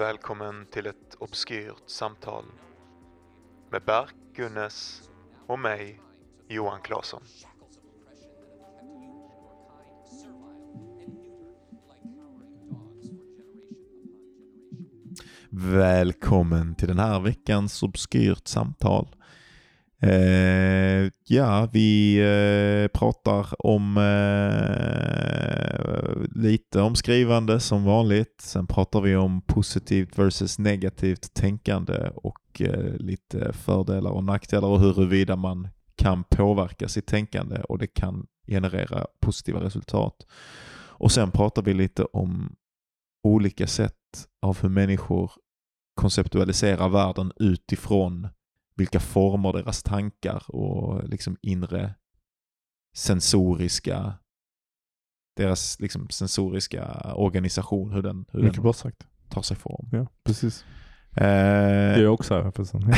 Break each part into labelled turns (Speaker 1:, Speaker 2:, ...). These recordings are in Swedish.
Speaker 1: Välkommen till ett obskyrt samtal med Berk Gunnes och mig, Johan Claesson.
Speaker 2: Välkommen till den här veckans obskyrt samtal. Eh, ja, vi eh, pratar om eh, lite om skrivande som vanligt. Sen pratar vi om positivt versus negativt tänkande och eh, lite fördelar och nackdelar och huruvida man kan påverka sitt tänkande och det kan generera positiva resultat. Och sen pratar vi lite om olika sätt av hur människor konceptualiserar världen utifrån vilka former deras tankar och liksom inre sensoriska deras liksom sensoriska organisation, hur den, hur
Speaker 3: Mycket
Speaker 2: den
Speaker 3: sagt.
Speaker 2: tar sig form.
Speaker 3: Ja, precis.
Speaker 2: Eh,
Speaker 3: Jag är också här förresten.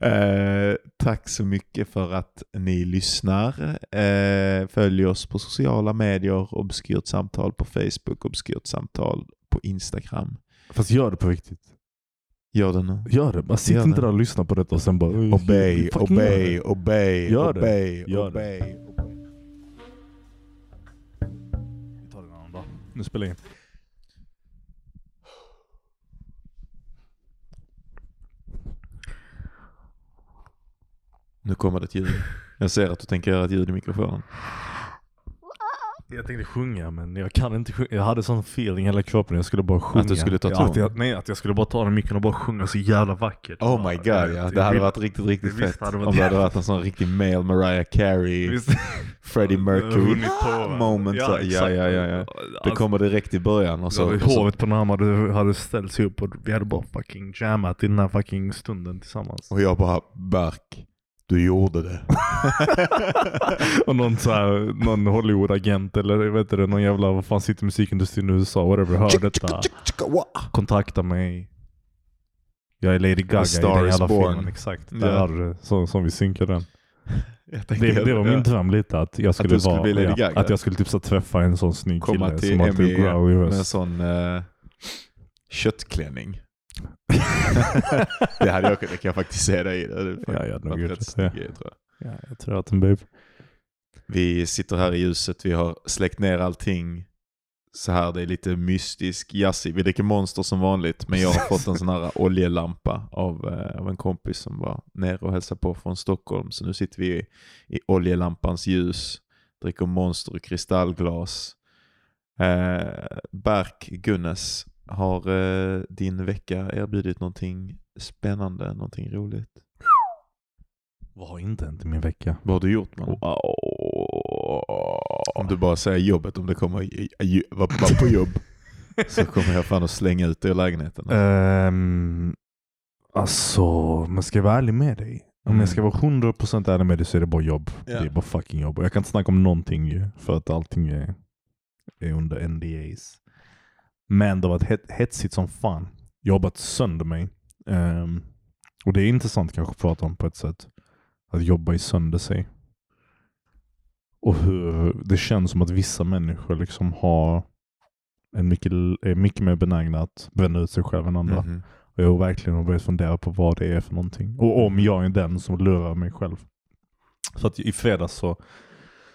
Speaker 2: eh, tack så mycket för att ni lyssnar. Eh, följ oss på sociala medier, Obskyrt samtal på Facebook, Obskyrt samtal på Instagram.
Speaker 3: Fast gör det på riktigt.
Speaker 2: Gör det nu.
Speaker 3: Gör det. Bara sitt
Speaker 2: Gör
Speaker 3: inte
Speaker 2: det.
Speaker 3: där och lyssna på detta och sen bara...
Speaker 2: Obey,
Speaker 3: gör
Speaker 2: obey,
Speaker 3: det.
Speaker 2: obey,
Speaker 3: Gör
Speaker 2: obey,
Speaker 3: Gör det.
Speaker 2: obey.
Speaker 3: Vi tar det en annan dag. Nu spelar jag in.
Speaker 2: Nu kommer det ett ljud. Jag ser att du tänker göra ett ljud i mikrofonen.
Speaker 3: Jag tänkte sjunga men jag kan inte sjunga. Jag hade sån feeling i hela kroppen. Jag skulle bara sjunga.
Speaker 2: du skulle ta
Speaker 3: Ja,
Speaker 2: ton?
Speaker 3: att jag, Nej, att jag skulle bara ta den micken och bara sjunga så jävla vackert.
Speaker 2: Oh my god ja, det hade varit riktigt, riktigt fett.
Speaker 3: det
Speaker 2: Om det hade varit en sån riktig male Mariah Carey? Freddie Mercury moment. Ja,
Speaker 3: exakt.
Speaker 2: ja, ja, ja. Det
Speaker 3: Alltså,
Speaker 2: kommer direkt i början. Och
Speaker 3: så,
Speaker 2: så,
Speaker 3: hovet på Nam hade, hade ställt sig upp och vi hade bara fucking jammat i den här fucking stunden tillsammans.
Speaker 2: och jag bara, Berk, du gjorde det.
Speaker 3: och någon, så här, någon Hollywood-agent eller vet du, någon jävla, vad fan sitter i musikindustrin i USA, whatever, hör detta. Kontakta mig. Jag är Lady Gaga i den jävla
Speaker 2: born.
Speaker 3: filmen, exakt. Där så, som vi synkade den. Det, det var min
Speaker 2: ja.
Speaker 3: dröm lite, att jag skulle,
Speaker 2: du skulle
Speaker 3: vara,
Speaker 2: bli Lady
Speaker 3: ja. Att jag skulle typ så träffa en sån snygg
Speaker 2: Komma
Speaker 3: kille
Speaker 2: till
Speaker 3: som typ growly
Speaker 2: med en sån uh, köttklänning. Det, hade jag, det kan jag faktiskt se dig i. Det hade
Speaker 3: Ja, jag hade nog gjort det.
Speaker 2: grej, tror jag.
Speaker 3: Ja, jag tror att den babe.
Speaker 2: Vi sitter här i ljuset, vi har släckt ner allting så här, det är lite mystisk, jazzig. Vi dricker Monster som vanligt, men jag har fått en sån här oljelampa av, eh, av en kompis som var nere och hälsade på från Stockholm. Så nu sitter vi i, i oljelampans ljus, dricker Monster i kristallglas. Eh, Berk Gunnes, har eh, din vecka erbjudit någonting spännande, någonting roligt?
Speaker 3: Vad har inte hänt i min vecka?
Speaker 2: Vad har du gjort man? Om du bara säger jobbet, om det kommer vara på jobb, så kommer jag fan att slänga ut dig ur lägenheten.
Speaker 3: Um, alltså, man ska vara ärlig med dig. Om
Speaker 2: Mm.
Speaker 3: jag ska vara 100% ärlig med dig så är det bara jobb.
Speaker 2: Ja.
Speaker 3: Det är bara fucking jobb. Jag kan inte snacka om någonting ju, för att allting är, är under NDAs. Men det har varit het, hetsigt som fan. Jobbat sönder mig. Ehm, och det är intressant kanske att prata om på ett sätt. Att jobba i sönder sig. Och hur det känns som att vissa människor liksom har en mycket, är mycket mer benägna att bränna ut sig själv än andra.
Speaker 2: Mhm.
Speaker 3: Och jag har verkligen börjat fundera på vad det är för någonting. Och om jag är den som lurar mig själv. Så att i fredags så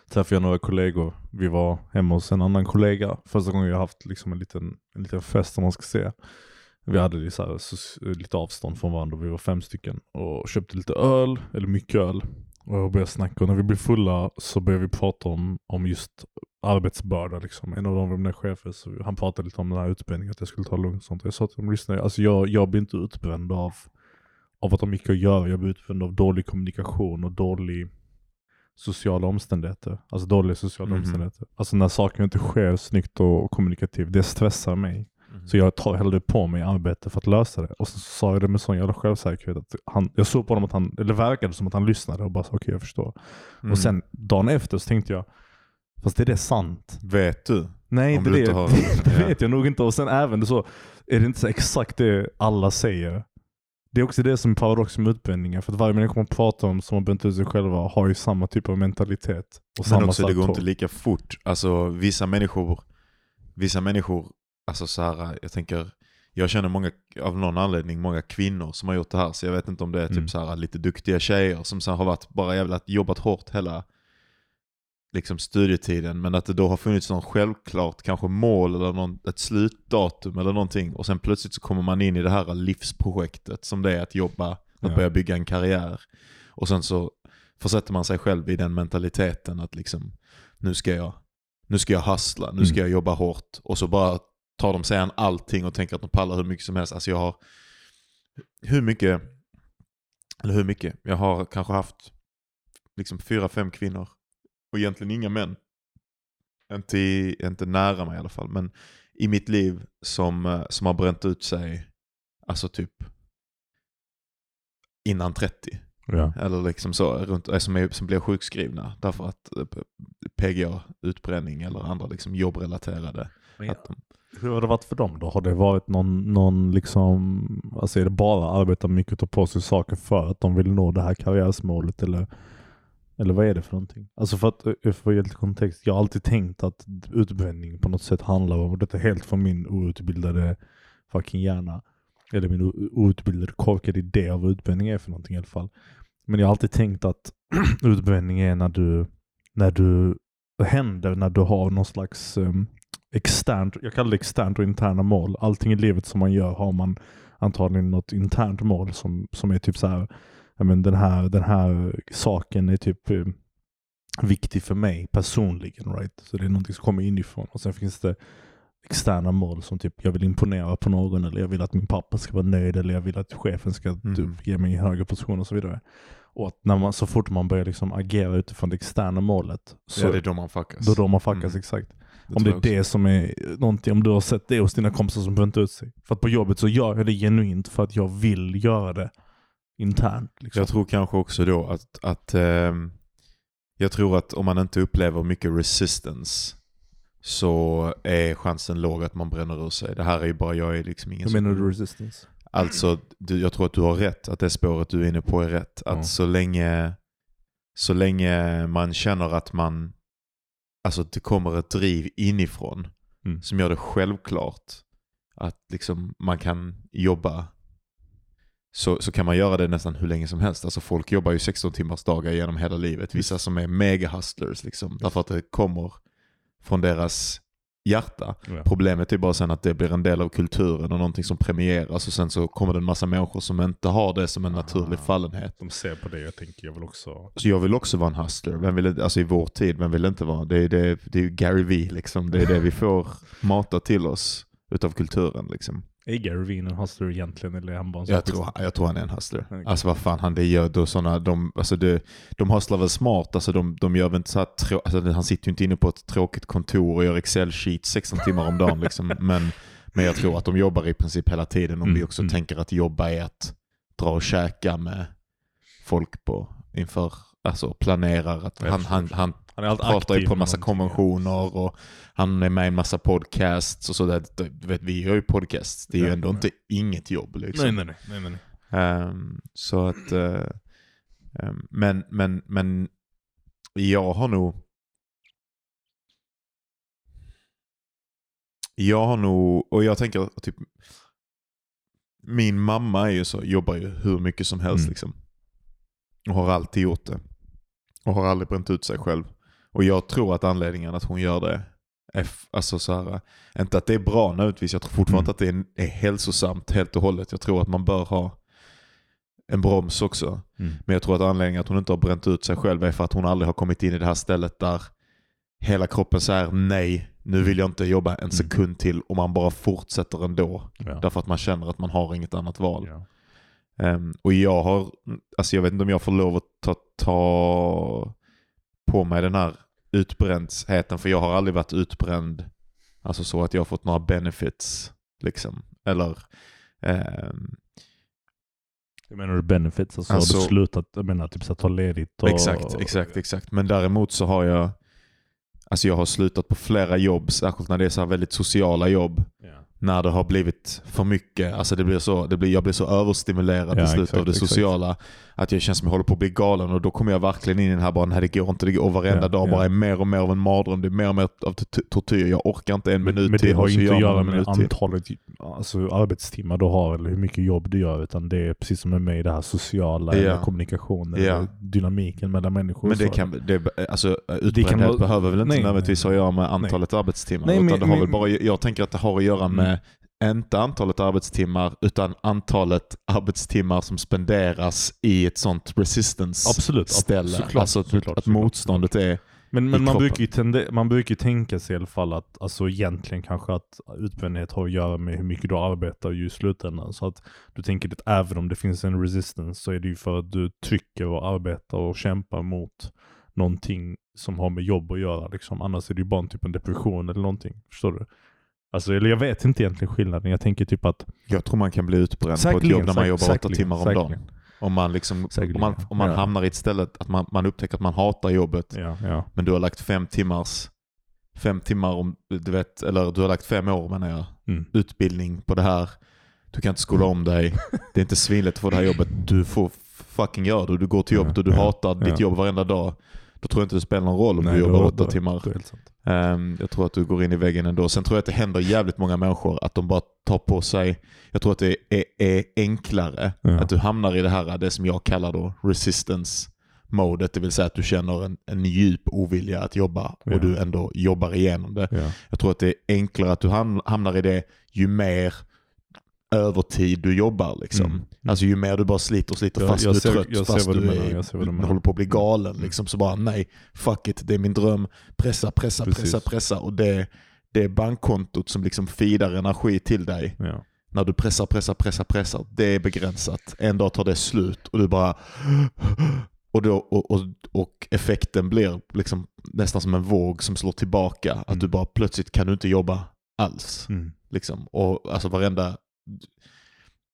Speaker 3: träffade jag några kollegor. Vi var hemma hos en annan kollega. Första gången jag haft liksom en, liten, en liten fest om man ska säga. Vi hade så här, så, lite avstånd från varandra. Vi var fem stycken. Och köpte lite öl, eller mycket öl. Och jag började snacka. Och när vi blev fulla så började vi prata om, om just arbetsbörda. Liksom. En av dem var mina chefer, så han pratade lite om den här utbränningen. att jag skulle ta det lugnt och sånt. Jag sa till dem, lyssna, alltså jag, jag blir inte utbränd av, av att ha mycket att göra. Jag blir utbränd av dålig kommunikation och dålig sociala omständigheter. Alltså dåliga sociala
Speaker 2: Mhm.
Speaker 3: omständigheter. Alltså när saker inte sker snyggt och, kommunikativt, det stressar mig.
Speaker 2: Mhm.
Speaker 3: Så jag tar hellre på mig arbete för att lösa det. Och så sa jag det med sån jävla självsäkerhet. Att han, jag såg på honom att han, eller det verkade som att han lyssnade och bara okej jag förstår.
Speaker 2: Mm.
Speaker 3: Och sen dagen efter så tänkte jag, fast är det sant?
Speaker 2: Vet du?
Speaker 3: Nej,
Speaker 2: Om
Speaker 3: det,
Speaker 2: du
Speaker 3: det,
Speaker 2: har-
Speaker 3: det
Speaker 2: ja.
Speaker 3: vet jag nog inte. Och sen även det så, är det inte så exakt det alla säger. Det är också det som är paradoxen med utbildningar. För att varje människa man pratar om som har bränt ut sig själva har ju samma typ av mentalitet. Och
Speaker 2: Men
Speaker 3: samma
Speaker 2: också det går inte lika fort. Alltså vissa människor, vissa människor alltså så här, jag tänker, jag känner många, av någon anledning, många kvinnor som har gjort det här. Så jag vet inte om det är typ
Speaker 3: Mm.
Speaker 2: så här lite duktiga tjejer som så har varit, bara jävla jobbat hårt hela liksom studietiden. Men att det då har funnits någon självklart kanske mål eller någon, ett slutdatum eller någonting. Och sen plötsligt så kommer man in i det här livsprojektet som det är att jobba, att
Speaker 3: Ja.
Speaker 2: börja bygga en karriär. Och sen så försätter man sig själv i den mentaliteten att liksom, nu ska jag, nu ska jag hustla, nu ska
Speaker 3: Mm.
Speaker 2: jag jobba hårt. Och så bara tar de sig an allting och tänker att de pallar hur mycket som helst. Alltså jag har hur mycket, eller hur mycket, jag har kanske haft liksom fyra, fem kvinnor och egentligen inga män. Inte, i, inte nära mig i alla fall, men i mitt liv som, eh, som har bränt ut sig, alltså typ innan 30.
Speaker 3: Ja.
Speaker 2: Eller liksom så, runt, eh, som, är, som blir sjukskrivna därför att eh, PGA, utbränning eller andra liksom jobbrelaterade. Att de,
Speaker 3: Hur har det varit för dem då? Har det varit någon, någon liksom, alltså är det bara arbeta mycket och ta på sig saker för att de vill nå det här karriärsmålet eller, eller vad är det för någonting? Alltså för att, eh, få ge lite kontext, jag har alltid tänkt att utbränning på något sätt handlar om, och detta är helt från min outbildade fucking hjärna, eller min outbildade korkade idé av vad utbränning är för någonting i alla fall. Men jag har alltid tänkt att utbränning är när du, när du händer när du har någon slags um, externt, jag kallar det externt och interna mål. Allting i livet som man gör har man antagligen något internt mål som, som är typ så här, ja, men den här, den här saken är typ eh, viktig för mig personligen. Right? Så det är någonting som kommer inifrån. Och sen finns det externa mål som typ jag vill imponera på någon eller jag vill att min pappa ska vara nöjd eller jag vill att chefen ska typ, ge mig en högre position och så vidare. Och att när man, så fort man börjar liksom agera utifrån det externa målet så
Speaker 2: ja, det är då man fuckas.
Speaker 3: då då man fuckas
Speaker 2: Mm.
Speaker 3: exakt.
Speaker 2: Det
Speaker 3: om det är det som är någonting, om du har sett det hos dina kompisar som bränt ut sig. För att på jobbet så gör jag det genuint för att jag vill göra det internt. Liksom.
Speaker 2: Jag tror kanske också då att, att ehm, jag tror att om man inte upplever mycket resistance så är chansen låg att man bränner ur sig. Det här är ju bara, jag är liksom ingen
Speaker 3: Hur menar du resistance?
Speaker 2: Alltså, du, jag tror att du har rätt, att det spåret du är inne på är rätt. Att
Speaker 3: Ja.
Speaker 2: så, länge, så länge man känner att man, alltså det kommer ett driv inifrån
Speaker 3: Mm.
Speaker 2: som gör det självklart att liksom man kan jobba så, så kan man göra det nästan hur länge som helst. Alltså folk jobbar ju 16 timmars dagar genom hela livet. Vissa som är mega hustlers liksom. Därför att det kommer från deras hjärta.
Speaker 3: Ja.
Speaker 2: Problemet är bara sen att det blir en del av kulturen och någonting som premieras och sen så kommer det en massa människor som inte har det som en naturlig
Speaker 3: Ah.
Speaker 2: fallenhet.
Speaker 3: De ser på det, jag tänker jag vill också...
Speaker 2: Så jag vill också vara en hustler. Vem vill, alltså i vår tid, vem vill inte vara? Det är, det, det är ju Gary V liksom. Det är det vi får mata till oss utav kulturen liksom.
Speaker 3: Är Gary Vee en hustler egentligen eller är han bara en
Speaker 2: Jag tror, jag tror han är en hustler.
Speaker 3: Okej.
Speaker 2: Alltså vad fan han det gör då såna, de, alltså det, de hustlar väl smart, alltså de, de gör väl inte så här trå, alltså han sitter ju inte inne på ett tråkigt kontor och gör Excel-sheets 16 timmar om dagen liksom. Men, men jag tror att de jobbar i princip hela tiden om
Speaker 3: Mm,
Speaker 2: vi också
Speaker 3: mm.
Speaker 2: tänker att jobba är att dra och käka med folk på inför, alltså planerar att han, han, han
Speaker 3: Han är allt
Speaker 2: pratar ju på en massa konventioner och han är med i en massa podcasts och sådär. Du vet, vi gör ju podcasts. Det är ju ändå inte inget jobb liksom.
Speaker 3: Nej, nej, nej. nej, nej.
Speaker 2: Ehm, så att, eh, ehm, men, men, men jag har nog Jag har nog, och jag tänker typ Min mamma är ju så, jobbar ju hur mycket som helst
Speaker 3: Mm.
Speaker 2: liksom. Och har alltid gjort det. Och har aldrig bränt ut sig själv. Och jag tror att anledningen att hon gör det är, alltså så här, inte att det är bra nödvändigtvis, jag tror fortfarande
Speaker 3: Mm.
Speaker 2: att det är, är hälsosamt helt och hållet. Jag tror att man bör ha en broms också.
Speaker 3: Mm.
Speaker 2: Men jag tror att anledningen att hon inte har bränt ut sig själv är för att hon aldrig har kommit in i det här stället där hela kroppen säger nej, nu vill jag inte jobba en
Speaker 3: Mm.
Speaker 2: sekund till och man bara fortsätter ändå.
Speaker 3: Ja.
Speaker 2: Därför att man känner att man har inget annat val.
Speaker 3: Ja.
Speaker 2: Ehm, och jag har, alltså jag vet inte om jag får lov att ta, ta på mig den här utbrändheten för jag har aldrig varit utbränd, alltså så att jag har fått några benefits liksom. Eller ehm,
Speaker 3: Jag menar du benefits? Alltså,
Speaker 2: Alltså-
Speaker 3: har du slutat, jag menar typ så att ta ledigt och...
Speaker 2: Exakt, exakt, exakt. Men däremot så har jag, alltså jag har slutat på flera jobb, särskilt när det är så väldigt sociala jobb.
Speaker 3: Ja.
Speaker 2: när det har blivit för mycket, alltså det blir så, det blir, jag blir så överstimulerad
Speaker 3: Ja,
Speaker 2: till slut
Speaker 3: exakt,
Speaker 2: av det
Speaker 3: exakt.
Speaker 2: sociala att jag känner som jag håller på att bli galen och då kommer jag verkligen in i den här bara, nej det går inte, det går, och varenda
Speaker 3: Ja,
Speaker 2: dag
Speaker 3: ja.
Speaker 2: bara är mer och mer av en mardröm, det är mer och mer av tortyr, jag orkar inte en
Speaker 3: Men,
Speaker 2: minut
Speaker 3: men
Speaker 2: till
Speaker 3: det har ju inte att göra med antalet alltså, arbetstimmar du har eller hur mycket jobb du gör. Utan det är precis som med mig, det här sociala,
Speaker 2: Ja.
Speaker 3: eller kommunikationen,
Speaker 2: Ja.
Speaker 3: eller dynamiken mellan människor.
Speaker 2: Men det
Speaker 3: Så-
Speaker 2: kan, det, alltså utbrändhet behöver väl inte
Speaker 3: Nej,
Speaker 2: nödvändigtvis
Speaker 3: nej,
Speaker 2: ha att göra med antalet arbetstimmar.
Speaker 3: Nej,
Speaker 2: utan
Speaker 3: men-
Speaker 2: det har väl
Speaker 3: men-
Speaker 2: bara, jag tänker att det har att göra med
Speaker 3: Mm.
Speaker 2: Inte antalet arbetstimmar utan antalet arbetstimmar som spenderas i ett sånt resistance
Speaker 3: Absolut, ab-
Speaker 2: ställe.
Speaker 3: såklart,
Speaker 2: alltså att,
Speaker 3: såklart,
Speaker 2: att
Speaker 3: såklart.
Speaker 2: motståndet är...
Speaker 3: Men, men man, brukar ju tende, man brukar tänka sig i alla fall att, alltså egentligen kanske att utbrändhet har att göra med hur mycket du arbetar ju i slutändan. Så att du tänker att även om det finns en resistance så är det ju för att du trycker och arbetar och kämpar mot någonting som har med jobb att göra. Liksom. Annars är det ju bara en typ en depression eller någonting. Förstår du? Alltså, eller jag vet inte egentligen skillnaden. Jag tänker typ att...
Speaker 2: Jag tror man kan bli utbränd på ett jobb när man jobbar åtta timmar om dagen. Om man, liksom, om man, om man
Speaker 3: ja.
Speaker 2: hamnar i ett ställe att man, man upptäcker att man hatar jobbet
Speaker 3: Ja, ja.
Speaker 2: men du har lagt fem timmars, fem timmar om, du vet, eller du har lagt fem år menar jag,
Speaker 3: Mm.
Speaker 2: utbildning på det här. Du kan inte skola om dig. Det är inte svinlätt att få det här jobbet. Du får fucking göra det. Du går till jobbet och du hatar ditt jobb varenda dag. Då tror jag inte det spelar någon roll om
Speaker 3: Nej,
Speaker 2: du jobbar åtta timmar. Ehm, jag tror att du går in i väggen ändå. Sen tror jag att det händer jävligt många människor att de bara tar på sig, jag tror att det är, är enklare
Speaker 3: Ja.
Speaker 2: att du hamnar i det här, det som jag kallar då resistance modet, det vill säga att du känner en, en djup ovilja att jobba och
Speaker 3: Ja.
Speaker 2: du ändå jobbar igenom det.
Speaker 3: Ja.
Speaker 2: Jag tror att det är enklare att du ham- hamnar i det ju mer övertid du jobbar. Liksom.
Speaker 3: Mm.
Speaker 2: Alltså ju mer du bara sliter och sliter
Speaker 3: Jag-
Speaker 2: fast
Speaker 3: jag
Speaker 2: du är
Speaker 3: ser-
Speaker 2: trött, fast
Speaker 3: du
Speaker 2: är,
Speaker 3: du
Speaker 2: håller på att bli galen.
Speaker 3: Mm.
Speaker 2: Liksom. Så bara nej, fuck it, det är min dröm. Pressa, pressa,
Speaker 3: Precis.
Speaker 2: pressa, pressa. Och det, det är bankkontot som liksom feedar energi till dig.
Speaker 3: Ja.
Speaker 2: När du pressar, pressar, pressar, pressar. Det är begränsat. En dag tar det slut och du bara... Och, då, och, och, och effekten blir liksom nästan som en våg som slår tillbaka. Att
Speaker 3: Mm.
Speaker 2: du bara plötsligt kan du inte jobba alls.
Speaker 3: Mm.
Speaker 2: Liksom. Och alltså varenda,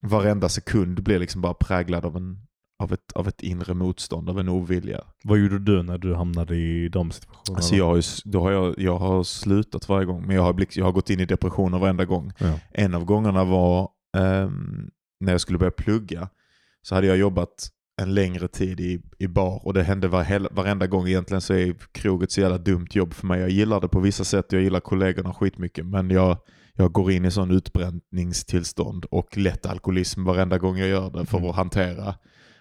Speaker 2: varenda sekund blir liksom bara präglad av, en, av, ett, av ett inre motstånd, av en ovilja.
Speaker 3: Vad gjorde du när du hamnade i de situationerna?
Speaker 2: Alltså jag har, ju, då har jag, jag har slutat varje gång, men jag har, blick, jag har gått in i depressioner varenda gång.
Speaker 3: Ja.
Speaker 2: En av gångerna var ehm, när jag skulle börja plugga. Så hade jag jobbat en längre tid i, i bar och det hände var, varenda gång egentligen så är kroget så jävla dumt jobb för mig. Jag gillar det på vissa sätt, jag gillar kollegorna skitmycket men jag, jag går in i sån utbrändningstillstånd och lätt alkoholism varenda gång jag gör det för
Speaker 3: Mm.
Speaker 2: att hantera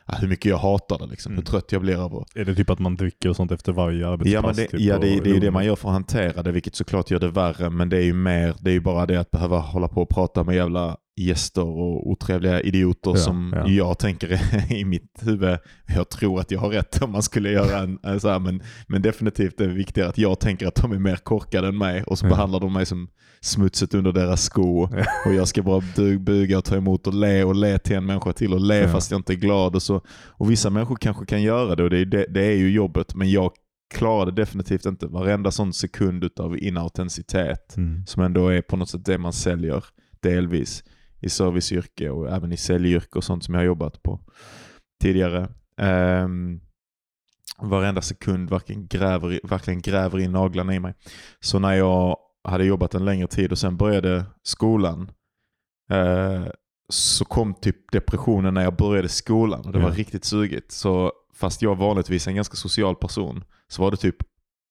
Speaker 2: ja, hur mycket jag hatar det, liksom, hur
Speaker 3: Mm.
Speaker 2: trött jag blir av att
Speaker 3: Är det typ att man dricker och sånt efter varje arbetspass?
Speaker 2: Ja, men det,
Speaker 3: typ,
Speaker 2: ja
Speaker 3: och-
Speaker 2: det, det är ju det man gör för att hantera det, vilket såklart gör det värre. Men det är ju mer, det är ju bara det att behöva hålla på och prata med jävla gäster och otrevliga idioter
Speaker 3: Ja,
Speaker 2: som
Speaker 3: ja.
Speaker 2: jag tänker i mitt huvud. Jag tror att jag har rätt om man skulle göra en, en så här, men, men definitivt är det viktigare att jag tänker att de är mer korkade än mig och så
Speaker 3: Ja.
Speaker 2: behandlar de mig som smutset under deras sko. Och jag ska bara bu- buga och ta emot och le och le till en människa till och le fast jag inte är glad. Och, så. och vissa människor kanske kan göra det och det är, det, det är ju jobbet. Men jag klarar det definitivt inte. Varenda sån sekund av inautenticitet
Speaker 3: Mm.
Speaker 2: som ändå är på något sätt det man säljer delvis i serviceyrke och även i säljyrke och sånt som jag har jobbat på tidigare. Um, varenda sekund verkligen gräver, verkligen gräver in naglarna i mig. Så när jag hade jobbat en längre tid och sen började skolan eh, så kom typ depressionen när jag började skolan och det var
Speaker 3: Ja.
Speaker 2: riktigt sugigt. Så fast jag vanligtvis är en ganska social person så var det typ,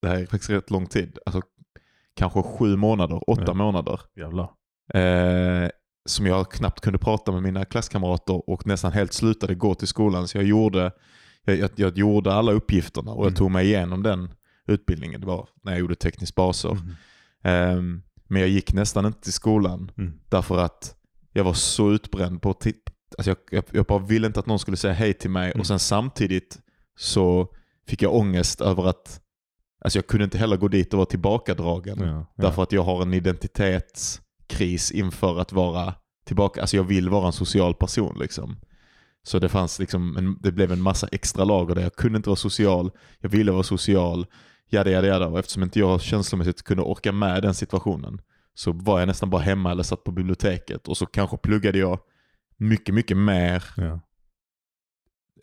Speaker 2: det här är faktiskt rätt lång tid, alltså kanske sju månader, åtta
Speaker 3: Ja.
Speaker 2: månader eh, som jag knappt kunde prata med mina klasskamrater och nästan helt slutade gå till skolan. Så jag gjorde, jag, jag, jag gjorde alla uppgifterna och jag
Speaker 3: Mm.
Speaker 2: tog mig igenom den utbildningen. Det var när jag gjorde teknisk baser.
Speaker 3: Mm.
Speaker 2: Ehm, men jag gick nästan inte till skolan
Speaker 3: Mm.
Speaker 2: därför att jag var så utbränd på att ti- alltså jag, jag, jag bara ville inte att någon skulle säga hej till mig
Speaker 3: Mm.
Speaker 2: och sen samtidigt så fick jag ångest över att alltså jag kunde inte heller gå dit och vara tillbakadragen.
Speaker 3: Ja, ja.
Speaker 2: Därför att jag har en identitetskris inför att vara tillbaka. Alltså jag vill vara en social person liksom. Så det fanns liksom, en, det blev en massa extra lager där jag kunde inte vara social, jag ville vara social, jada jada jada. Och eftersom inte jag känslomässigt kunde orka med den situationen så var jag nästan bara hemma eller satt på biblioteket och så kanske pluggade jag mycket, mycket mer
Speaker 3: Ja.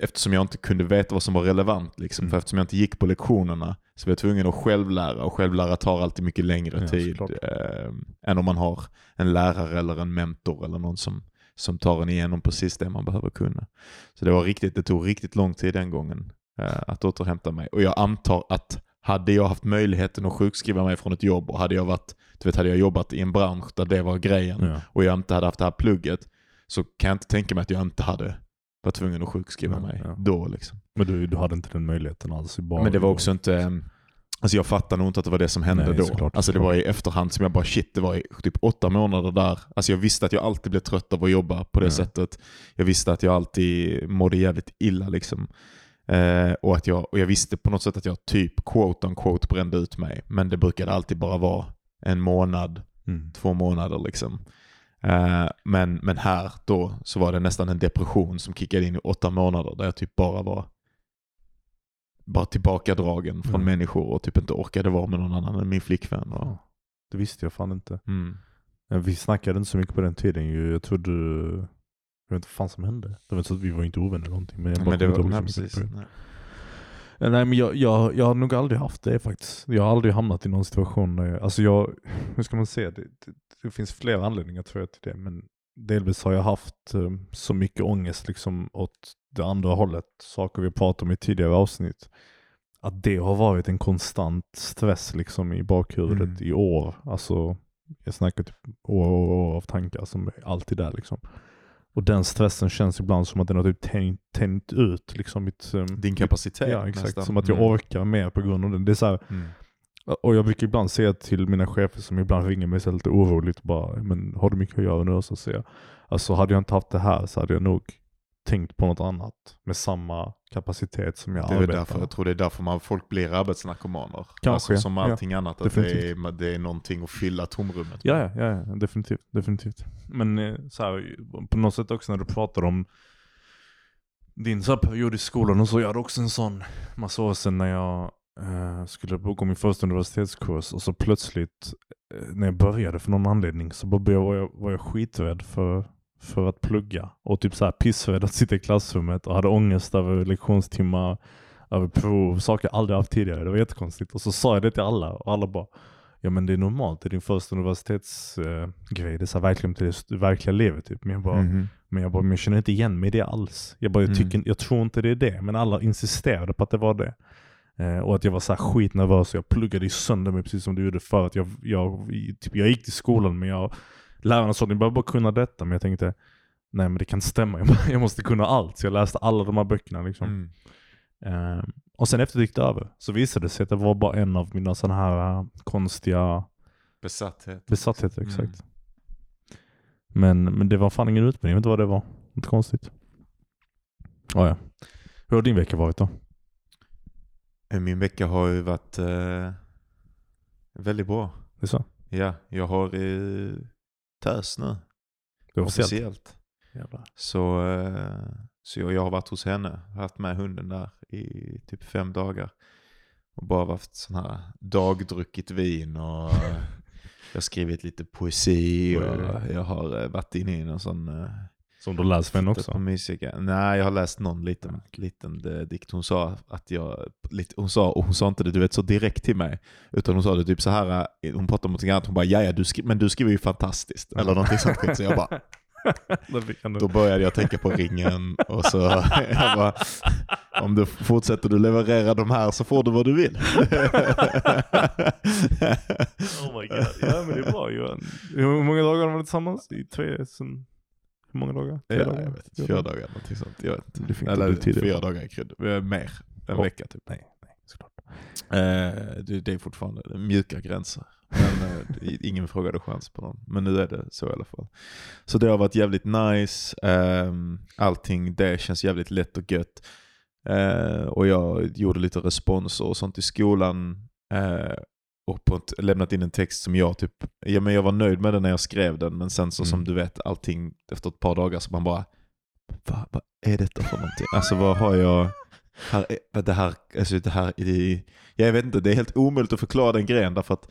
Speaker 2: eftersom jag inte kunde veta vad som var relevant. Liksom.
Speaker 3: Mm.
Speaker 2: För eftersom jag inte gick på lektionerna så var jag tvungen att självlära och självlära tar alltid mycket längre
Speaker 3: Ja,
Speaker 2: tid eh, än om man har en lärare eller en mentor eller någon som, som tar en igenom precis det man behöver kunna. Så det, var riktigt, det tog riktigt lång tid den gången eh, att återhämta mig. Och jag antar att hade jag haft möjligheten att sjukskriva mig från ett jobb och hade jag, varit, du vet, hade jag jobbat i en bransch där det var grejen
Speaker 3: Ja.
Speaker 2: och jag inte hade haft det här plugget så kan jag inte tänka mig att jag inte hade varit tvungen att sjukskriva
Speaker 3: Ja,
Speaker 2: mig
Speaker 3: ja.
Speaker 2: då. Liksom.
Speaker 3: Men du, du hade inte den möjligheten alls?
Speaker 2: Men det var också inte, eh, alltså jag fattar nog inte att det var det som hände
Speaker 3: Nej,
Speaker 2: då.
Speaker 3: såklart,
Speaker 2: alltså det
Speaker 3: såklart.
Speaker 2: var i efterhand som jag bara shit, det var i typ åtta månader där. Alltså jag visste att jag alltid blev trött av att jobba på det
Speaker 3: Ja.
Speaker 2: sättet. Jag visste att jag alltid mådde jävligt illa liksom. Eh, och, att jag, och jag visste på något sätt att jag typ quote on quote brände ut mig. Men det brukade alltid bara vara en månad,
Speaker 3: Mm.
Speaker 2: två månader liksom. Eh, men, men här då så var det nästan en depression som kickade in i åtta månader där jag typ bara var bara tillbakadragen från
Speaker 3: Mm.
Speaker 2: människor och typ inte orkade vara med någon annan än min flickvän. Och,
Speaker 3: Ja. Det visste jag fan inte.
Speaker 2: mm.
Speaker 3: Vi snackade inte så mycket på den tiden. Jag trodde... Jag vet inte vad fan som hände. Det var inte så att vi var inte ovänner eller någonting. Men, jag bara
Speaker 2: Men det var, nej, precis. Nej.
Speaker 3: Eh, Nej men jag, jag, jag har nog aldrig haft det faktiskt. Jag har aldrig hamnat i någon situation där jag, alltså jag, hur ska man säga, det, det, det finns flera anledningar tror jag till det. Men delvis har jag haft eh, så mycket ångest liksom åt det andra hållet. Saker vi pratade om i tidigare avsnitt. Att det har varit en konstant stress liksom i bakhuvudet
Speaker 2: Mm.
Speaker 3: i år. Alltså jag snackar typ år och år av tankar som är alltid där liksom. Och den stressen känns ibland som att den har typ tänjt ut liksom mitt... eh,
Speaker 2: Din kapacitet
Speaker 3: Ja exakt,
Speaker 2: nästan.
Speaker 3: som att jag
Speaker 2: Mm.
Speaker 3: orkar mer på grund av det. det är så här,
Speaker 2: Mm.
Speaker 3: och jag brukar ibland säga till mina chefer som ibland ringer mig så lite oroligt bara, men har du mycket att göra nu? Så säger jag, alltså hade jag inte haft det här så hade jag nog tänkt på något annat med samma kapacitet som jag
Speaker 2: Det är väl
Speaker 3: arbetar
Speaker 2: därför,
Speaker 3: med.
Speaker 2: jag tror det är därför man, folk blir arbetsnarkomaner.
Speaker 3: Kanske,
Speaker 2: alltså, som
Speaker 3: ja.
Speaker 2: allting annat, att det är, det är någonting att fylla tomrummet
Speaker 3: Ja,
Speaker 2: med.
Speaker 3: ja, ja, ja, definitivt. definitivt. Men eh, så här, på något sätt också när du pratar om din så period i skolan och så, jag hade också en sån massa år sedan när jag eh, skulle gå min första universitetskurs och så plötsligt eh, när jag började för någon anledning så var jag, var jag skiträdd för, för att plugga och typ så här pissrädd att sitta i klassrummet och hade ångest över lektionstimmar, över prov, saker jag aldrig haft tidigare. Det var jättekonstigt. Och så sa jag det till alla och alla bara Ja men det är normalt, det är din första universitetsgrej. Grej. det är så här, verkligen till det verkliga livet typ. Men jag bara,
Speaker 2: Mhm.
Speaker 3: men jag bara, men jag känner inte igen mig i det alls. Jag bara, jag,
Speaker 2: Mm.
Speaker 3: tycker, jag tror inte det är det. Men alla insisterade på att det var det. Eh, och att jag var så här skitnervös och jag pluggade i sönder mig precis som du gjorde för att jag, jag, typ, jag gick till skolan men jag, lärarna sa att ni behöver bara kunna detta. Men jag tänkte, nej men det kan inte stämma. Jag, må- jag måste kunna allt. Så jag läste alla de här böckerna liksom.
Speaker 2: Mm.
Speaker 3: Eh, och sen efter det gick det över så visade det sig att det var bara en av mina sådana här eh, konstiga
Speaker 2: Besatthet.
Speaker 3: besattheter.
Speaker 2: Mm.
Speaker 3: Exakt. Men, men det var fan ingen utbildning, jag vet inte vad det var. Inte konstigt. Oh, ja. Hur har din vecka varit då?
Speaker 2: Eh, Min vecka har ju varit eh, väldigt bra.
Speaker 3: Det så?
Speaker 2: Ja, jag har eh, tös nu.
Speaker 3: Officiellt?
Speaker 2: Officiellt. Så, eh, så jag, jag har varit hos henne, haft med hunden där i typ fem dagar. Och bara haft sån här dagdruckit vin och eh, jag har skrivit lite poesi och jag har eh, varit inne i någon sån...
Speaker 3: Som du läst för henne också?
Speaker 2: Nej, jag har läst någon liten, liten eh, dikt. Hon sa att jag, lite, hon sa, och hon sa inte det du vet så direkt till mig. Utan hon sa det typ så här, eh, hon pratade om något annat, hon bara ja, du skri- men du skriver ju fantastiskt. Eller någonting sånt skit. Så jag bara,
Speaker 3: Då
Speaker 2: började jag tänka på ringen och så jag bara, om du fortsätter du leverera de här så får du vad du vill.
Speaker 3: Oh my god. Ja men det är bra Johan. Hur många dagar har de varit tillsammans? I tre, sen, hur många dagar? Tre
Speaker 2: Ja,
Speaker 3: dagar?
Speaker 2: jag vet inte, fyra dagar eller någonting sånt. Jag vet inte. Eller fyra dagar i krydd. Eh, Mer. En
Speaker 3: Ja.
Speaker 2: vecka typ.
Speaker 3: Nej, nej såklart.
Speaker 2: Eh, det, det är fortfarande mjuka gränser. Men eh, ingen frågade chans på någon. Men nu är det så i alla fall. Så det har varit jävligt nice. Um, allting det känns jävligt lätt och gött. Eh, och jag gjorde lite responser och sånt i skolan. eh, och lämnat in en text som jag typ, ja men jag var nöjd med den när jag skrev den. Men sen så
Speaker 3: Mm.
Speaker 2: som du vet, allting efter ett par dagar så man bara, vad, vad är detta för någonting? Alltså vad har jag, här, är- det här, alltså det här, i, jag vet inte, det är helt omöjligt att förklara den grejen därför att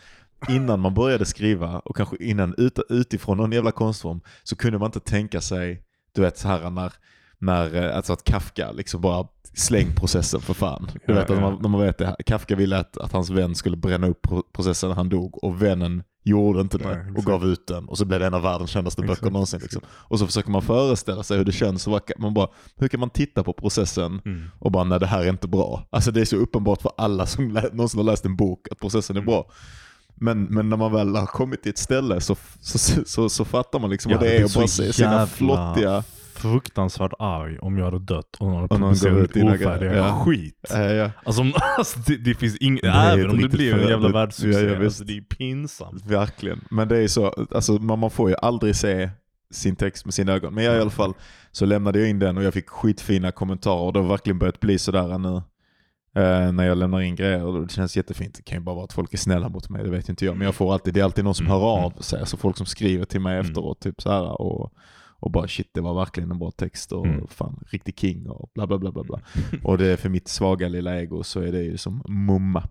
Speaker 2: innan man började skriva och kanske innan ut, utifrån någon jävla konstform så kunde man inte tänka sig, du vet så här när när, eh, alltså att Kafka liksom bara släng processen för fan. Du
Speaker 3: Ja,
Speaker 2: vet, att
Speaker 3: ja.
Speaker 2: man, när man vet det, Kafka ville att, att hans vän skulle bränna upp pro- processen när han dog och vännen gjorde inte det
Speaker 3: Nej,
Speaker 2: och
Speaker 3: exakt.
Speaker 2: gav ut den och så blev det en av världens kändaste
Speaker 3: Exakt,
Speaker 2: böcker någonsin. Liksom. Och så försöker man föreställa sig hur det känns och man bara, hur kan man titta på processen
Speaker 3: Mm.
Speaker 2: och bara nej det här är inte bra. Alltså det är så uppenbart för alla som någonsin har läst en bok att processen är
Speaker 3: Mm.
Speaker 2: bra. Men, men när man väl har kommit till ett ställe så, så, så, så, så fattar man liksom
Speaker 3: Jag
Speaker 2: vad det
Speaker 3: hade
Speaker 2: är och bara se sina flottiga...
Speaker 3: Fruktansvärt arg om jag hade dött och någon hade publicerat ofärdiga.
Speaker 2: Ja.
Speaker 3: skit.
Speaker 2: Äh, ja.
Speaker 3: Alltså, om- alltså det, det finns ing,
Speaker 2: Det är
Speaker 3: även om det blir en jävla världssuccé,
Speaker 2: Ja, ja,
Speaker 3: alltså, det är pinsamt.
Speaker 2: Verkligen. Men det är så, alltså man, man får ju aldrig se sin text med sina ögon. Men jag i alla fall så lämnade jag in den och jag fick skitfina kommentarer och det har verkligen börjat bli sådär nu. Eh, när jag lämnar in grejer och det känns jättefint. Det kan ju bara vara att folk är snälla mot mig, det vet inte jag. Men jag får alltid, det är alltid någon som
Speaker 3: Mm,
Speaker 2: hör av
Speaker 3: mm.
Speaker 2: sig. Alltså folk som skriver till mig
Speaker 3: Mm.
Speaker 2: efteråt typ så här och, och bara shit det var verkligen en bra text och
Speaker 3: Mm.
Speaker 2: fan riktig king och bla bla bla bla bla. Och det är för mitt svaga lilla ego så är det ju som mumma.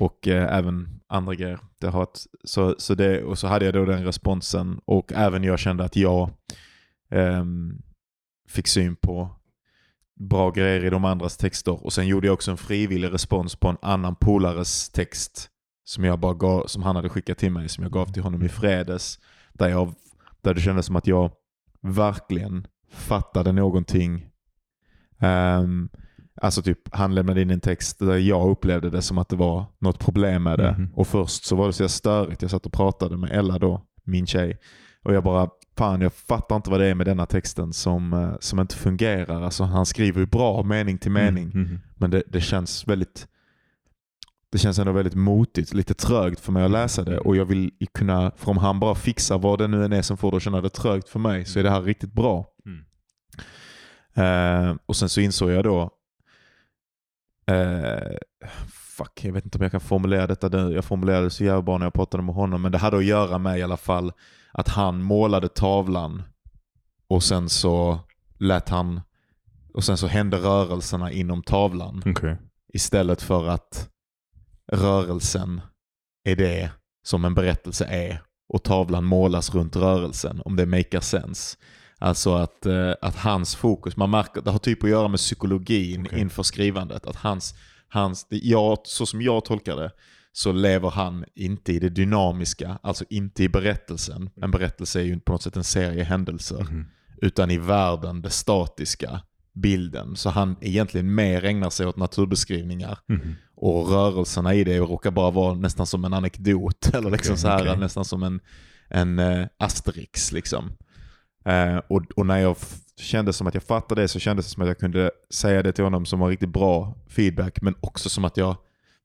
Speaker 2: Och eh, även andra grejer. Det har ett, så, så det, och så hade jag då den responsen och även jag kände att jag ehm, fick syn på bra grejer i de andras texter. Och sen gjorde jag också en frivillig respons på en annan polares text som, jag bara gav, som han hade skickat till mig, som jag gav till honom i fredags. Där, jag, där det kändes som att jag verkligen fattade någonting. Ehm, alltså typ, han lämnade in en text där jag upplevde det som att det var något problem med det.
Speaker 3: Mhm.
Speaker 2: Och först så var det så jag störigt. Jag satt och pratade med Ella då, min tjej. Och jag bara, fan jag fattar inte vad det är med denna texten som, eh, som inte fungerar. Alltså han skriver ju bra mening till mening.
Speaker 3: Mm, mm.
Speaker 2: Men det, det känns väldigt det känns ändå väldigt motigt, lite trögt för mig att läsa det och jag vill kunna, för om han bara fixar vad det nu än är som får det att känna det trögt för mig så är det här riktigt bra.
Speaker 3: Mm.
Speaker 2: Eh, och sen så insåg jag då, eh, fuck jag vet inte om jag kan formulera detta nu, jag formulerade det så jävla bra när jag pratade med honom men det hade att göra med i alla fall att han målade tavlan och sen så lät han, och sen så hände rörelserna inom tavlan
Speaker 3: Okej.
Speaker 2: istället för att rörelsen är det som en berättelse är och tavlan målas runt rörelsen om det makar sense. Alltså att, eh, att hans fokus, man märker, det har typ att göra med psykologin
Speaker 3: Okej.
Speaker 2: inför skrivandet. Att hans, hans jag, så som jag tolkar det så lever han inte i det dynamiska, alltså inte i berättelsen. En berättelse är ju på något sätt en serie händelser
Speaker 3: Mhm.
Speaker 2: utan i världen, det statiska, bilden. Så han egentligen mer ägnar sig åt naturbeskrivningar
Speaker 3: Mhm.
Speaker 2: Och rörelserna i det råkar bara vara nästan som en anekdot eller liksom
Speaker 3: Okej,
Speaker 2: så här,
Speaker 3: okej.
Speaker 2: nästan som en, en eh, asterix liksom. Eh, och, och när jag kände som att jag fattade det så kändes det som att jag kunde säga det till honom som var riktigt bra feedback men också som att jag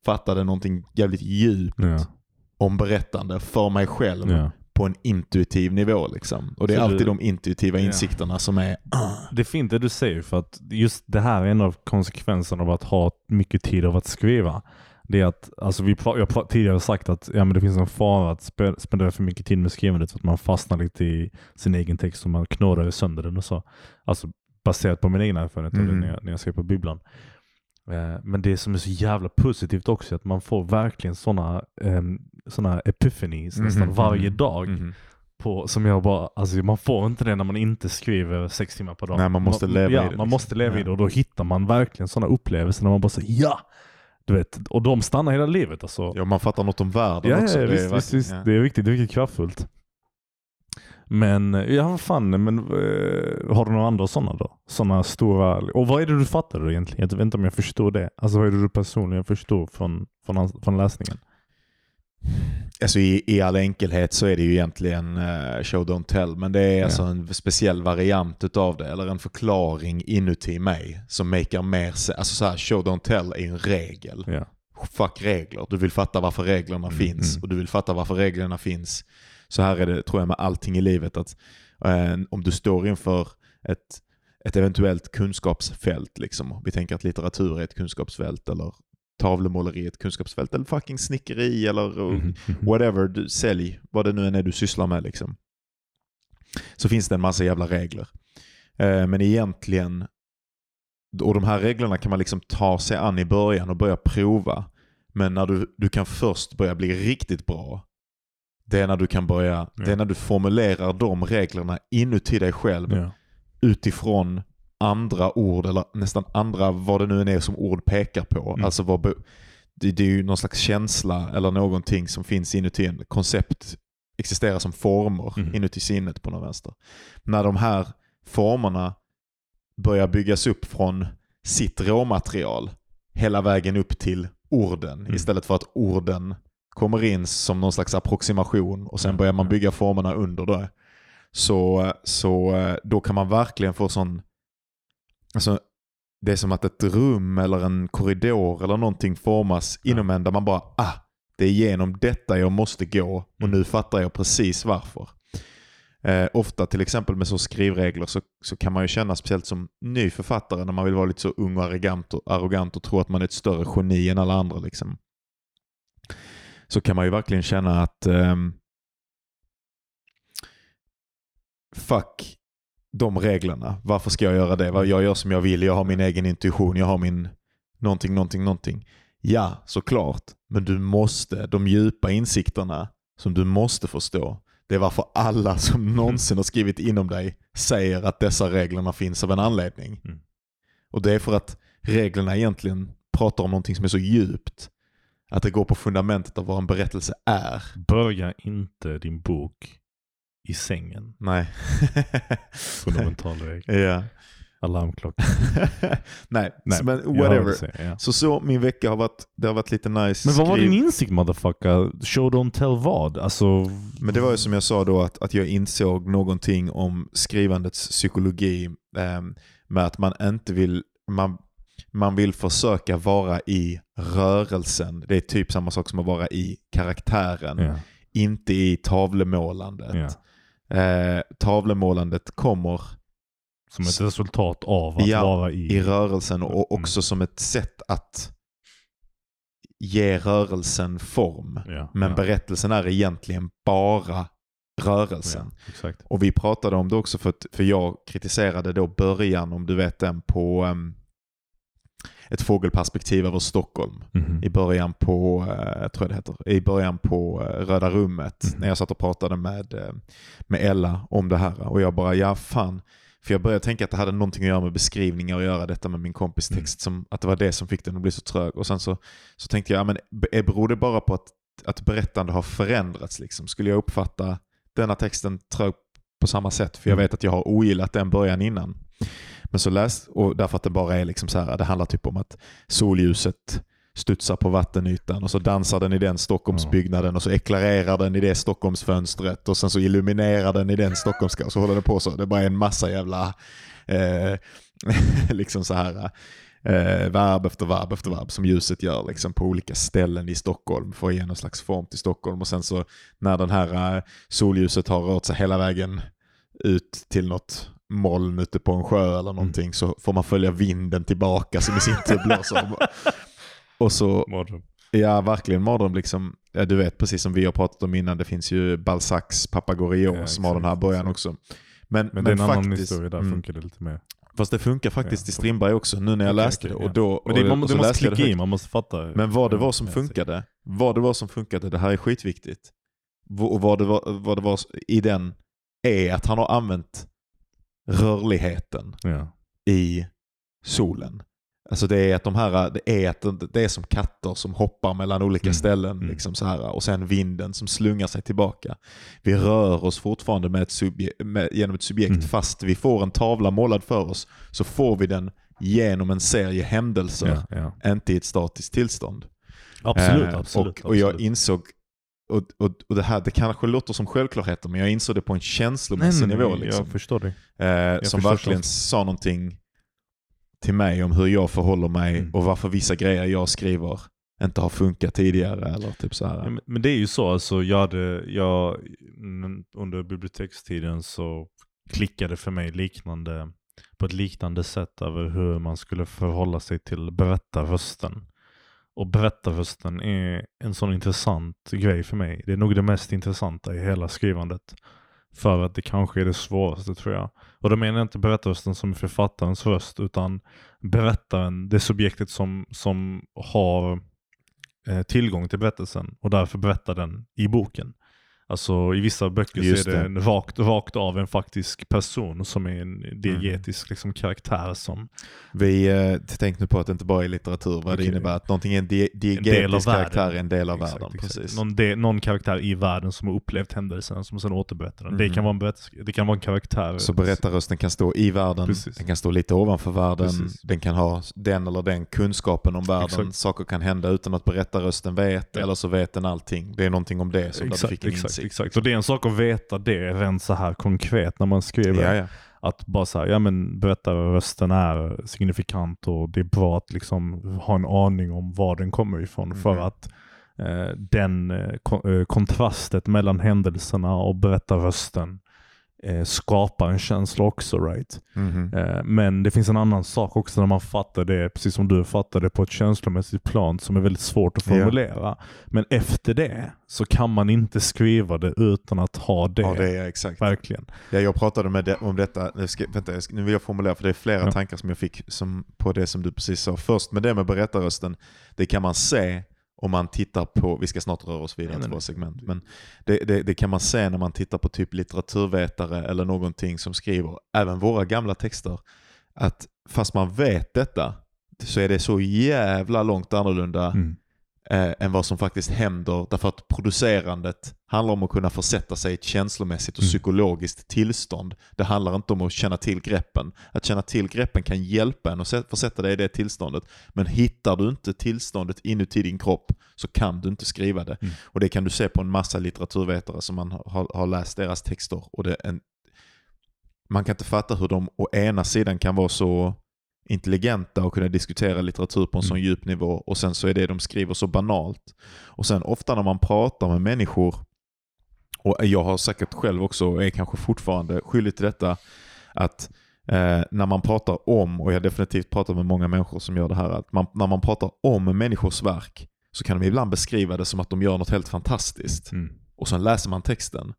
Speaker 2: fattade någonting jävligt djupt
Speaker 3: Ja.
Speaker 2: om berättande för mig själv
Speaker 3: Ja.
Speaker 2: På en intuitiv nivå. Liksom. Och det är
Speaker 3: Så
Speaker 2: alltid
Speaker 3: du-
Speaker 2: de intuitiva
Speaker 3: Ja.
Speaker 2: insikterna som är
Speaker 3: Det är fint det du säger för att just det här är en av konsekvenserna av att ha mycket tid av att skriva. Det är att, alltså vi, jag har tidigare sagt att ja, men det finns en fara att spe, spendera för mycket tid med skrivandet. För att man fastnar lite i sin egen text och man knådar sönder den och så. Alltså baserat på min egen erfarenhet
Speaker 2: Mm.
Speaker 3: när jag, när jag skrev på bibblan. Eh, men det som är så jävla positivt också är att man får verkligen sådana um, såna epiphanies nästan
Speaker 2: Mhm,
Speaker 3: varje dag.
Speaker 2: Mhm.
Speaker 3: På, som jag bara, alltså man får inte det när man inte skriver sex timmar per dag.
Speaker 2: Nej, man måste leva
Speaker 3: ja,
Speaker 2: i det,
Speaker 3: Man
Speaker 2: liksom.
Speaker 3: måste leva i
Speaker 2: Ja.
Speaker 3: det och då hittar man verkligen sådana upplevelser när man bara säger ja! Du vet, och de stannar hela livet alltså.
Speaker 2: Ja, man fattar något om världen
Speaker 3: Ja,
Speaker 2: också.
Speaker 3: ja,
Speaker 2: det, är
Speaker 3: visst, visst,
Speaker 2: verkligen-
Speaker 3: visst.
Speaker 2: ja.
Speaker 3: Det är viktigt, det är riktigt kraftfullt. Men, ja vad fan, men eh, har du några andra sådana då? Sådana stora, och vad är det du fattar egentligen? Jag vet inte om jag förstår det. Alltså vad är det du personligen förstår från, från, från läsningen?
Speaker 2: Alltså i, i all enkelhet så är det ju egentligen eh, show don't tell. Men det är
Speaker 3: Ja.
Speaker 2: alltså en speciell variant utav det. Eller en förklaring inuti mig som makar mer se- Alltså så här, show don't tell är en regel.
Speaker 3: Ja.
Speaker 2: Fuck regler. Du vill fatta varför reglerna
Speaker 3: Mm,
Speaker 2: finns.
Speaker 3: mm.
Speaker 2: Och du vill fatta varför reglerna finns. Så här är det tror jag med allting i livet. att eh, Om du står inför ett, ett eventuellt kunskapsfält. Liksom. Vi tänker att litteratur är ett kunskapsfält. Eller tavlemåleri är ett kunskapsfält. Eller fucking snickeri. Eller
Speaker 3: Mhm, mhm.
Speaker 2: whatever, du, sälj, vad det nu än är du sysslar med liksom. Så finns det en massa jävla regler. Eh, men egentligen, och de här reglerna kan man liksom ta sig an i början och börja prova. Men när du, du kan först börja bli riktigt bra, det är när du kan börja, det är när du formulerar de reglerna inuti dig själv
Speaker 3: Ja.
Speaker 2: utifrån andra ord eller nästan andra vad det nu än är som ord pekar på.
Speaker 3: Mm.
Speaker 2: Alltså vad det, det är ju någon slags känsla eller någonting som finns inuti en. Koncept existerar som former
Speaker 3: Mm.
Speaker 2: inuti sinnet på något vänster. När de här formerna börjar byggas upp från sitt råmaterial hela vägen upp till orden
Speaker 3: Mm.
Speaker 2: istället för att orden kommer in som någon slags approximation och sen
Speaker 3: Ja,
Speaker 2: börjar man
Speaker 3: ja.
Speaker 2: bygga formerna under det. Så, så eh, då kan man verkligen få sån... Alltså, det är som att ett rum eller en korridor eller någonting formas inom en där man bara ah, det är genom detta jag måste gå och
Speaker 3: Mm.
Speaker 2: nu fattar jag precis varför. Eh, ofta till exempel med så skrivregler så, så kan man ju känna, speciellt som ny författare, när man vill vara lite så ung och arrogant och, arrogant och tro att man är ett större geni än alla andra. Liksom. Så kan man ju verkligen känna att ehm, fuck de reglerna. Varför ska jag göra det? Jag gör som jag vill, jag har min egen intuition, jag har min någonting, någonting, någonting. Ja, såklart. Men du måste, de djupa insikterna som du måste förstå, det är varför alla som någonsin har skrivit inom dig säger att dessa reglerna finns av en anledning.
Speaker 3: Mm.
Speaker 2: Och det är för att reglerna egentligen pratar om någonting som är så djupt. Att det går på fundamentet av vad en berättelse är.
Speaker 3: Börja inte din bok i sängen.
Speaker 2: Nej.
Speaker 3: Fundamental regel.
Speaker 2: ja.
Speaker 3: Alarmklocka.
Speaker 2: Nej,
Speaker 3: Nej,
Speaker 2: men whatever.
Speaker 3: säger, ja.
Speaker 2: Så så, min vecka har varit, det har varit lite nice.
Speaker 3: Men vad var
Speaker 2: Skriv-
Speaker 3: din insikt motherfucker? Show don't tell vad? Alltså...
Speaker 2: Men det var ju som jag sa då, att, att jag insåg någonting om skrivandets psykologi ehm, med att man inte vill, man, man vill försöka vara i rörelsen. Det är typ samma sak som att vara i karaktären,
Speaker 3: Ja,
Speaker 2: inte i tavlemålandet.
Speaker 3: ja.
Speaker 2: Eh, tavlemålandet kommer
Speaker 3: Som ett resultat av att
Speaker 2: Ja,
Speaker 3: vara i...
Speaker 2: i rörelsen och
Speaker 3: Mm.
Speaker 2: också som ett sätt att ge rörelsen form.
Speaker 3: Ja,
Speaker 2: Men
Speaker 3: ja,
Speaker 2: berättelsen är egentligen bara rörelsen.
Speaker 3: ja.
Speaker 2: Och vi pratade om det också för, att, för jag kritiserade då början, om du vet den, på um, ett fågelperspektiv över Stockholm.
Speaker 3: Mhm.
Speaker 2: I början på, eh, jag tror det heter, i början på eh, Röda rummet.
Speaker 3: Mhm.
Speaker 2: När jag satt och pratade med, eh, med Ella om det här. Och jag bara, ja fan. För jag började tänka att det hade någonting att göra med beskrivningar och göra detta med min kompis
Speaker 3: Mm.
Speaker 2: text. Som, att det var det som fick den att bli så trög. Och sen så, så tänkte jag, ja, men be- beror det bara på att, att berättande har förändrats? Liksom? Skulle jag uppfatta denna texten trög på samma sätt? För jag
Speaker 3: Mm.
Speaker 2: vet att jag har ogillat den början innan. Men så läst, och därför att det bara är liksom så här, det handlar typ om att solljuset studsar på vattenytan och så dansar den i den Stockholmsbyggnaden och så eklarerar den i det Stockholmsfönstret och sen så illuminerar den i den Stockholmska och så håller det på så. Det är bara en massa jävla eh, liksom så här eh, verb efter verb efter verb som ljuset gör liksom på olika ställen i Stockholm för att ge någon slags form till Stockholm och sen så när den här eh, solljuset har rört sig hela vägen ut till något moln ute på en sjö eller någonting så får man följa vinden tillbaka som i sin tur blåser. Och så,
Speaker 3: Mardröm.
Speaker 2: ja verkligen mardröm liksom. Ja, du vet precis som vi har pratat om innan, det finns ju Balzacs Papagorios
Speaker 3: Ja,
Speaker 2: som har den här början
Speaker 3: exakt.
Speaker 2: också. Men,
Speaker 3: Men, det är en annan
Speaker 2: faktiskt,
Speaker 3: historia, där
Speaker 2: mm,
Speaker 3: funkar det lite mer.
Speaker 2: Fast det funkar faktiskt
Speaker 3: Ja.
Speaker 2: i Strindberg också nu när jag
Speaker 3: Okej,
Speaker 2: läste det. Och då,
Speaker 3: Men det, man, det måste
Speaker 2: det
Speaker 3: klicka
Speaker 2: högt.
Speaker 3: in, man måste fatta.
Speaker 2: Men vad det var som funkade, vad det var som funkade, det här är skitviktigt. Och vad det var, vad det var i den är att han har använt rörligheten
Speaker 3: Ja.
Speaker 2: i solen. Alltså det är att de här, det är, att det är som katter som hoppar mellan olika
Speaker 3: Mm,
Speaker 2: ställen
Speaker 3: mm.
Speaker 2: liksom så här, och sen vinden som slungar sig tillbaka. Vi rör oss fortfarande med ett subje- med, genom ett subjekt
Speaker 3: Mm.
Speaker 2: fast vi får en tavla målad för oss så får vi den genom en serie händelser,
Speaker 3: Ja, ja.
Speaker 2: inte i ett statiskt tillstånd.
Speaker 3: Absolut,
Speaker 2: Eh,
Speaker 3: absolut.
Speaker 2: och, och jag
Speaker 3: absolut.
Speaker 2: insåg, och, och, och det här det kanske låter som självklarheter men jag insåg det på en känslomässig
Speaker 3: nej,
Speaker 2: nivå.
Speaker 3: nej,
Speaker 2: Liksom.
Speaker 3: Jag förstår dig.
Speaker 2: Eh, som
Speaker 3: förstår
Speaker 2: verkligen
Speaker 3: känslan.
Speaker 2: sa någonting till mig om hur jag förhåller mig
Speaker 3: Mm.
Speaker 2: och varför vissa grejer jag skriver inte har funkat tidigare. Eller typ så här.
Speaker 3: Men, men det är ju så, alltså, jag hade, jag, under bibliotekstiden så klickade för mig liknande, på ett liknande sätt över hur man skulle förhålla sig till berättarrösten. Och berättarrösten är en sån intressant grej för mig. Det är nog det mest intressanta i hela skrivandet. För att det kanske är det svåraste tror jag. Och då menar jag inte berättarrösten som författarens röst, utan berättaren, det subjektet som, som har eh, tillgång till berättelsen och därför berättar den i boken. Alltså i vissa böcker
Speaker 2: Just
Speaker 3: så är det,
Speaker 2: det.
Speaker 3: en rakt, rakt av en faktisk person som är en diegetisk liksom, karaktär som
Speaker 2: Vi eh, tänkte nu på att det inte bara är litteratur, vad
Speaker 3: Okej.
Speaker 2: det innebär att någonting är en di-
Speaker 3: en del av
Speaker 2: diegetisk karaktär är en del av
Speaker 3: Exakt,
Speaker 2: världen.
Speaker 3: exakt.
Speaker 2: Precis.
Speaker 3: Någon, de, någon karaktär i världen som har upplevt händelsen som sen återberättar den. Det,
Speaker 2: Mhm.
Speaker 3: kan vara en det kan vara en karaktär.
Speaker 2: Så berättarrösten kan stå i världen,
Speaker 3: Precis.
Speaker 2: den kan stå lite ovanför världen,
Speaker 3: Precis.
Speaker 2: den kan ha den eller den kunskapen om världen.
Speaker 3: Exakt.
Speaker 2: Saker kan hända utan att berättarrösten vet,
Speaker 3: Ja.
Speaker 2: eller så vet den allting. Det är någonting om det som där du
Speaker 3: Exakt,
Speaker 2: fick en
Speaker 3: exakt,
Speaker 2: insikt.
Speaker 3: Exakt. Och det är en sak att veta det rent så här konkret när man skriver.
Speaker 2: Ja, ja.
Speaker 3: Att bara säga, ja men berättarrösten är signifikant och det är bra att liksom ha en aning om var den kommer ifrån.
Speaker 2: Mhm.
Speaker 3: För att eh, den eh, eh, kontrastet mellan händelserna och berättarrösten eh, skapar en känsla också. right?
Speaker 2: Mhm.
Speaker 3: Eh, men det finns en annan sak också när man fattar det, precis som du fattar det, på ett känslomässigt plan som är väldigt svårt att formulera. Men efter det så kan man inte skriva det utan att ha det.
Speaker 2: Ja, det är exakt.
Speaker 3: Verkligen.
Speaker 2: Ja, jag pratade med det, om detta, nu, ska, vänta, nu vill jag formulera för det är flera
Speaker 3: Ja.
Speaker 2: tankar som jag fick som, på det som du precis sa. Först med det med berättarrösten, det kan man se om man tittar på, vi ska snart röra oss vidare till våra segment, men det, det, det kan man se när man tittar på typ litteraturvetare eller någonting som skriver, även våra gamla texter, att fast man vet detta så är det så jävla långt annorlunda
Speaker 3: Mm.
Speaker 2: Eh, än vad som faktiskt händer. Därför att producerandet handlar om att kunna försätta sig i ett känslomässigt och
Speaker 3: Mm.
Speaker 2: psykologiskt tillstånd. Det handlar inte om att känna till greppen. Att känna till greppen kan hjälpa en att försätta dig i det tillståndet. Men hittar du inte tillståndet inuti din kropp så kan du inte skriva det.
Speaker 3: Mm.
Speaker 2: Och det kan du se på en massa litteraturvetare som man har, har läst deras texter. Och det en, man kan inte fatta hur de å ena sidan kan vara så intelligenta och kunna diskutera litteratur på en sån
Speaker 3: Mm.
Speaker 2: djup nivå och sen så är det de skriver så banalt. Och sen ofta när man pratar med människor, och jag har säkert själv också, och är kanske fortfarande skyldig till detta, att eh, när man pratar om, och jag har definitivt pratat med många människor som gör det här, att man, när man pratar om människors verk så kan de ibland beskriva det som att de gör något helt fantastiskt.
Speaker 3: Mm.
Speaker 2: Och sen läser man texten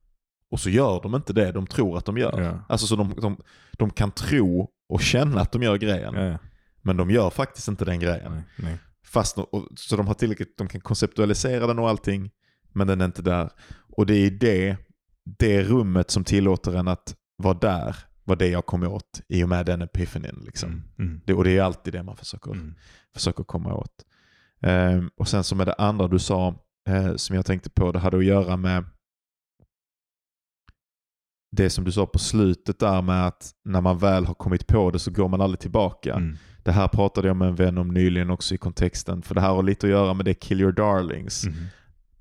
Speaker 2: och så gör de inte det de tror att de gör.
Speaker 3: Ja.
Speaker 2: Alltså så de, de, de kan tro och känna att de gör grejen,
Speaker 3: Ja,
Speaker 2: men de gör faktiskt inte den grejen.
Speaker 3: Nej, nej.
Speaker 2: Fast, och, så de har tillräckligt, de kan konceptualisera den och allting, men den är inte där. Och det är det, det rummet som tillåter en att vara där, var det jag kom åt i och med den epiphanin. Liksom.
Speaker 3: Mm. Mm.
Speaker 2: Det, och det är alltid det man försöker,
Speaker 3: Mm.
Speaker 2: försöker komma åt. Ehm, och sen som med det andra du sa, eh, som jag tänkte på, det hade att göra med det som du sa på slutet där med att när man väl har kommit på det så går man aldrig tillbaka.
Speaker 3: Mm.
Speaker 2: Det här pratade jag med en vän om nyligen också i kontexten, för det här har lite att göra med det Kill Your Darlings,
Speaker 3: Mm.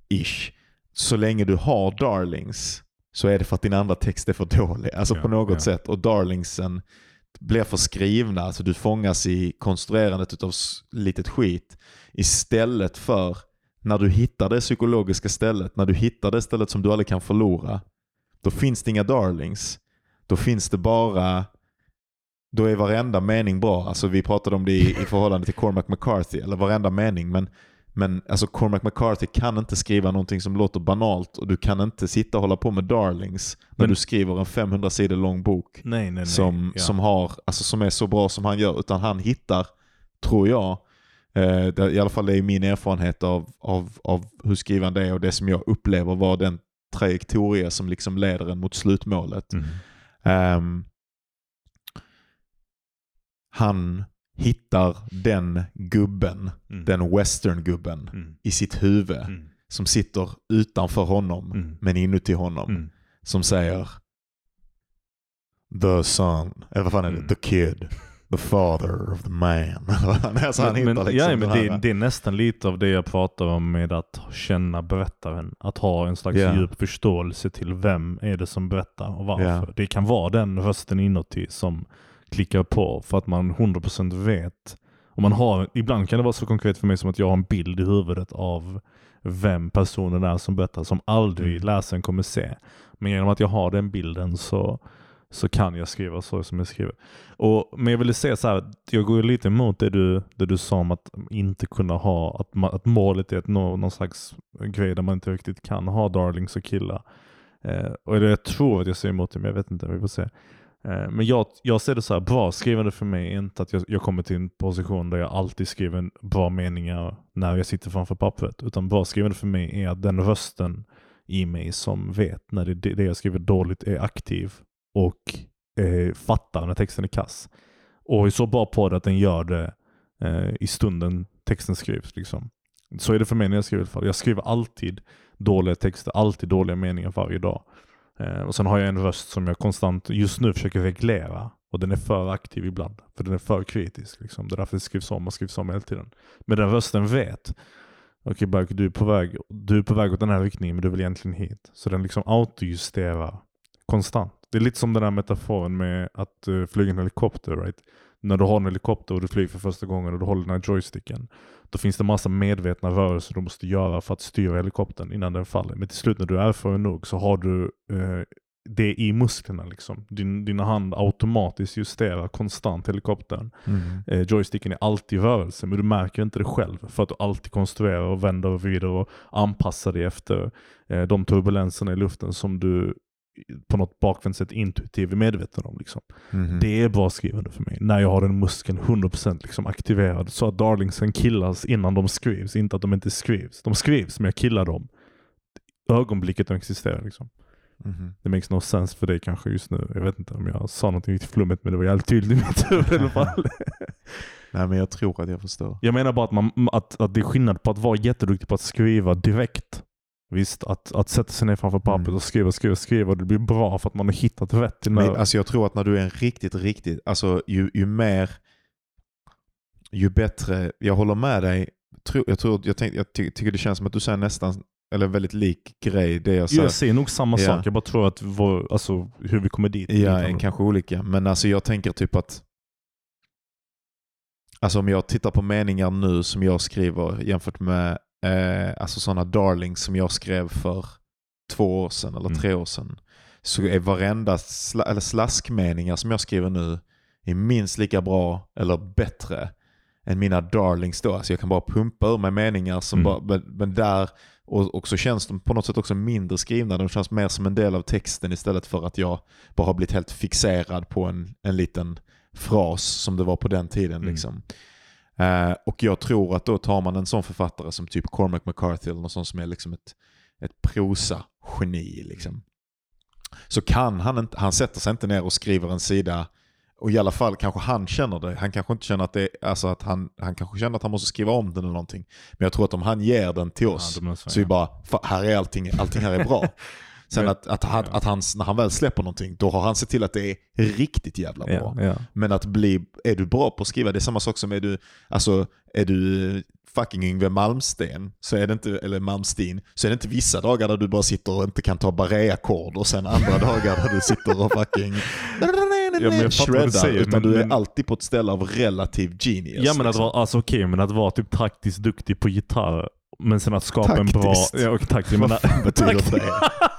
Speaker 2: ish. Så länge du har darlings så är det för att din andra text är för dålig. Alltså
Speaker 3: Ja,
Speaker 2: på något
Speaker 3: ja.
Speaker 2: sätt. Och darlingsen blir för skrivna, alltså du fångas i konstruerandet av litet skit istället för när du hittar det psykologiska stället, när du hittar det stället som du aldrig kan förlora, då finns det inga darlings. Då finns det bara då är varenda mening bra. Alltså vi pratade om det i, i förhållande till Cormac McCarthy, eller varenda mening. Men, men alltså Cormac McCarthy kan inte skriva någonting som låter banalt och du kan inte sitta och hålla på med darlings när
Speaker 3: Men-
Speaker 2: du skriver en 500 sidor lång bok
Speaker 3: Nej, nej, nej.
Speaker 2: som,
Speaker 3: ja.
Speaker 2: som, har, alltså som är så bra som han gör. Utan han hittar, tror jag, eh, det, i alla fall det är min erfarenhet av, av, av hur skrivande är och det som jag upplever var den trajektoria som liksom leder en mot slutmålet.
Speaker 3: Mm.
Speaker 2: Ehm, han hittar den gubben,
Speaker 3: Mm.
Speaker 2: den western-gubben
Speaker 3: Mm.
Speaker 2: i sitt huvud
Speaker 3: Mm.
Speaker 2: som sitter utanför honom
Speaker 3: Mm.
Speaker 2: men inuti honom.
Speaker 3: Mm.
Speaker 2: Som säger The son, eller vad fan är det? The kid. The father of the man. alltså han
Speaker 3: men,
Speaker 2: liksom
Speaker 3: ja, men det, det är nästan lite av det jag pratar om med att känna berättaren. Att ha en slags
Speaker 2: Ja.
Speaker 3: djup förståelse till vem är det som berättar och varför.
Speaker 2: Ja.
Speaker 3: Det kan vara den rösten inuti som klickar på för att man 100% vet. Och man har, ibland kan det vara så konkret för mig som att jag har en bild i huvudet av vem personen är som berättar som aldrig
Speaker 2: Mm.
Speaker 3: läsaren kommer se. Men genom att jag har den bilden så, så kan jag skriva så som jag skriver. Och, men jag ville säga så här, jag går lite emot det du, det du sa om att inte kunna ha, att, ma- att målet är att nå någon slags grej där man inte riktigt kan ha darlings och killar. Eh, och det, jag tror att jag säger emot det, men jag vet inte, vi får se. Eh, men jag, jag ser det så här, bra skrivande för mig är inte att jag, jag kommer till en position där jag alltid skriver bra meningar när jag sitter framför pappret. Utan bra skrivande för mig är att den rösten i mig som vet när det, det jag skriver dåligt är aktiv och eh, fattar när texten är kass. Och är så bra på det att den gör det eh, i stunden texten skrivs. Liksom. Så är det för mig när jag skriver i alla fall. Jag skriver alltid dåliga texter, alltid dåliga meningar varje dag. Eh, och sen har jag en röst som jag konstant just nu försöker reglera. Och den är för aktiv ibland. För den är för kritisk. Liksom. Det är därför det skrivs om och skrivs om hela tiden. Men den rösten vet. Okej okay, du är på väg du är på väg åt den här riktningen men du vill egentligen hit. Så den liksom autojusterar konstant. Det är lite som den här metaforen med att uh, flyga en helikopter. Right? När du har en helikopter och du flyger för första gången och du håller den här joysticken. Då finns det massa medvetna rörelser du måste göra för att styra helikoptern innan den faller. Men till slut när du är erfaren nog så har du uh, det i musklerna. Liksom. Din, dina hand automatiskt justerar konstant helikoptern. Mm. Eh, joysticken är alltid i rörelse men du märker inte det själv för att du alltid konstruerar och vänder och vrider och anpassar dig efter eh, de turbulenserna i luften som du på något bakvänt sätt intuitivt medveten om. Liksom. Mm. Det är bra skrivande för mig. När jag har den muskeln 100% liksom aktiverad så att darlingsen killas innan de skrivs. Inte att de inte skrivs. De skrivs men jag killar dem. Ögonblicket de existerar. Liksom. Mm. Det makes no sense för dig kanske just nu. Jag vet inte om jag sa något riktigt flummigt men det var jävligt tydligt i mitt huvud i alla fall.
Speaker 2: Nej men jag tror att jag förstår.
Speaker 3: Jag menar bara att, man, att, att det är skillnad på att vara jätteduktig på att skriva direkt. Visst, att, att sätta sig ner framför pappret mm. och skriva, skriva, skriva. Det blir bra för att man har hittat rätt.
Speaker 2: Men, alltså jag tror att när du är en riktigt, riktigt, alltså ju, ju mer, ju bättre, jag håller med dig. Jag, tror, jag, tänk, jag ty, tycker det känns som att du säger nästan eller väldigt lik grej. Det jag,
Speaker 3: säger. jag säger nog samma ja. sak, jag bara tror att vår, alltså, hur vi kommer dit.
Speaker 2: Ja, är kanske olika. Men alltså jag tänker typ att Alltså om jag tittar på meningar nu som jag skriver jämfört med eh, alltså sådana darlings som jag skrev för två år sedan eller mm. tre år sedan. Så är varenda sla eller slaskmeningar som jag skriver nu är minst lika bra eller bättre än mina darlings då. Alltså jag kan bara pumpa ur mig meningar som mm. bara, men, men där och, och så känns de på något sätt också mindre skrivna. De känns mer som en del av texten istället för att jag bara har blivit helt fixerad på en, en liten fras som det var på den tiden. Mm. Liksom. Uh, och jag tror att då tar man en sån författare som typ Cormac McCarthy eller någon sån som är liksom ett, ett prosa-geni. Liksom. Så kan han inte, han sätter sig inte ner och skriver en sida och i alla fall kanske han känner det. Han kanske inte känner att det alltså att han, han kanske känner att han måste skriva om den eller någonting. Men jag tror att om han ger den till oss ja, så vi bara, här är allting, allting här är bra. Sen att, att, att, att han, när han väl släpper någonting, då har han sett till att det är riktigt jävla bra.
Speaker 3: Ja, ja.
Speaker 2: Men att bli, är du bra på att skriva, det är samma sak som är du, alltså, är du fucking Yngve Malmsten, så är det inte, eller Malmsteen, så är det inte vissa dagar där du bara sitter och inte kan ta barré-ackord och sen andra dagar där du sitter och fucking ja, men shreddar, utan men, du är men, alltid på ett ställe av relativ genius.
Speaker 3: Ja men att liksom. vara, alltså, okay, men att vara typ taktiskt duktig på gitarr, men sen att skapa taktiskt. en bra... Ja, och taktiskt. Vad fan betyder det?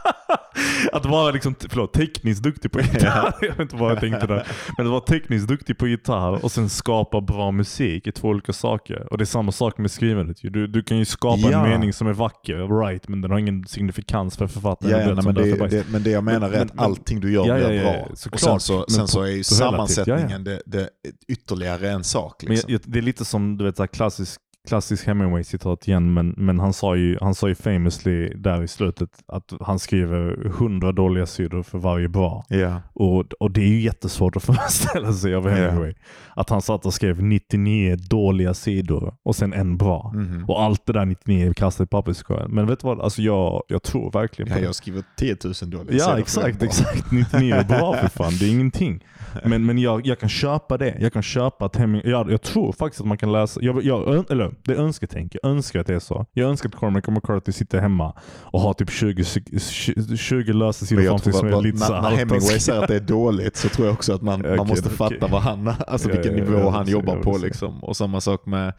Speaker 3: att vara liksom, förlåt, tekniskt duktig på gitarr. jag vet inte vad jag tänkte där. Men att vara tekniskt duktig på gitarr och sen skapa bra musik är två olika saker. Och det är samma sak med skrivandet. Du, du kan ju skapa ja. en mening som är vacker, right, men den har ingen signifikans för författaren.
Speaker 2: Ja, ja men, det, det, men det jag menar är att allting du gör
Speaker 3: ja,
Speaker 2: blir bra. och sen så, sen så är ju sammansättningen det, det, ytterligare en sak.
Speaker 3: Liksom. Men det är lite som du vet, så klassisk klassisk Hemingway-citat igen, men, men han, sa ju, han sa ju famously där i slutet att han skriver hundra dåliga sidor för varje bra.
Speaker 2: Yeah.
Speaker 3: Och, och det är ju jättesvårt att föreställa sig av Hemingway. Yeah. Att han satt och skrev 99 dåliga sidor och sen en bra. Mm -hmm. Och allt det där 99 kastade i papperskorgen. Men vet du vad, alltså jag, jag tror verkligen på
Speaker 2: ja,
Speaker 3: det.
Speaker 2: Jag skriver 10 000 dåliga
Speaker 3: Ja exakt, exakt. 99 är bra för fan, det är ingenting. Men, men jag, jag kan köpa det. Jag kan köpa att Hemingway, jag, jag tror faktiskt att man kan läsa, jag, jag, eller det är önsketänk. Jag önskar att det är så. Jag önskar att Cormac McCarthy sitter hemma och har typ 20, 20, 20 lösa sidor framför sig som är lite
Speaker 2: När, när Hemingway säger att det är dåligt så tror jag också att man, okay, man måste okay. fatta vad han, alltså ja, vilken ja, nivå han jobbar på. Liksom. Och samma sak med,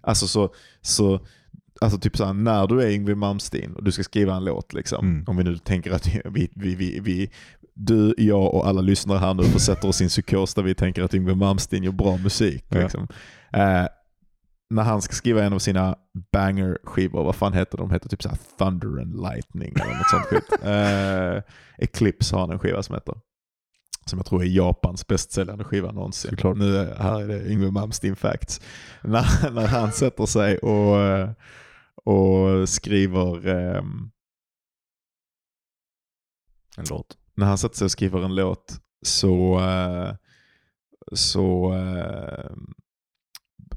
Speaker 2: alltså så, så Alltså typ såhär, när du är Yngwie Malmsteen och du ska skriva en låt, liksom, mm. om vi nu tänker att vi, vi, vi, vi, du, jag och alla lyssnare här nu försätter oss i en psykos där vi tänker att Yngwie Malmsteen gör bra musik. Liksom. Eh, när han ska skriva en av sina banger-skivor, vad fan heter de? De heter typ såhär Thunder and Lightning eller något sånt skit. Uh, Eclipse har han en skiva som heter. Som jag tror är Japans bästsäljande skiva någonsin.
Speaker 3: Såklart.
Speaker 2: Nu är, här är det Yngwie Malmsteen Facts. När, när han sätter sig och, och skriver um,
Speaker 3: En låt
Speaker 2: när han sätter sig och skriver en låt så, eh, så, eh,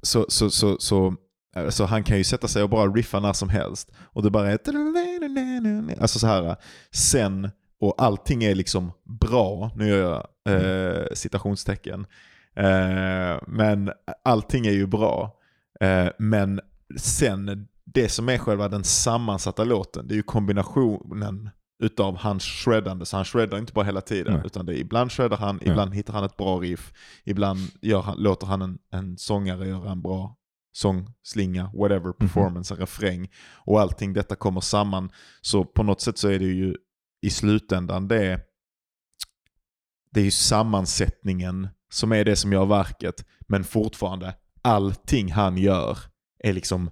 Speaker 2: så, så, så, så, eh, så han kan ju sätta sig och bara riffa när som helst. Och det bara är... Alltså så här. Sen, och allting är liksom bra, nu gör jag eh, citationstecken. Eh, men allting är ju bra. Eh, men sen, det som är själva den sammansatta låten, det är ju kombinationen utav hans shreddande. Så han shreddar inte bara hela tiden,
Speaker 3: Nej.
Speaker 2: utan det är, ibland shreddar han,
Speaker 3: Ja.
Speaker 2: ibland hittar han ett bra riff, ibland han, låter han en, en sångare göra en bra sång, slinga, whatever, performance, en refräng. Och allting detta kommer samman. Så på något sätt så är det ju i slutändan det, det är ju sammansättningen som är det som gör verket. Men fortfarande, allting han gör är liksom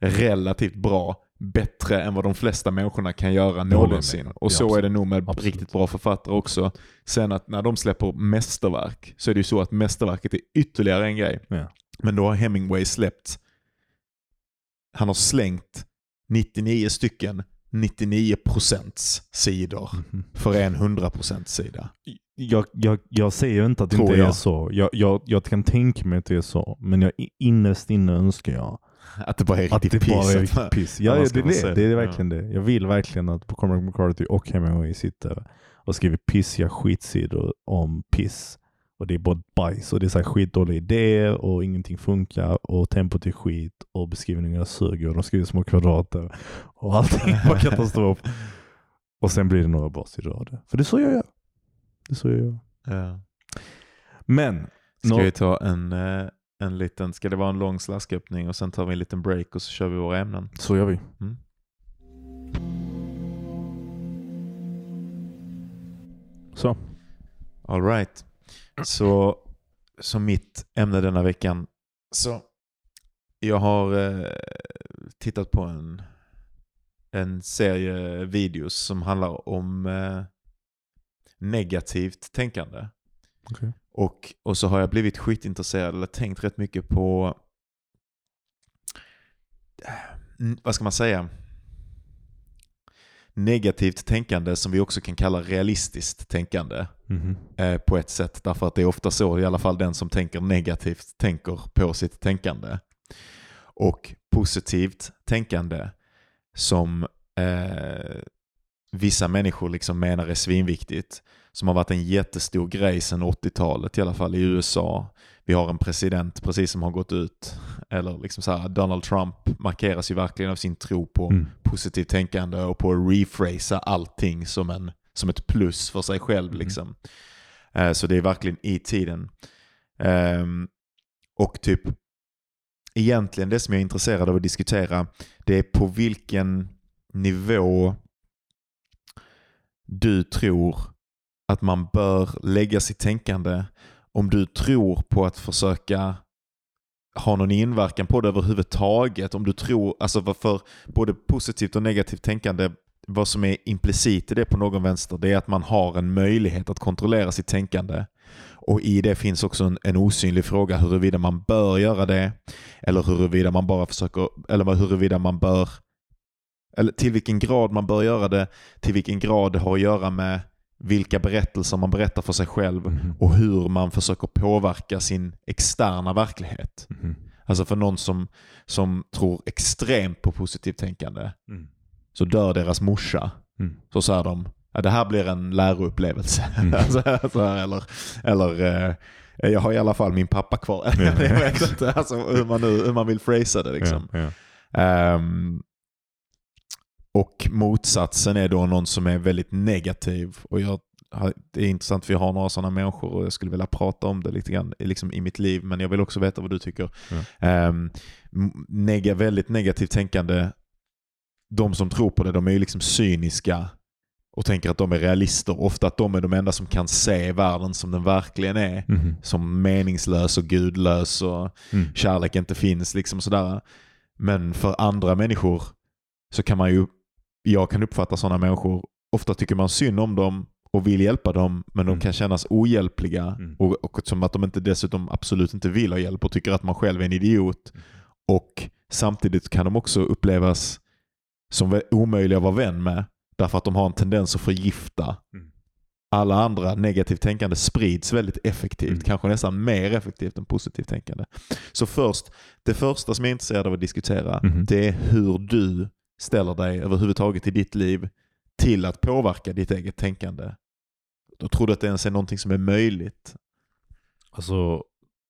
Speaker 2: relativt bra. Bättre än vad de flesta människorna kan göra någonsin. Och
Speaker 3: Ja,
Speaker 2: så är det nog med
Speaker 3: Absolut.
Speaker 2: riktigt bra författare också. Sen att när de släpper mästerverk så är det ju så att mästerverket är ytterligare en grej.
Speaker 3: Ja.
Speaker 2: Men då har Hemingway släppt, han har slängt 99 stycken 99% sidor
Speaker 3: Mhm.
Speaker 2: för en 100% sida.
Speaker 3: Jag, jag, jag säger inte att det
Speaker 2: Tror
Speaker 3: inte är
Speaker 2: jag.
Speaker 3: så. Jag, jag, jag kan tänka mig att det är så. Men jag, innerst inne önskar jag
Speaker 2: Att det bara är
Speaker 3: att
Speaker 2: riktigt
Speaker 3: det bara
Speaker 2: piss.
Speaker 3: är
Speaker 2: att
Speaker 3: riktigt piss.
Speaker 2: att
Speaker 3: Ja, det, det. det är verkligen det. Jag vill verkligen att Cormac McCarthy och Hemingway sitter och skriver pissiga skitsidor om piss. Och det är bara bajs och det är så här skitdåliga idéer och ingenting funkar och tempot är skit och beskrivningarna suger och de skriver små kvadrater och allting är bara katastrof. Och sen blir det några bra sidor av det. För det är så jag gör. Det är så jag gör.
Speaker 2: Ja.
Speaker 3: Men,
Speaker 2: Ska vi ta en, eh, en liten, ska det vara en lång slasköppning och sen tar vi en liten break och så kör vi våra ämnen.
Speaker 3: så gör vi.
Speaker 2: Mm.
Speaker 3: Så.
Speaker 2: All right. Så, så mitt ämne denna veckan. Så jag har eh, tittat på en, en serie videos som handlar om eh, negativt tänkande.
Speaker 3: Okej.
Speaker 2: Och, och så har jag blivit skitintresserad eller tänkt rätt mycket på, mm, vad ska man säga, negativt tänkande som vi också kan kalla realistiskt tänkande
Speaker 3: Mhm.
Speaker 2: eh, på ett sätt. Därför att det är ofta så, i alla fall den som tänker negativt tänker på sitt tänkande. Och positivt tänkande som eh, vissa människor liksom menar är svinviktigt. Som har varit en jättestor grej sedan 80-talet, i alla fall i USA. Vi har en president precis som har gått ut. Eller liksom så här, Donald Trump markeras ju verkligen av sin tro på
Speaker 3: Mm.
Speaker 2: positivt tänkande och på att rephrasa allting som, en, som ett plus för sig själv.
Speaker 3: Mm.
Speaker 2: Liksom. Eh, Så det är verkligen i tiden. Ehm, och typ egentligen det som jag är intresserad av att diskutera det är på vilken nivå du tror att man bör lägga sitt tänkande om du tror på att försöka ha någon inverkan på det överhuvudtaget. Om du tror, alltså varför både positivt och negativt tänkande, vad som är implicit i det på någon vänster, det är att man har en möjlighet att kontrollera sitt tänkande. Och i det finns också en, en osynlig fråga huruvida man bör göra det eller huruvida man bara försöker, eller huruvida man bör, eller till vilken grad man bör göra det, till vilken grad det har att göra med vilka berättelser man berättar för sig själv
Speaker 3: Mhm.
Speaker 2: och hur man försöker påverka sin externa verklighet.
Speaker 3: Mhm.
Speaker 2: Alltså för någon som, som tror extremt på positivt tänkande
Speaker 3: Mm.
Speaker 2: så dör deras morsa.
Speaker 3: Mm.
Speaker 2: Så säger de, ja, det här blir en läroupplevelse.
Speaker 3: Mm.
Speaker 2: alltså, eller eller eh, jag har i alla fall min pappa kvar.
Speaker 3: Ja,
Speaker 2: jag vet inte alltså, hur, man nu, hur man vill phrasa det. Liksom.
Speaker 3: Ja, ja.
Speaker 2: Ehm, och motsatsen är då någon som är väldigt negativ. Och jag, det är intressant för jag har några sådana människor och jag skulle vilja prata om det lite grann liksom i mitt liv. Men jag vill också veta vad du tycker. Ehm, m- nega, väldigt negativt tänkande, de som tror på det, de är ju liksom cyniska och tänker att de är realister. Ofta att de är de enda som kan se världen som den verkligen är.
Speaker 3: Mhm.
Speaker 2: Som meningslös och gudlös och
Speaker 3: Mm.
Speaker 2: kärlek inte finns. liksom sådär. Men för andra människor så kan man ju, jag kan uppfatta sådana människor, ofta tycker man synd om dem och vill hjälpa dem men de
Speaker 3: Mm.
Speaker 2: kan kännas ohjälpliga
Speaker 3: Mm.
Speaker 2: och, och som att de inte dessutom absolut inte vill ha hjälp och tycker att man själv är en idiot.
Speaker 3: Mm.
Speaker 2: Och samtidigt kan de också upplevas som omöjliga att vara vän med Därför att de har en tendens att förgifta.
Speaker 3: Mm.
Speaker 2: Alla andra negativt tänkande sprids väldigt effektivt.
Speaker 3: Mm.
Speaker 2: Kanske nästan mer effektivt än positivt tänkande. Så först, det första som jag är intresserad av att diskutera,
Speaker 3: Mhm.
Speaker 2: det är hur du ställer dig överhuvudtaget i ditt liv till att påverka ditt eget tänkande. Då tror du att det ens är någonting som är möjligt?
Speaker 3: Alltså,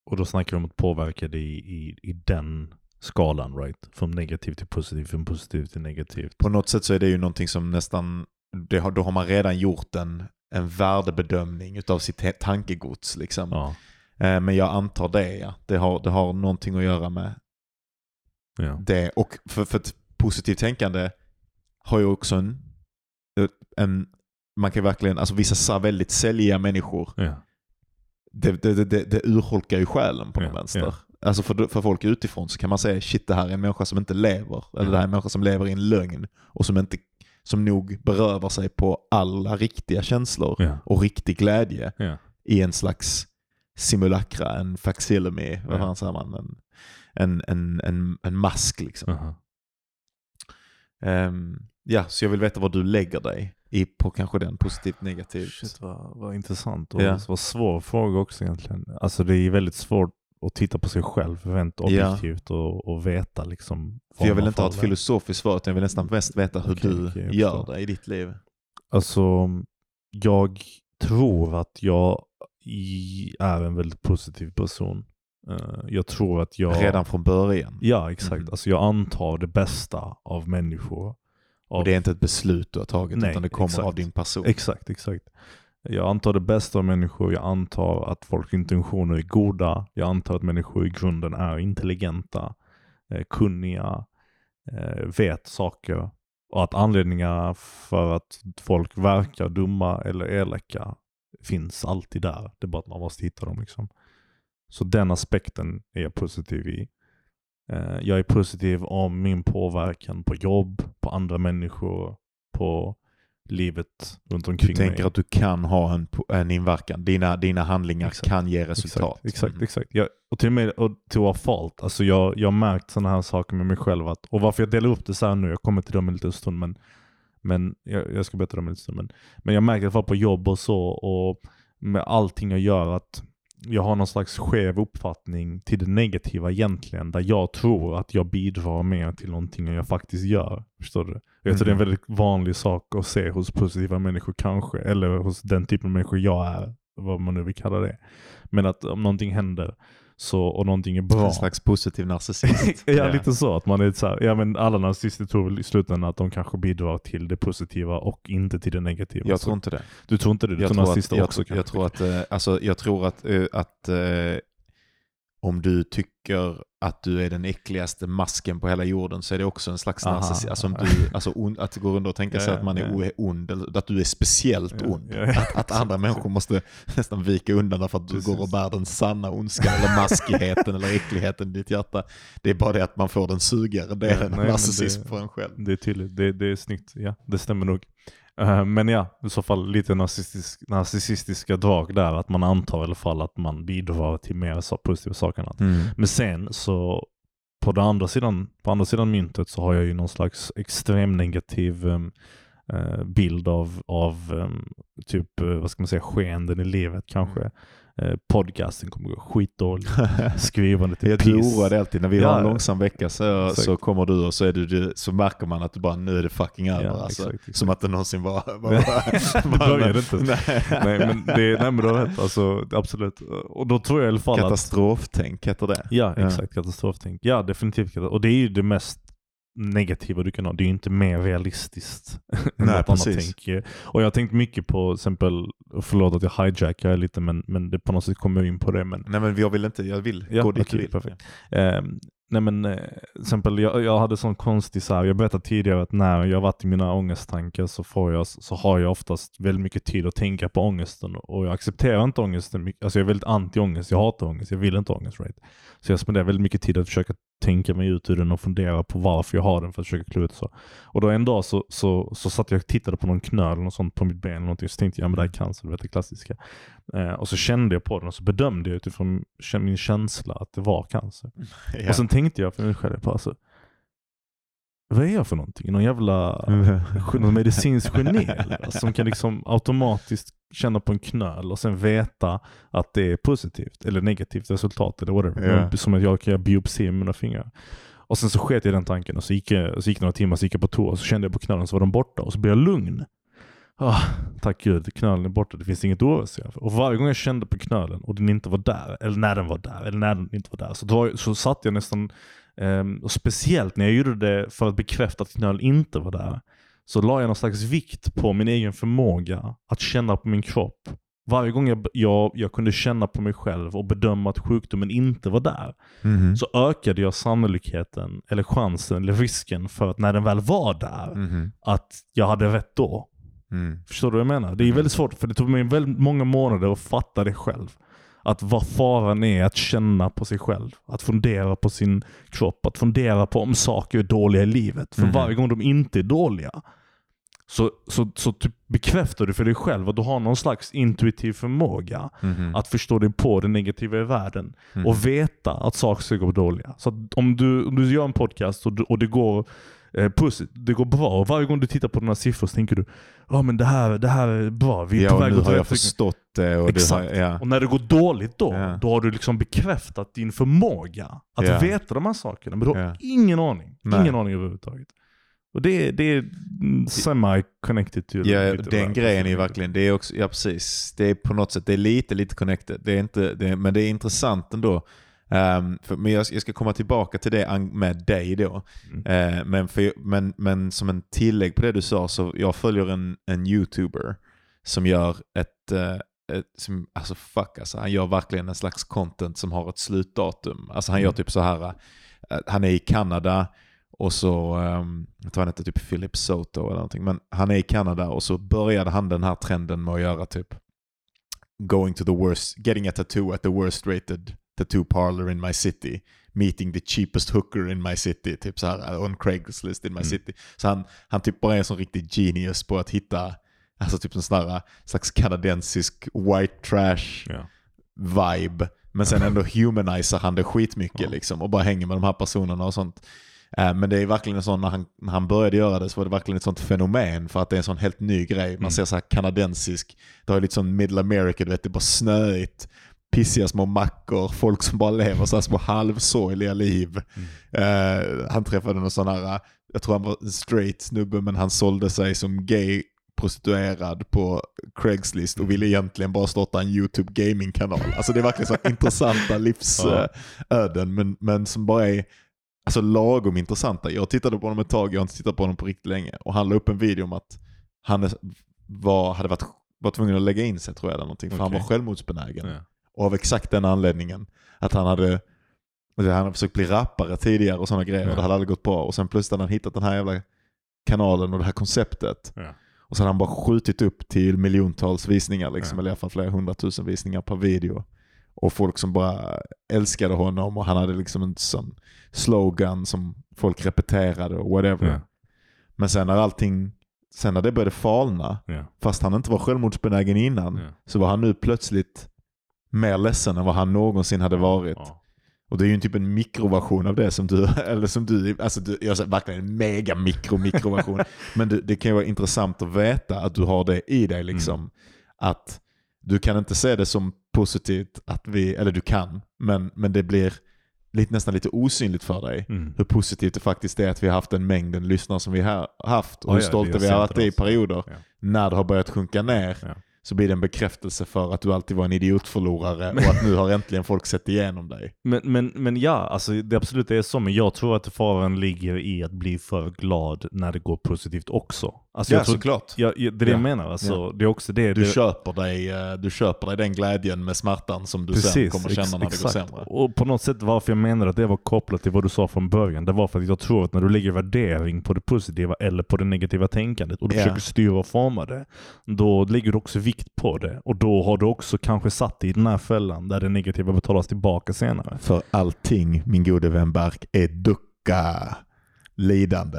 Speaker 3: och då snackar vi om att påverka det i, i, i den skalan, right? Från negativ till positiv, från positiv till negativt.
Speaker 2: På något sätt så är det ju någonting som nästan, har, då har man redan gjort en, en värdebedömning utav sitt tankegods. Liksom.
Speaker 3: Ja,
Speaker 2: Eh, Men jag antar det ja. Det har, det har någonting att göra med
Speaker 3: ja.
Speaker 2: det. Och för, för ett positivt tänkande har ju också en, en man kan verkligen, alltså vissa väldigt säljiga människor,
Speaker 3: ja.
Speaker 2: det, det, det, det, urholkar ju själen på
Speaker 3: Ja,
Speaker 2: något vänster.
Speaker 3: ja.
Speaker 2: Alltså för, för folk utifrån så kan man säga shit det här är en människa som inte lever. Eller
Speaker 3: Mm.
Speaker 2: det här är en människa som lever i en lögn. Och som, inte, som nog berövar sig på alla riktiga känslor
Speaker 3: Ja.
Speaker 2: och riktig glädje
Speaker 3: Ja.
Speaker 2: i en slags simulacra, en facsimile, vad
Speaker 3: Ja.
Speaker 2: fan säger man? En, en, en, en, en mask liksom.
Speaker 3: Aha.
Speaker 2: Ehm, ja, så jag vill veta vad du lägger dig i på kanske den positivt negativt.
Speaker 3: Shit vad, vad intressant och
Speaker 2: Ja.
Speaker 3: vad svår fråga också egentligen. Alltså det är väldigt svårt att titta på sig själv rent objektivt och, och veta liksom.
Speaker 2: För jag
Speaker 3: var
Speaker 2: vill inte ha ett filosofiskt svar, utan jag vill nästan mest veta hur
Speaker 3: Okej,
Speaker 2: du
Speaker 3: jag
Speaker 2: gör det i ditt liv.
Speaker 3: Alltså, jag tror att jag är en väldigt positiv person. Eh, jag tror att jag...
Speaker 2: Redan från början.
Speaker 3: Ja, exakt.
Speaker 2: Mhm.
Speaker 3: Alltså jag antar det bästa av människor. Av,
Speaker 2: Och det är inte ett beslut du har tagit,
Speaker 3: Nej,
Speaker 2: utan det kommer
Speaker 3: exakt.
Speaker 2: av din person.
Speaker 3: Exakt, exakt. Jag antar det bästa av människor. Jag antar att folks intentioner är goda. Jag antar att människor i grunden är intelligenta, eh, kunniga, eh, vet saker. Och att anledningar för att folk verkar dumma eller elaka finns alltid där. Det är bara att man måste hitta dem. Liksom. Så den aspekten är jag positiv i. Eh, jag är positiv om min påverkan på jobb, på andra människor, på livet runt
Speaker 2: Du
Speaker 3: omkring
Speaker 2: tänker
Speaker 3: mig.
Speaker 2: att du kan ha en, en inverkan. Dina, dina handlingar
Speaker 3: Exakt.
Speaker 2: kan ge resultat.
Speaker 3: Exakt, exakt.
Speaker 2: Mm.
Speaker 3: exakt. Jag, och till och med och till att falt. Alltså jag, jag har märkt sådana här saker med mig själv. Att, och varför jag delar upp det så här nu, jag kommer till dem en liten stund. Men, men jag, jag ska berätta dem en liten stund. Men, men jag märker att på jobb och så och med allting jag gör att jag har någon slags skev uppfattning till det negativa egentligen. Där jag tror att jag bidrar mer till någonting än jag faktiskt gör. Förstår du? Jag tror det är en väldigt vanlig sak att se hos positiva människor kanske. Eller hos den typen av människor jag är. Vad man nu vill kalla det. Men att om någonting händer så, och någonting är bra.
Speaker 2: En slags positiv narcissist.
Speaker 3: ja, lite så. Att man är så här, ja men alla narcissister tror väl i slutändan att de kanske bidrar till det positiva och inte till det negativa.
Speaker 2: Jag tror inte det.
Speaker 3: du tror inte det? Du
Speaker 2: Jag
Speaker 3: tror
Speaker 2: tror att,
Speaker 3: narcissister
Speaker 2: jag,
Speaker 3: också
Speaker 2: jag
Speaker 3: kanske?
Speaker 2: tror att, eh, alltså, jag tror att, eh, att eh, om du tycker att du är den äckligaste masken på hela jorden så är det också en slags narcissism. Alltså, du, alltså on, att gå runt och tänka sig
Speaker 3: Ja,
Speaker 2: att man är
Speaker 3: ja.
Speaker 2: ond, eller att du är speciellt ond.
Speaker 3: ja.
Speaker 2: Att, att andra människor måste nästan vika undan därför att du
Speaker 3: Precis.
Speaker 2: går och bär den sanna ondskan eller maskigheten eller äckligheten i ditt hjärta. Det är bara det att man får den sugare delen
Speaker 3: Ja,
Speaker 2: av
Speaker 3: nej,
Speaker 2: narcissism
Speaker 3: det-
Speaker 2: på en själv.
Speaker 3: Det är tydligt, det, det är snyggt. Ja, det stämmer nog. Eh, men ja, i så fall lite narcissistisk, narcissistiska drag där. Att man antar i alla fall att man bidrar till mer så positiva saker.
Speaker 2: Mm.
Speaker 3: Men sen så på, den andra sidan, på andra sidan myntet så har jag ju någon slags extrem negativ eh, bild av, av em, typ, eh, vad ska man säga, skeenden i livet kanske. Eh, podcasten kommer gå skitdåligt. Skrivandet är
Speaker 2: Jag är
Speaker 3: piss.
Speaker 2: oroad alltid. När vi
Speaker 3: Ja,
Speaker 2: har en
Speaker 3: ja.
Speaker 2: långsam vecka så,
Speaker 3: Exakt.
Speaker 2: så kommer du och så, är du, så märker man att du bara nu är det fucking över.
Speaker 3: Ja,
Speaker 2: alltså.
Speaker 3: exakt, exakt.
Speaker 2: Som att det någonsin var... var,
Speaker 3: Det började inte.
Speaker 2: Nej.
Speaker 3: nej, men det, nej men du har rätt, alltså, absolut. Och då tror jag i alla fall att
Speaker 2: Katastroftänk heter det.
Speaker 3: Ja,
Speaker 2: Ja.
Speaker 3: exakt. Katastroftänk. Ja, definitivt. Och det är ju det mest negativa du kan ha. Det är ju inte mer realistiskt än
Speaker 2: Nej,
Speaker 3: något annat tänk. Och jag har tänkt mycket på, exempel, förlåt att jag hijackar lite, men, men det på något sätt kommer jag in på det. Men,
Speaker 2: Nej men jag vill inte, jag vill
Speaker 3: Ja,
Speaker 2: gå dit
Speaker 3: okej,
Speaker 2: du vill.
Speaker 3: perfekt. Ehm, nej men, eh, till exempel, jag, jag hade sån konstig, så här, jag berättade tidigare att när jag varit i mina ångesttankar så, får jag, så har jag oftast väldigt mycket tid att tänka på ångesten och jag accepterar inte ångesten. Alltså jag är väldigt anti-ångest, jag hatar ångest, jag vill inte ha ångest. Right? Så jag spenderar väldigt mycket tid att försöka tänka mig ut ur den och fundera på varför jag har den för att försöka klura ut så. Och då en dag så, så, så satt jag och tittade på någon knöl eller något sånt på mitt ben eller någonting, så tänkte jag ja men det här är cancer, det är det klassiska. Eh, och så kände jag på den och så bedömde jag utifrån min känsla att det var cancer.
Speaker 2: Ja.
Speaker 3: Och sen tänkte jag för mig själv på alltså, vad är jag för någonting? Någon jävla någon medicinsk geni som kan liksom automatiskt känna på en knöl och sen veta att det är positivt eller negativt resultat eller whatever.
Speaker 2: Ja.
Speaker 3: Som att jag kan göra biopsi med mina fingrar. Och sen så sket jag i den tanken och så gick, jag, så gick några timmar, så gick jag på toa och så kände jag på knölen så var de borta och så blev jag lugn. Ah, tack gud, knölen är borta, det finns inget att oroa sig över. Och varje gång jag kände på knölen och den inte var där, eller när den var där, eller när den inte var där, så, då, så satt jag nästan, ehm, och speciellt när jag gjorde det för att bekräfta att knölen inte var där, så la jag någon slags vikt på min egen förmåga att känna på min kropp. Varje gång jag, jag, jag kunde känna på mig själv och bedöma att sjukdomen inte var där,
Speaker 2: Mhm.
Speaker 3: så ökade jag sannolikheten, eller chansen, eller risken för att när den väl var där,
Speaker 2: Mhm.
Speaker 3: att jag hade rätt då.
Speaker 2: Mm.
Speaker 3: Förstår du vad jag menar? Det är väldigt svårt, för det tog mig väldigt många månader att fatta det själv. Att vad faran är att känna på sig själv. Att fundera på sin kropp. Att fundera på om saker är dåliga i livet. För
Speaker 2: Mhm.
Speaker 3: varje gång de inte är dåliga så, så, så typ bekräftar du för dig själv att du har någon slags intuitiv förmåga
Speaker 2: Mhm.
Speaker 3: att förstå dig på det negativa i världen.
Speaker 2: Mm.
Speaker 3: Och veta att saker ska gå dåliga. Så om du, om du gör en podcast och, du, och det går eh, pussigt, det går bra. Och varje gång du tittar på dina siffror så tänker du ja men det här, det här är bra. Vi är
Speaker 2: Ja,
Speaker 3: på
Speaker 2: och
Speaker 3: väg åt
Speaker 2: har jag
Speaker 3: rätt riktning."
Speaker 2: förstått det. Och det har,
Speaker 3: Exakt.
Speaker 2: ja.
Speaker 3: Och när det går dåligt då,
Speaker 2: Ja.
Speaker 3: då har du liksom bekräftat din förmåga att
Speaker 2: Ja.
Speaker 3: veta de här sakerna. Men du har ingen aning.
Speaker 2: Nej.
Speaker 3: Ingen aning överhuvudtaget. Och det, det är semi-connected to
Speaker 2: Ja, den grejen är verkligen, det är också, ja precis, det är på något sätt, det är lite, lite connected. Det är inte, det, men det är intressant ändå. Um, för, men jag, jag ska komma tillbaka till det med dig då.
Speaker 3: Mm.
Speaker 2: Eh, men, för, men, men som en tillägg på det du sa, så jag följer en, en YouTuber som gör ett, eh, ett som, alltså fuck alltså, han gör verkligen en slags content som har ett slutdatum. Alltså han gör
Speaker 3: Mm.
Speaker 2: typ så här, eh, han är i Kanada och så, um, jag tror han heter typ Philip Soto eller någonting, men han är i Kanada och så började han den här trenden med att göra typ going to the worst, getting a tattoo at the worst rated tattoo parlor in my city, meeting the cheapest hooker in my city, typ så här on Craigslist in my
Speaker 3: Mm.
Speaker 2: city. Så han, han typ bara är en sån riktig genius på att hitta, alltså typ en sån där slags kanadensisk white trash
Speaker 3: Ja.
Speaker 2: vibe. Men sen ändå humanisar han det skitmycket
Speaker 3: Ja.
Speaker 2: liksom och bara hänger med de här personerna och sånt. Eh, Men det är verkligen en sån, när han, när han började göra det så var det verkligen ett sånt fenomen för att det är en sån helt ny grej. Man
Speaker 3: Mm.
Speaker 2: ser så här kanadensisk, det har ju lite sån middle America, du vet det är bara snöigt, pissiga små mackor, folk som bara lever så här små halvsorgliga liv. Eh, han träffade någon sån här, jag tror han var en straight snubbe men han sålde sig som gay prostituerad på Craigslist och ville egentligen bara starta en YouTube gaming-kanal. Alltså det är verkligen så intressanta livsöden men, men som bara är alltså lagom intressanta. Jag tittade på honom ett tag, jag har inte tittat på honom på riktigt länge och han la upp en video om att han var, hade varit, var tvungen att lägga in sig tror jag eller någonting för han
Speaker 3: Okej.
Speaker 2: var självmordsbenägen.
Speaker 3: Ja.
Speaker 2: Och av exakt den anledningen. Att han hade, han hade försökt bli rappare tidigare och sådana grejer
Speaker 3: Ja.
Speaker 2: och det hade aldrig gått bra. Och sen plötsligt hade han hittat den här jävla kanalen och det här konceptet.
Speaker 3: Ja.
Speaker 2: Och sen har han bara skjutit upp till miljontals visningar, liksom,
Speaker 3: Ja.
Speaker 2: eller i alla fall flera hundratusen visningar per video. Och folk som bara älskade honom och han hade liksom en sån slogan som folk repeterade och whatever. Men sen när allting, sen när det började falna, fast han inte var självmordsbenägen innan, så var han nu plötsligt mer ledsen än vad han någonsin hade varit.
Speaker 3: Ja.
Speaker 2: Och det är ju en typ en mikroversion av det som du, eller som du, alltså du, jag säger verkligen en mega mikro mikroversion. Men det, det kan ju vara intressant att veta att du har det i dig liksom.
Speaker 3: Mm.
Speaker 2: Att du kan inte se det som positivt att vi, eller du kan, men, men det blir lite, nästan lite osynligt för dig.
Speaker 3: Mm.
Speaker 2: Hur positivt det faktiskt är att vi har haft den mängden lyssnare som vi har haft och hur
Speaker 3: ja,
Speaker 2: stolta vi har varit i perioder.
Speaker 3: Ja.
Speaker 2: När det har börjat sjunka ner
Speaker 3: Ja
Speaker 2: så blir det en bekräftelse för att du alltid var en idiotförlorare och att nu har äntligen folk sett igenom dig.
Speaker 3: Men, men, men ja, alltså det absolut är så. Men jag tror att faran ligger i att bli för glad när det går positivt också. Alltså jag tror,
Speaker 2: såklart.
Speaker 3: ja, ja, det är det
Speaker 2: Ja.
Speaker 3: jag menar. Alltså, Det är också det.
Speaker 2: Du
Speaker 3: det,
Speaker 2: köper, dig, eh, du köper dig den glädjen med smärtan som du sen kommer känna när det går sämre.
Speaker 3: Och på något sätt varför jag menar att det var kopplat till vad du sa från början. Det var för att jag tror att när du lägger värdering på det positiva eller på det negativa tänkandet och du
Speaker 2: Ja.
Speaker 3: försöker styra och forma det. Då lägger du också vikt på det. Och då har du också kanske satt dig i den här fällan där det negativa betalas tillbaka senare.
Speaker 2: För allting, min gode vän Bark, är ducka lidande.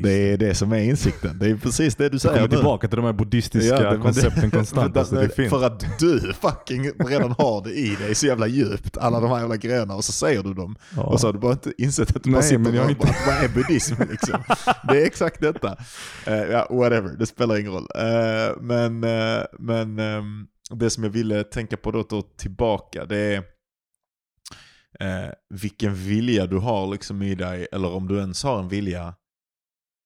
Speaker 2: Det är det som är insikten. Det är precis det du säger
Speaker 3: kommer
Speaker 2: nu.
Speaker 3: tillbaka till de här buddhistiska
Speaker 2: Ja,
Speaker 3: koncepten konstant. alltså, det finns.
Speaker 2: för att du fucking redan har det i dig så jävla djupt, alla de här jävla grejerna, och så säger du dem.
Speaker 3: Ja.
Speaker 2: Och så har du bara inte insett att du bara
Speaker 3: Nej,
Speaker 2: sitter
Speaker 3: men jag
Speaker 2: och bara, vad är buddhism liksom? Det är exakt detta. Eh, ja, whatever, det spelar ingen roll. Eh, men eh, men ehm, det som jag ville tänka på då, då tillbaka, det är vilken vilja du har liksom i dig, eller om du ens har en vilja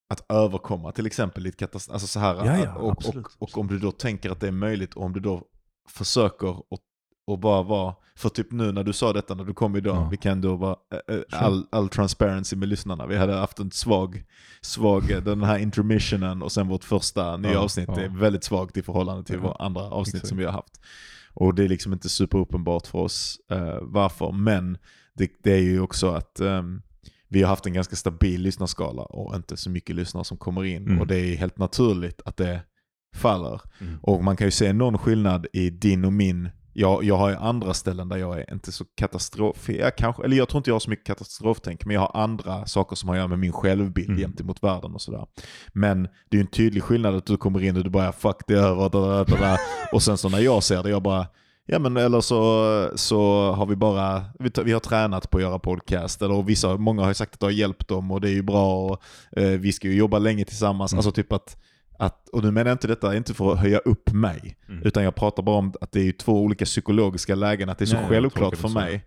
Speaker 2: att överkomma till exempel ditt katastrof. Alltså så här,
Speaker 3: Ja, ja,
Speaker 2: och, och,
Speaker 3: absolut,
Speaker 2: och om du då tänker att det är möjligt och om du då försöker och, och bara vara, för typ nu när du sa detta när du kom idag,
Speaker 3: Ja.
Speaker 2: vi kan då vara äh, äh, all, all transparency med lyssnarna. Vi hade haft en svag, svag, eh, den här intermissionen och sen vårt första nya avsnitt är väldigt svagt i förhållande till våra andra avsnitt
Speaker 3: exakt.
Speaker 2: som vi har haft. Och det är liksom inte superuppenbart för oss eh, varför, men det, det är ju också att ehm, vi har haft en ganska stabil lyssnarskala och inte så mycket lyssnare som kommer in.
Speaker 3: Mm.
Speaker 2: Och det är helt naturligt att det faller.
Speaker 3: Mm.
Speaker 2: Och man kan ju se någon skillnad i din och min. Jag, jag har ju andra ställen där jag är inte så katastrof... Jag kanske, eller jag tror inte jag har så mycket katastroftänk, men jag har andra saker som har att göra med min självbild
Speaker 3: Mm.
Speaker 2: gentemot världen och sådär. Men det är ju en tydlig skillnad att du kommer in och du bara fuck det är över, och sen så när jag ser det, jag bara Ja men eller så, så har vi bara, vi, vi har tränat på att göra podcast, eller och vissa, många har ju sagt att det har hjälpt dem och det är ju bra och eh, vi ska ju jobba länge tillsammans.
Speaker 3: Mm.
Speaker 2: Alltså typ att, att, och nu menar jag inte detta, inte för att höja upp mig,
Speaker 3: Mm.
Speaker 2: utan jag pratar bara om att det är två olika psykologiska lägen, att det är så
Speaker 3: Nej,
Speaker 2: självklart för
Speaker 3: så.
Speaker 2: mig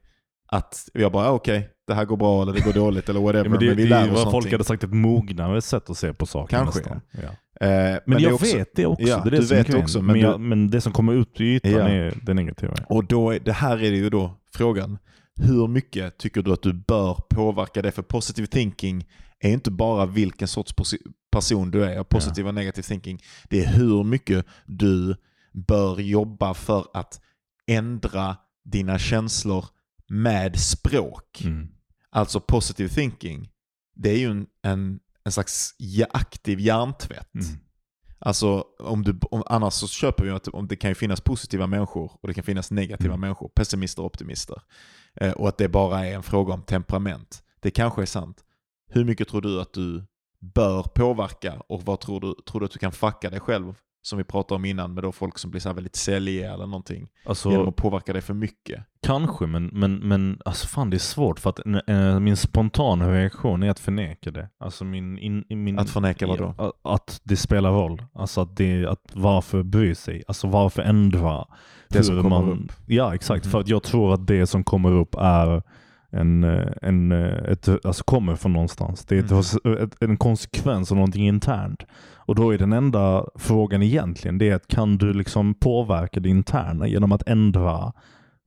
Speaker 2: att jag bara, ah, okej, det här går bra eller det går dåligt eller whatever,
Speaker 3: Ja, men det,
Speaker 2: men vi
Speaker 3: det
Speaker 2: lär
Speaker 3: är
Speaker 2: oss
Speaker 3: vad folk
Speaker 2: någonting.
Speaker 3: hade sagt ett mognare sätt att se på saker
Speaker 2: Kanske.
Speaker 3: Ja.
Speaker 2: Eh,
Speaker 3: Men,
Speaker 2: det är
Speaker 3: jag
Speaker 2: också-
Speaker 3: vet det också.
Speaker 2: Ja,
Speaker 3: det är det
Speaker 2: du
Speaker 3: som
Speaker 2: vet också, men
Speaker 3: Men, jag, men det som kommer ut i ytan
Speaker 2: Ja.
Speaker 3: är det negativa.
Speaker 2: Och då är, det här är det ju då frågan. Hur mycket tycker du att du bör påverka det? För positive thinking är inte bara vilken sorts person du är. Positiv och negativ thinking. Det är hur mycket du bör jobba för att ändra dina känslor med språk.
Speaker 3: Mm.
Speaker 2: Alltså positive thinking. Det är ju en, en, en slags aktiv hjärntvätt.
Speaker 3: Mm.
Speaker 2: Alltså om du, om, annars så köper vi att om det kan ju finnas positiva människor och det kan finnas negativa
Speaker 3: Mm.
Speaker 2: människor, pessimister och optimister. Eh, och att det bara är en fråga om temperament. Det kanske är sant. Hur mycket tror du att du bör påverka och vad tror du, tror du att du kan fucka dig själv? Som vi pratade om innan med då folk som blir så väldigt säljiga eller någonting.
Speaker 3: Alltså,
Speaker 2: Genom att påverka dig för mycket.
Speaker 3: Kanske, men, men, men alltså fan det är svårt för att äh, min spontana reaktion är att förneka det. Alltså min... In, min
Speaker 2: Att förneka vad då?
Speaker 3: Att, att det spelar roll. Alltså att det, att varför bry sig? Alltså varför ändra?
Speaker 2: Det som kommer upp.
Speaker 3: Ja, exakt.
Speaker 2: Mhm.
Speaker 3: För att jag tror att det som kommer upp är en, eh, en, eh, ett, alltså kommer från någonstans. Det är ett,
Speaker 2: Mhm.
Speaker 3: ett, en konsekvens av någonting internt. Och då är den enda frågan egentligen det är att kan du liksom påverka det interna genom att ändra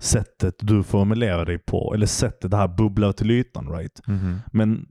Speaker 3: sättet du formulerar dig på eller sättet det här bubblar till ytan. Right? Men,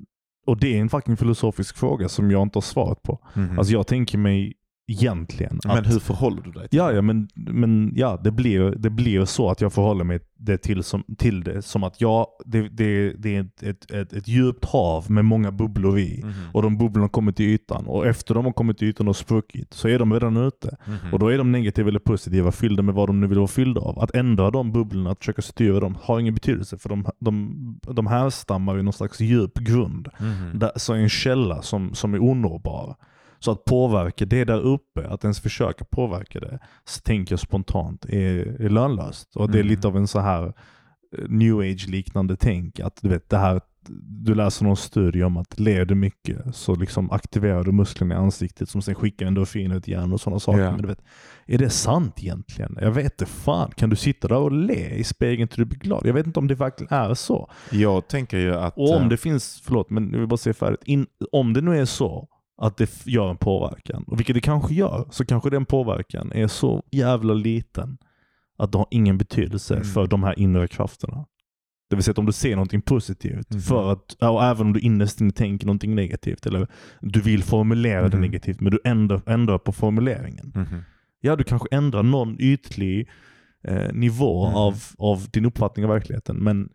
Speaker 3: och det är en fucking filosofisk fråga som jag inte har svaret på.
Speaker 2: Mhm.
Speaker 3: Alltså jag tänker mig egentligen att
Speaker 2: Men hur förhåller du dig till
Speaker 3: Ja, ja men, men ja, det, blir, det blir så att jag förhåller mig det till, som, till det som att jag, det, det, det är ett, ett, ett, djupt hav med många bubblor i.
Speaker 2: Mhm.
Speaker 3: Och de bubblorna kommer till ytan. Och efter de har kommit till ytan och spruckit så är de redan ute.
Speaker 2: Mhm.
Speaker 3: Och då är de negativa eller positiva fyllda med vad de nu vill vara fyllda av. Att ändra de bubblorna, att försöka styra dem, har ingen betydelse. För de, de, de härstammar i någon slags djup grund.
Speaker 2: Mhm.
Speaker 3: Där, så en källa som, som är onåbar. Så att påverka det där uppe, att ens försöka påverka det, så tänker jag spontant är, är lönlöst. Och det är
Speaker 2: Mm.
Speaker 3: lite av en så här eh, new age-liknande tänk. Att du vet, det här, du läser någon studie om att ler du mycket så liksom aktiverar du musklerna i ansiktet som sen skickar endorfiner till hjärnan och sådana saker.
Speaker 2: Ja.
Speaker 3: Men du vet, är det sant egentligen? Jag vet inte fan. Kan du sitta där och le i spegeln till du blir glad? Jag vet inte om det verkligen är så.
Speaker 2: Jag tänker ju att...
Speaker 3: Och om
Speaker 2: eh,
Speaker 3: det finns, förlåt men jag vill bara säga färdigt. In, om det nu är så att det gör en påverkan, och vilket det kanske gör, så kanske den påverkan är så jävla liten att det har ingen betydelse
Speaker 2: Mm.
Speaker 3: för de här inre krafterna. Det vill säga att om du ser någonting positivt,
Speaker 2: Mhm.
Speaker 3: för att, och även om du innerst inne tänker någonting negativt, eller du vill formulera det
Speaker 2: Mhm.
Speaker 3: negativt, men du ändrar, ändrar på formuleringen.
Speaker 2: Mhm.
Speaker 3: Ja, du kanske ändrar någon ytlig eh, nivå
Speaker 2: Mm.
Speaker 3: av, av din uppfattning av verkligheten, men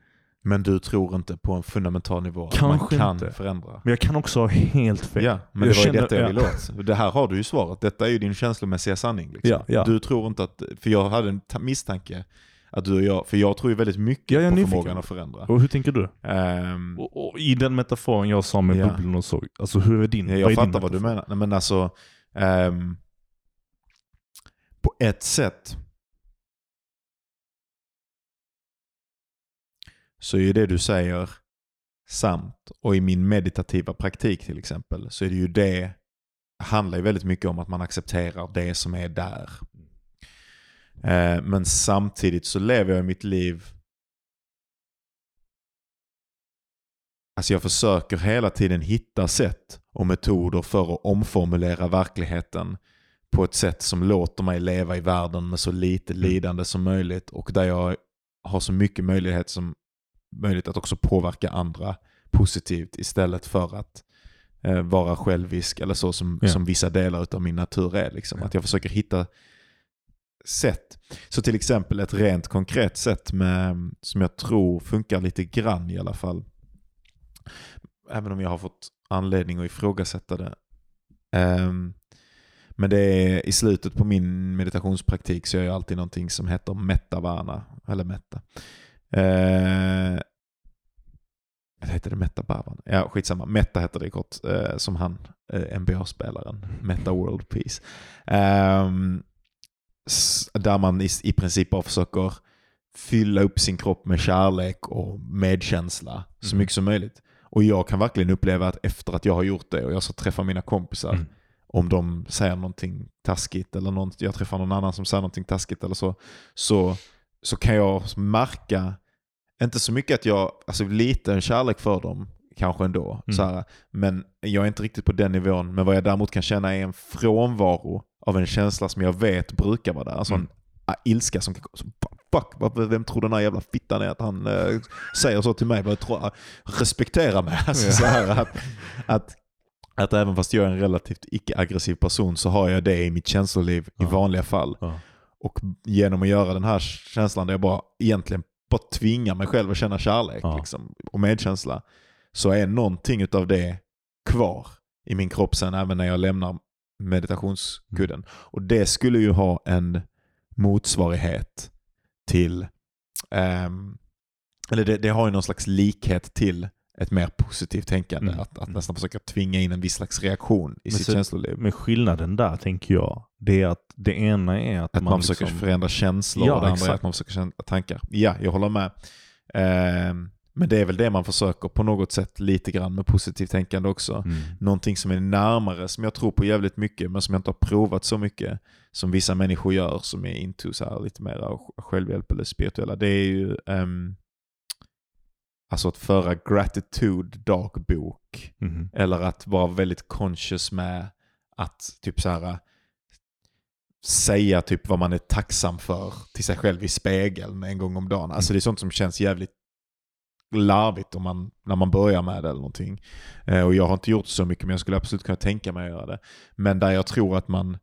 Speaker 2: Men du tror inte på en fundamental nivå att
Speaker 3: Kanske
Speaker 2: man kan
Speaker 3: inte.
Speaker 2: förändra?
Speaker 3: men jag kan också ha helt fel.
Speaker 2: Ja, men det
Speaker 3: Jag
Speaker 2: var ju detta jag
Speaker 3: ja.
Speaker 2: ville åt. Det här har du ju svaret. Detta är ju din känslomässiga sanning. Liksom.
Speaker 3: Ja, ja.
Speaker 2: Du tror inte att, för jag hade en ta- misstanke att du och jag, för jag tror ju väldigt mycket
Speaker 3: Ja,
Speaker 2: på
Speaker 3: nyfiken.
Speaker 2: förmågan att förändra.
Speaker 3: Och hur tänker du?
Speaker 2: Ehm,
Speaker 3: Och, och I den metaforen jag sa med
Speaker 2: Ja.
Speaker 3: bubblan och så, alltså hur är din?
Speaker 2: Ja,
Speaker 3: vad
Speaker 2: jag
Speaker 3: din
Speaker 2: fattar vad du menar. Men alltså, ehm, på ett sätt så är ju det du säger sant. Och i min meditativa praktik till exempel så är det ju det, handlar ju väldigt mycket om att man accepterar det som är där. Eh, men samtidigt så lever jag mitt liv Alltså jag försöker hela tiden hitta sätt och metoder för att omformulera verkligheten på ett sätt som låter mig leva i världen med så lite lidande som möjligt och där jag har så mycket möjlighet som möjligt att också påverka andra positivt istället för att eh, vara självisk eller så som,
Speaker 3: Ja.
Speaker 2: som vissa delar av min natur är. Liksom.
Speaker 3: Ja.
Speaker 2: Att jag försöker hitta sätt. Så till exempel ett rent konkret sätt med, som jag tror funkar lite grann i alla fall. Även om jag har fått anledning att ifrågasätta det. Ehm, men det är i slutet på min meditationspraktik så gör jag alltid någonting som heter mettavana. Eller metta. Eh, eller heter det Metta Bhavan? Ja, skitsamma. Metta heter det kort. Eh, som han, eh, NBA-spelaren. Metta World Peace. S- där man i, i princip bara försöker fylla upp sin kropp med kärlek och medkänsla så
Speaker 3: Mhm.
Speaker 2: mycket som möjligt. Och jag kan verkligen uppleva att efter att jag har gjort det och jag så träffar mina kompisar,
Speaker 3: Mm.
Speaker 2: om de säger någonting taskigt eller någon, jag träffar någon annan som säger någonting taskigt eller så, så, så kan jag märka, inte så mycket att jag, alltså lite en kärlek för dem kanske ändå,
Speaker 3: Mm.
Speaker 2: så här, men jag är inte riktigt på den nivån. Men vad jag däremot kan känna är en frånvaro av en känsla som jag vet brukar vara där. Alltså
Speaker 3: Mm.
Speaker 2: en ilska som, som fuck, vem tror den här jävla fittan är att han eh, säger så till mig? Vad tror, respektera mig. Alltså, så här, att, att, att även fast jag är en relativt icke-aggressiv person så har jag det i mitt känsloliv i
Speaker 3: Ja.
Speaker 2: vanliga fall.
Speaker 3: Ja.
Speaker 2: Och genom att göra den här känslan där jag bara egentligen bara tvingar mig själv att känna kärlek
Speaker 3: Ja.
Speaker 2: liksom, och medkänsla så är någonting utav det kvar i min kropp sen även när jag lämnar meditationskudden. Och det skulle ju ha en motsvarighet till, ehm, eller det, det har ju någon slags likhet till ett mer positivt tänkande.
Speaker 3: Mm.
Speaker 2: Att, att nästan försöka tvinga in en viss slags reaktion i
Speaker 3: Men
Speaker 2: sitt
Speaker 3: så-
Speaker 2: känsloliv.
Speaker 3: Men skillnaden där tänker jag, det är att det ena är att,
Speaker 2: Att man, försöker
Speaker 3: liksom,
Speaker 2: förändra känslor
Speaker 3: Ja,
Speaker 2: och det andra är
Speaker 3: exakt.
Speaker 2: att man försöker känna tankar. Ja, jag håller med. Ehm, men det är väl det man försöker på något sätt lite grann med positivt tänkande också.
Speaker 3: Mm.
Speaker 2: Någonting som är närmare, som jag tror på jävligt mycket, men som jag inte har provat så mycket som vissa människor gör som är into så här lite mer självhjälp eller spirituella. Det är ju ehm, alltså att föra gratitude dagbok.
Speaker 3: Mhm.
Speaker 2: Eller att vara väldigt conscious med att typ så här säga typ vad man är tacksam för till sig själv i spegeln en gång om dagen. Alltså det är sånt som känns jävligt larvigt om man, när man börjar med det eller någonting. Eh, och jag har inte gjort så mycket men jag skulle absolut kunna tänka mig att göra det. Men där jag tror att man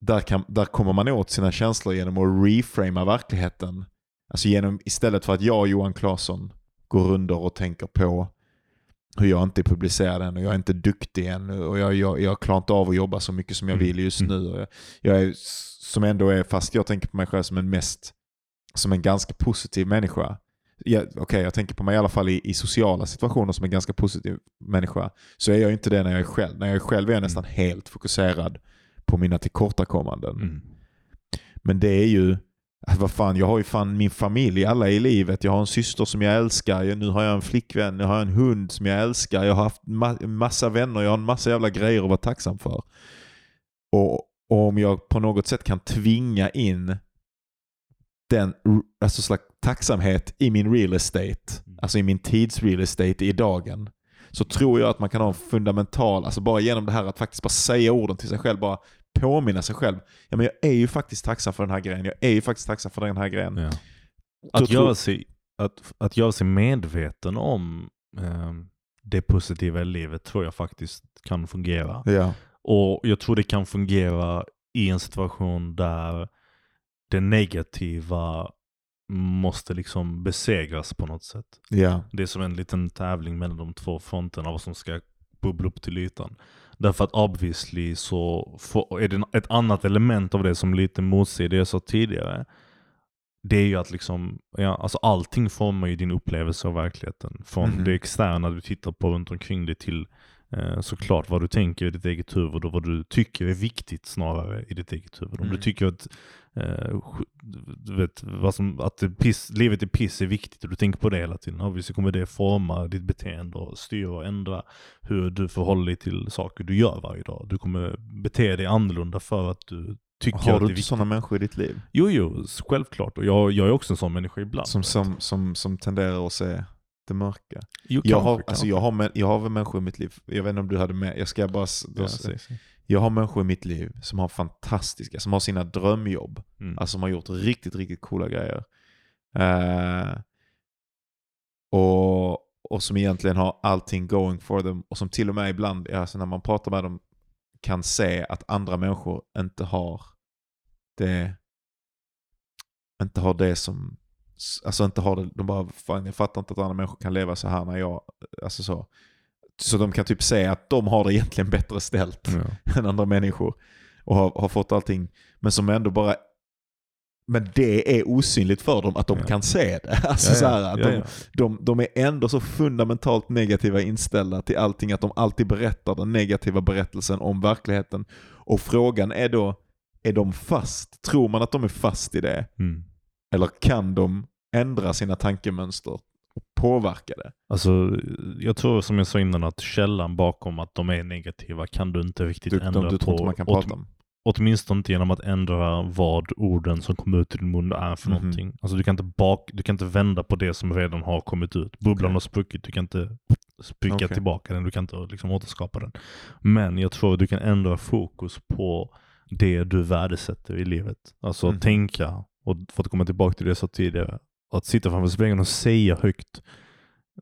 Speaker 2: där, kan, där kommer man åt sina känslor genom att reframa verkligheten. Alltså genom, istället för att jag och Johan Claesson går runder och tänker på hur jag inte är publicerad än och jag är inte duktig än och jag, jag, jag klarar inte av att jobba så mycket som jag
Speaker 3: Mm.
Speaker 2: vill just
Speaker 3: Mm.
Speaker 2: nu. Och jag, jag är, som ändå är, fast jag tänker på mig själv som en mest, som en ganska positiv människa. Ja, Okej, jag tänker på mig i alla fall i, i sociala situationer som en ganska positiv människa. Så är jag inte det när jag är själv. När jag är själv är jag nästan helt fokuserad på mina tillkortakommanden.
Speaker 3: Mm.
Speaker 2: Men det är ju, vad fan, jag har ju fan min familj, alla i livet. Jag har en syster som jag älskar, jag, nu har jag en flickvän, jag har en hund som jag älskar, jag har haft ma- massa vänner, jag har en massa jävla grejer att vara tacksam för. Och, och om jag på något sätt kan tvinga in den alltså slags tacksamhet i min real estate, alltså i min tids real estate i dagen, så tror jag att man kan ha en fundamental, alltså bara genom det här att faktiskt bara säga orden till sig själv, bara påminna sig själv. Ja men jag är ju faktiskt tacksam för den här grejen, jag är ju faktiskt tacksam för den här grejen.
Speaker 3: Ja. Att,
Speaker 2: tror-
Speaker 3: göra sig, att, att göra sig medveten om ehm, det positiva i livet tror jag faktiskt kan fungera.
Speaker 2: Ja.
Speaker 3: Och jag tror det kan fungera i en situation där det negativa måste liksom besegras på något sätt.
Speaker 2: Ja.
Speaker 3: Det är som en liten tävling mellan de två fronterna vad som ska bubbla upp till ytan. Därför att obviously så får, är det ett annat element av det som lite motsäger det jag sa tidigare. det är ju att liksom, ja, alltså allting formar ju din upplevelse av verkligheten. Från
Speaker 2: Mhm.
Speaker 3: det externa du tittar på runt omkring dig till såklart vad du tänker i ditt eget huvud och vad du tycker är viktigt snarare i ditt eget huvud. Om
Speaker 2: Mm.
Speaker 3: du tycker att, eh, du vet, vad som, att piss, livet är piss är viktigt och du tänker på det hela tiden, så kommer det forma ditt beteende och styra och ändra hur du förhåller dig till saker du gör varje dag. Du kommer bete dig annorlunda för att du tycker
Speaker 2: Har
Speaker 3: att
Speaker 2: du
Speaker 3: det är
Speaker 2: inte
Speaker 3: viktigt.
Speaker 2: sådana människor i ditt liv?
Speaker 3: Jo, jo, självklart. Och jag, jag är också en sån människa ibland.
Speaker 2: Som, som, som, som tenderar att se det mörka?
Speaker 3: jo,
Speaker 2: Jag
Speaker 3: kanske,
Speaker 2: har, alltså
Speaker 3: kanske.
Speaker 2: jag, har, jag har väl människor i mitt liv, jag vet inte om du hade med, jag ska bara... då
Speaker 3: Ja.
Speaker 2: Jag har människor i mitt liv som har fantastiska, som har sina drömjobb.
Speaker 3: Mm.
Speaker 2: Alltså som har gjort riktigt, riktigt coola grejer. Eh, och, och som egentligen har allting going for them. Och som till och med ibland, alltså när man pratar med dem, kan se att andra människor inte har det, inte har det som, alltså inte har det, de bara, fan jag fattar inte att andra människor kan leva så här när jag, alltså så. Så de kan typ säga att de har det egentligen bättre ställt
Speaker 3: Ja.
Speaker 2: än andra människor. Och har, har fått allting. Men som ändå bara... Men det är osynligt för dem att de
Speaker 3: Ja.
Speaker 2: kan se det. Alltså
Speaker 3: Ja,
Speaker 2: så här, att de. De, de är ändå så fundamentalt negativa inställda till allting att de alltid berättar den negativa berättelsen om verkligheten. Och frågan är då, är de fast? Tror man att de är fast i det?
Speaker 3: Mm.
Speaker 2: Eller kan de ändra sina tankemönster och påverka det?
Speaker 3: Alltså, jag tror som jag sa innan att källan bakom att de är negativa kan du inte riktigt
Speaker 2: Du,
Speaker 3: ändra
Speaker 2: de, du
Speaker 3: på.
Speaker 2: inte man kan
Speaker 3: Åt-
Speaker 2: prata om?
Speaker 3: Åtminstone inte genom att ändra vad orden som kommer ut ur din mun är för
Speaker 2: Mhm.
Speaker 3: någonting. Alltså du kan, inte bak, du kan inte vända på det som redan har kommit ut. Bubblan
Speaker 2: Okej.
Speaker 3: har spruckit, du kan inte spricka
Speaker 2: Okej.
Speaker 3: tillbaka den, du kan inte liksom återskapa den. Men jag tror att du kan ändra fokus på det du värdesätter i livet. Alltså att tänka, och för att komma tillbaka till det jag sa tidigare, att sitta framför spegeln och säga högt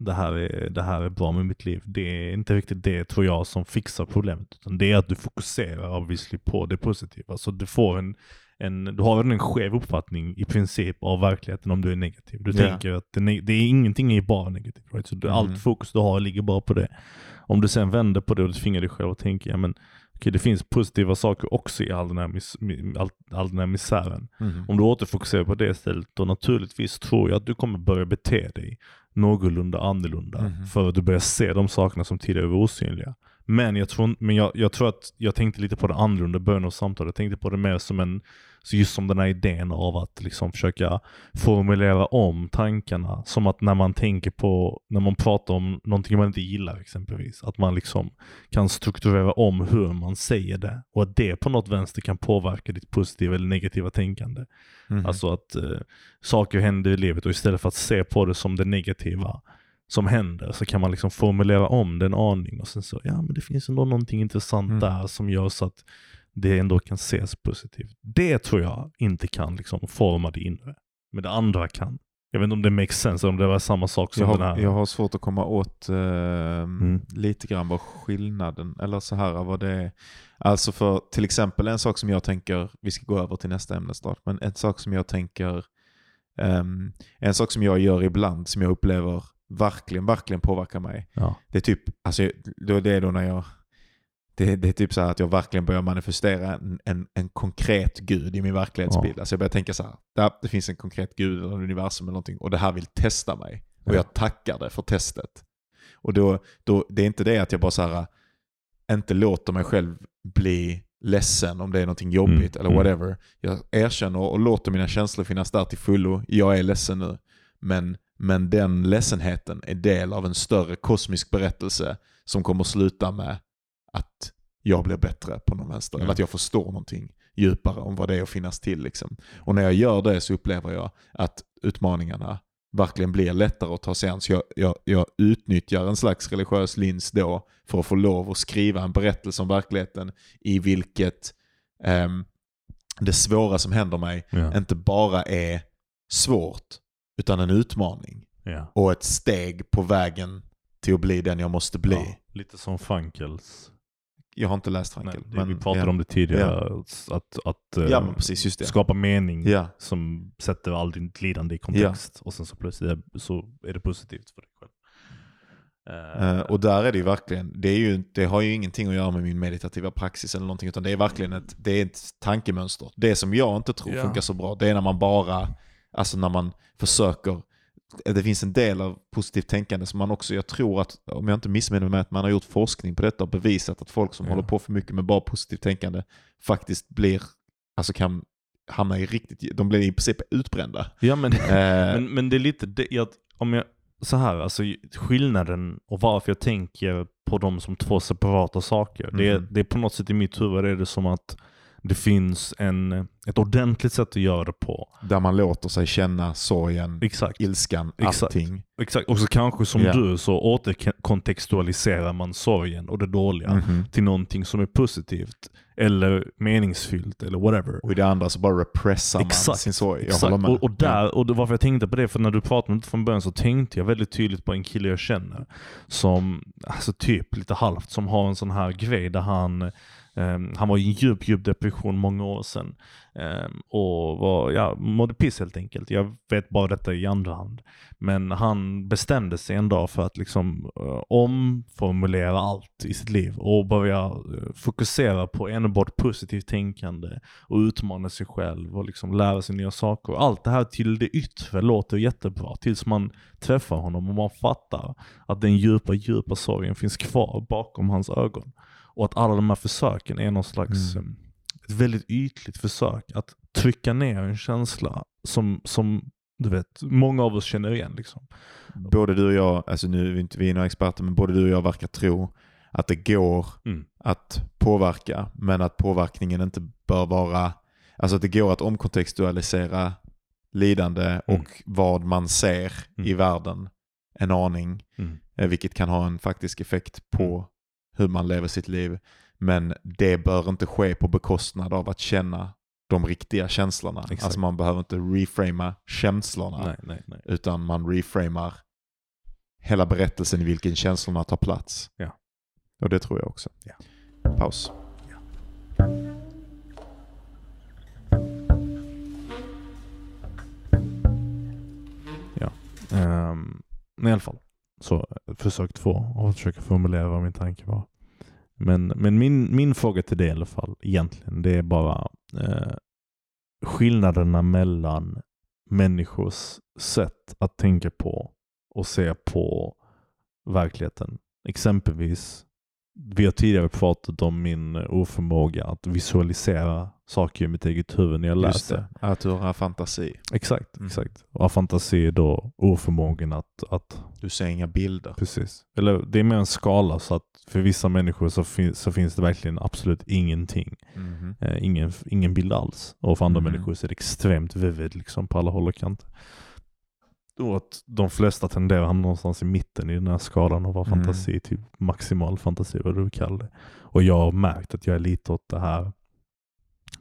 Speaker 3: det här, är, det här är bra med mitt liv. Det är inte riktigt det tror jag som fixar problemet. Utan det är att du fokuserar obviously på det positiva. Så du får en, en du har en skev uppfattning i princip av verkligheten om du är negativ. Du
Speaker 2: Ja.
Speaker 3: tänker att det, det är ingenting är bara negativt. Right? Så du,
Speaker 2: Mm.
Speaker 3: allt fokus du har ligger bara på det. Om du sen vänder på det och du tvingar dig själv att tänka, ja men det finns positiva saker också i all den här, mis, mi- all, all den här misären.
Speaker 2: Mhm.
Speaker 3: Om du återfokuserar på det istället, då naturligtvis tror jag att du kommer börja bete dig någorlunda annorlunda.
Speaker 2: Mhm.
Speaker 3: För att du börjar se de sakerna som tidigare var osynliga. Men jag tror, men jag, jag tror att jag tänkte lite på det annorlunda i början av samtalet. Jag tänkte på det mer som en, så just som den här idén av att liksom försöka formulera om tankarna. Som att när man tänker på, när man pratar om någonting man inte gillar exempelvis. Att man liksom kan strukturera om hur man säger det. Och att det på något vänster kan påverka ditt positiva eller negativa tänkande.
Speaker 2: Mhm.
Speaker 3: Alltså att eh, saker händer i livet och istället för att se på det som det negativa som händer så kan man liksom formulera om det en aning och sen så, ja men det finns ändå någonting intressant
Speaker 2: Mm.
Speaker 3: där som gör så att det ändå kan ses positivt. Det tror jag inte kan liksom forma det inre. Men det andra kan. Jag vet inte om det makes sense, om det var samma sak som
Speaker 2: jag,
Speaker 3: den
Speaker 2: har,
Speaker 3: här.
Speaker 2: jag har svårt att komma åt eh,
Speaker 3: Mm.
Speaker 2: lite grann vad skillnaden, eller så här vad det är. Alltså för till exempel en sak som jag tänker, vi ska gå över till nästa ämne snart, men en sak som jag tänker, ehm, en sak som jag gör ibland som jag upplever verkligen, verkligen påverkar mig.
Speaker 3: Ja.
Speaker 2: Det är typ, alltså det är då när jag, det, det är typ så här att jag verkligen börjar manifestera en, en, en konkret gud i min verklighetsbild. Alltså jag börjar tänka så här, där, det finns en konkret gud eller universum eller någonting och det här vill testa mig. Och
Speaker 3: Ja.
Speaker 2: jag tackar det för testet. Och då, då, det är inte det att jag bara så här, inte låter mig själv bli ledsen om det är någonting jobbigt
Speaker 3: Mm,
Speaker 2: eller
Speaker 3: mm.
Speaker 2: whatever. Jag erkänner och låter mina känslor finnas där till fullo. Jag är ledsen nu. Men, men den ledsenheten är del av en större kosmisk berättelse som kommer sluta med att jag blir bättre på någon vänster.
Speaker 3: Mm.
Speaker 2: Eller att jag förstår någonting djupare om vad det är att finnas till. Liksom. Och när jag gör det så upplever jag att utmaningarna verkligen blir lättare att ta sig an. Så jag, jag, jag utnyttjar en slags religiös lins då för att få lov att skriva en berättelse om verkligheten i vilket ehm, det svåra som händer mig
Speaker 3: Ja.
Speaker 2: inte bara är svårt utan en utmaning
Speaker 3: Ja.
Speaker 2: och ett steg på vägen till att bli den jag måste bli.
Speaker 3: Ja. Lite som Funkels.
Speaker 2: Jag har inte läst
Speaker 3: Nej,
Speaker 2: Frankel.
Speaker 3: det, vi pratade
Speaker 2: ja.
Speaker 3: om det tidigare. Att, att eh,
Speaker 2: Ja men precis,
Speaker 3: skapa mening
Speaker 2: Ja.
Speaker 3: som sätter all ditt lidande i kontext. Och sen så plötsligt så är det positivt för dig själv.
Speaker 2: Eh, och där är det ju verkligen, det, är ju, det har ju ingenting att göra med min meditativa praxis eller någonting, utan det är verkligen ett, det är ett tankemönster. Det som jag inte tror
Speaker 3: Ja.
Speaker 2: funkar så bra, det är när man bara alltså när man försöker, det finns en del av positivt tänkande som man också, jag tror att, om jag inte missminner mig, att man har gjort forskning på detta och bevisat att folk som
Speaker 3: Ja.
Speaker 2: håller på för mycket med bara positivt tänkande faktiskt blir, alltså kan hamna i riktigt, de blir i princip utbrända.
Speaker 3: Ja men,
Speaker 2: Eh,
Speaker 3: men, men det är lite, det, jag, om jag, så här, alltså skillnaden och varför jag tänker på dem som två separata saker. Det, är,
Speaker 2: Mhm.
Speaker 3: det är på något sätt i mitt huvud är det som att det finns en, ett ordentligt sätt att göra det på.
Speaker 2: där man låter sig känna sorgen,
Speaker 3: Exakt.
Speaker 2: ilskan,
Speaker 3: Exakt.
Speaker 2: allting.
Speaker 3: Exakt. Och så kanske som
Speaker 2: Ja.
Speaker 3: du så återkontextualiserar man sorgen och det dåliga
Speaker 2: Mhm.
Speaker 3: till någonting som är positivt. Eller meningsfyllt eller whatever.
Speaker 2: Och i det andra så bara repressar man
Speaker 3: Exakt.
Speaker 2: sin sorg.
Speaker 3: Exakt. Och, och, där, och varför jag tänkte på det, för när du pratade om det från början så tänkte jag väldigt tydligt på en kille jag känner. Som, alltså typ lite halvt, som har en sån här grej där han Um, han var i en djup, djup depression många år sedan. Um, och var, ja, mådde piss helt enkelt. Jag vet bara detta i andra hand. Men han bestämde sig en dag för att liksom uh, omformulera allt i sitt liv och börja uh, fokusera på enbart positivt tänkande och utmana sig själv och liksom lära sig nya saker. Allt det här till det yttre låter jättebra tills man träffar honom och man fattar att den djupa, djupa sorgen finns kvar bakom hans ögon. Och att alla de här försöken är någon slags,
Speaker 2: Mm.
Speaker 3: eh, ett väldigt ytligt försök att trycka ner en känsla som, som du vet, många av oss känner igen. Liksom.
Speaker 2: Både du och jag, alltså nu är vi inte vi några experter, men både du och jag verkar tro att det går
Speaker 3: Mm.
Speaker 2: att påverka, men att påverkningen inte bör vara, alltså att det går att omkontextualisera lidande och
Speaker 3: Mm.
Speaker 2: vad man ser i
Speaker 3: Mm.
Speaker 2: världen en aning,
Speaker 3: Mm.
Speaker 2: eh, vilket kan ha en faktisk effekt på hur man lever sitt liv. Men det bör inte ske på bekostnad av att känna de riktiga känslorna.
Speaker 3: Exakt.
Speaker 2: Alltså man behöver inte reframa känslorna
Speaker 3: Nej, nej, nej.
Speaker 2: utan man reframar hela berättelsen i vilken känslorna tar plats.
Speaker 3: Ja.
Speaker 2: Och det tror jag också.
Speaker 3: Ja.
Speaker 2: Paus.
Speaker 3: Um, I alla fall. Så försök två och försöka formulera vad min tanke var. Men, men min, min fråga till dig i alla fall, egentligen, det är bara eh, skillnaderna mellan människors sätt att tänka på och se på verkligheten. Exempelvis, vi har tidigare pratat om min oförmåga att visualisera saker i mitt eget huvud när jag
Speaker 2: Just
Speaker 3: läser.
Speaker 2: det, att du har fantasi.
Speaker 3: Exakt,
Speaker 2: Mm.
Speaker 3: exakt. Och fantasi är då oförmågan att, att
Speaker 2: Du ser inga bilder.
Speaker 3: Precis. Eller det är mer en skala så att för vissa människor så, fin- så finns det verkligen absolut ingenting.
Speaker 2: Mhm.
Speaker 3: Eh, ingen, ingen bild alls. Och för andra
Speaker 2: Mhm.
Speaker 3: människor så är det extremt vivid liksom på alla håll och kanter. Och att de flesta tenderar att hamna någonstans i mitten i den här skalan vara
Speaker 2: Mm.
Speaker 3: fantasi till maximal fantasi, vad du vill kalla det. Och jag har märkt att jag är lite åt det här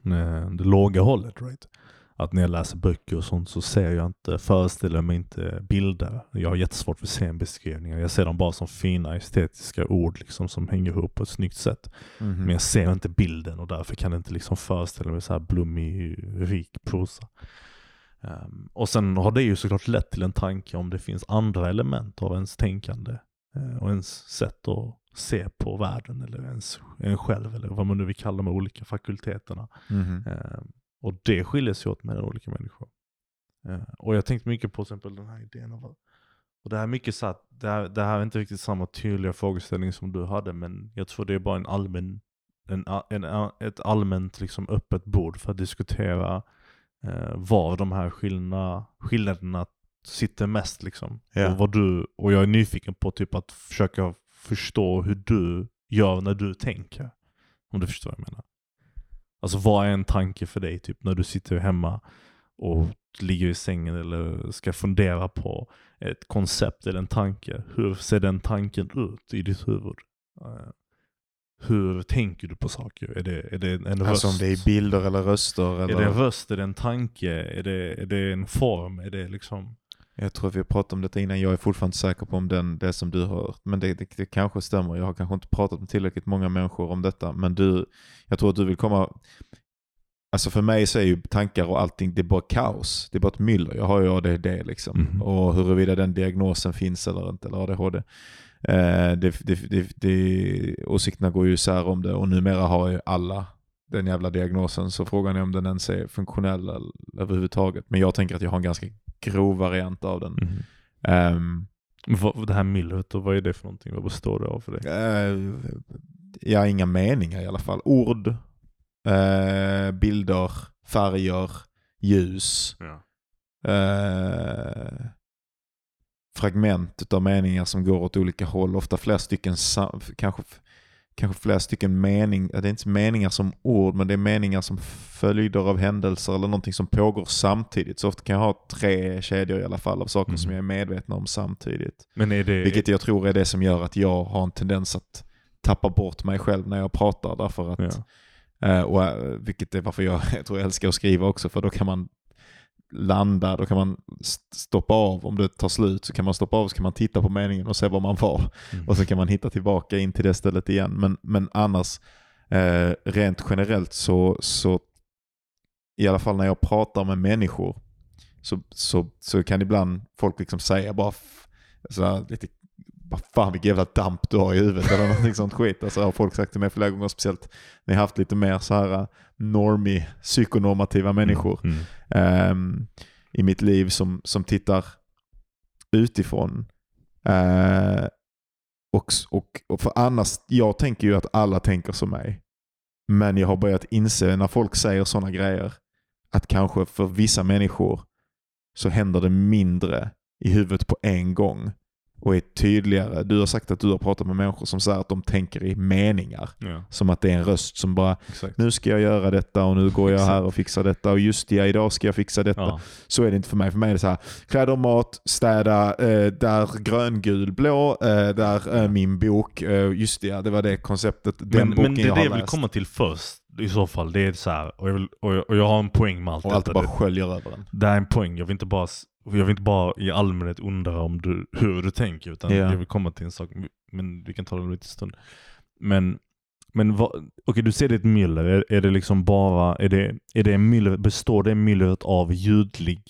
Speaker 3: eh, det låga hållet. Right? Att när jag läser böcker och sånt så ser jag inte, föreställer mig inte bilder. Jag har jättesvårt för scenbeskrivningar. Jag ser dem bara som fina estetiska ord liksom, som hänger ihop på ett snyggt sätt.
Speaker 2: Mhm.
Speaker 3: Men jag ser inte bilden och därför kan jag inte liksom föreställa mig så här blommig, rik prosa. Ehm, och sen har det ju såklart lett till en tanke om det finns andra element av ens tänkande eh, och ens sätt att se på världen eller ens en själv eller vad man nu vill kalla de olika fakulteterna.
Speaker 2: Mhm.
Speaker 3: Ehm, och det skiljer sig åt mellan olika människor. Ehm, och jag tänkte mycket på till exempel den här idén av och det här är mycket så att det här, det här är inte riktigt samma tydliga frågeställning som du hade men jag tror det är bara en allmän en, en, ett allmänt liksom öppet bord för att diskutera eh, var de här skillnaderna, skillnaderna sitter mest liksom.
Speaker 2: Ja.
Speaker 3: Och, vad du, och jag är nyfiken på typ att försöka förstå hur du gör när du tänker. Om du förstår vad jag menar. Alltså vad är en tanke för dig typ när du sitter hemma och ligger i sängen eller ska fundera på ett koncept eller en tanke. Hur ser den tanken ut i ditt huvud? Hur tänker du på saker? Är det, är det en röst?
Speaker 2: Alltså om det är bilder eller röster
Speaker 3: Är
Speaker 2: eller...
Speaker 3: det en röst? Är det en tanke? Är det, är det en form? Är det liksom...
Speaker 2: Jag tror att vi har pratat om detta innan, jag är fortfarande inte säker på om den, det som du har hört. Men det, det, det kanske stämmer, jag har kanske inte pratat med tillräckligt många människor om detta. Men du, jag tror att du vill komma... Alltså för mig så är ju tankar och allting, det är bara kaos. Det är bara ett myller. Jag har ju ADHD liksom.
Speaker 3: Mhm.
Speaker 2: Och huruvida den diagnosen finns eller inte, eller ADHD. Eh, det, det, det, åsikterna går ju isär om det och numera har ju alla den jävla diagnosen så frågan är om den ens är funktionell överhuvudtaget. Men jag tänker att jag har en ganska grov variant av den.
Speaker 3: Men vad- Det här myllret, vad är det för någonting? Vad består det av för dig?
Speaker 2: jag har inga meningar i alla fall. Ord, eh, bilder, färger, ljus.
Speaker 3: Ja.
Speaker 2: eh, fragment av meningar som går åt olika håll. Ofta flera stycken, kanske, kanske flera stycken mening, det är inte meningar som ord, men det är meningar som följder av händelser eller någonting som pågår samtidigt. Så ofta kan jag ha tre kedjor i alla fall av saker
Speaker 3: Mm.
Speaker 2: som jag är medveten om samtidigt.
Speaker 3: Det...
Speaker 2: Vilket jag tror är det som gör att jag har en tendens att tappa bort mig själv när jag pratar. Därför att,
Speaker 3: Ja.
Speaker 2: eh, och, eh, vilket är varför jag, jag tror jag älskar att skriva också, för då kan man landa, då kan man st- stoppa av. Om det tar slut så kan man stoppa av så kan man titta på meningen och se var man var.
Speaker 3: Mm.
Speaker 2: Och så kan man hitta tillbaka in till det stället igen. Men, men annars, eh, rent generellt så, så, i alla fall när jag pratar med människor, så, så, så kan ibland folk liksom säga bara f- så här, lite vad fan vilken jävla damp du har i huvudet eller någonting sånt skit. Alltså har folk sagt till mig flera gånger, speciellt när jag haft lite mer så här normie, psykonormativa människor
Speaker 3: Mm.
Speaker 2: ehm, i mitt liv som, som tittar utifrån. Eh, och, och, och för annars, jag tänker ju att alla tänker som mig. Men jag har börjat inse när folk säger sådana grejer att kanske för vissa människor så händer det mindre i huvudet på en gång och är tydligare. Du har sagt att du har pratat med människor som säger att de tänker i meningar.
Speaker 3: Ja,
Speaker 2: Som att det är en röst som bara,
Speaker 3: exakt.
Speaker 2: nu ska jag göra detta och nu går jag här och fixar detta och just det, idag ska jag fixa detta.
Speaker 3: Ja.
Speaker 2: Så är det inte för mig. För mig är det så här, kläder, mat, städa, eh, där grön, gul, blå, eh, där eh, min bok. Eh, just det, ja, det var det konceptet. Den
Speaker 3: Men,
Speaker 2: boken
Speaker 3: men det
Speaker 2: jag
Speaker 3: är det
Speaker 2: har
Speaker 3: jag vill
Speaker 2: läst.
Speaker 3: komma till först. I så fall, det är så här, och jag, vill, och jag, och jag har en poäng med allt
Speaker 2: Och allt
Speaker 3: detta.
Speaker 2: bara
Speaker 3: Det,
Speaker 2: sköljer över en.
Speaker 3: det är en poäng. Jag vill inte bara, jag vill inte bara i allmänhet undra om du, hur du tänker, utan
Speaker 2: Ja.
Speaker 3: jag vill komma till en sak. Men vi kan ta det lite stund. Men, men vad, okej du ser det ett myller. Är, är det liksom bara, är det, är det en myller, består det myllret av ljudlig,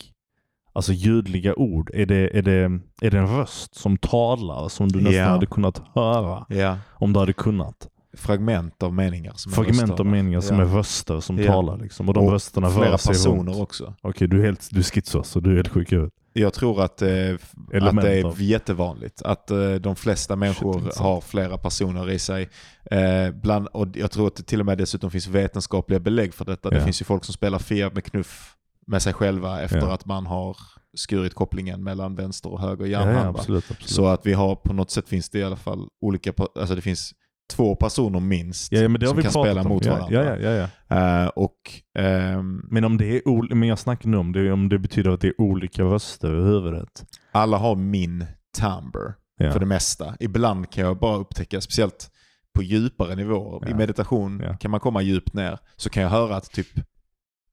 Speaker 3: alltså ljudliga ord? Är det, är det, är det en röst som talar som du nästan
Speaker 2: Ja.
Speaker 3: hade kunnat höra?
Speaker 2: Ja.
Speaker 3: Om du hade kunnat?
Speaker 2: Fragment av meningar. Som
Speaker 3: Fragment
Speaker 2: röster.
Speaker 3: av meningar som
Speaker 2: Ja.
Speaker 3: är röster som
Speaker 2: Ja.
Speaker 3: talar liksom. Och de
Speaker 2: Och
Speaker 3: rösterna
Speaker 2: Flera personer
Speaker 3: runt.
Speaker 2: också.
Speaker 3: Okej, du är helt du är schizo, så du är helt sjuk i huvudet.
Speaker 2: Jag tror att, eh, att det är
Speaker 3: av-
Speaker 2: jättevanligt att eh, de flesta människor
Speaker 3: intressant.
Speaker 2: har flera personer i sig. Eh, bland, och jag tror att det till och med dessutom finns vetenskapliga belägg för detta. Det
Speaker 3: Ja.
Speaker 2: finns ju folk som spelar Fia med knuff med sig själva efter
Speaker 3: Ja.
Speaker 2: att man har skurit kopplingen mellan vänster och höger hjärnhalva.
Speaker 3: ja, absolut, absolut.
Speaker 2: Så att vi har, på något sätt finns det i alla fall olika, alltså det finns två personer minst
Speaker 3: ja, ja,
Speaker 2: som kan spela
Speaker 3: om.
Speaker 2: mot varandra. Eh, och ehm,
Speaker 3: Men om det är men jag snackar nu om det, om det betyder att det är olika röster i huvudet.
Speaker 2: alla har min timbre. För det mesta. Ibland kan jag bara upptäcka, speciellt på djupare nivåer. I meditation kan man komma djupt ner. Så kan jag höra att typ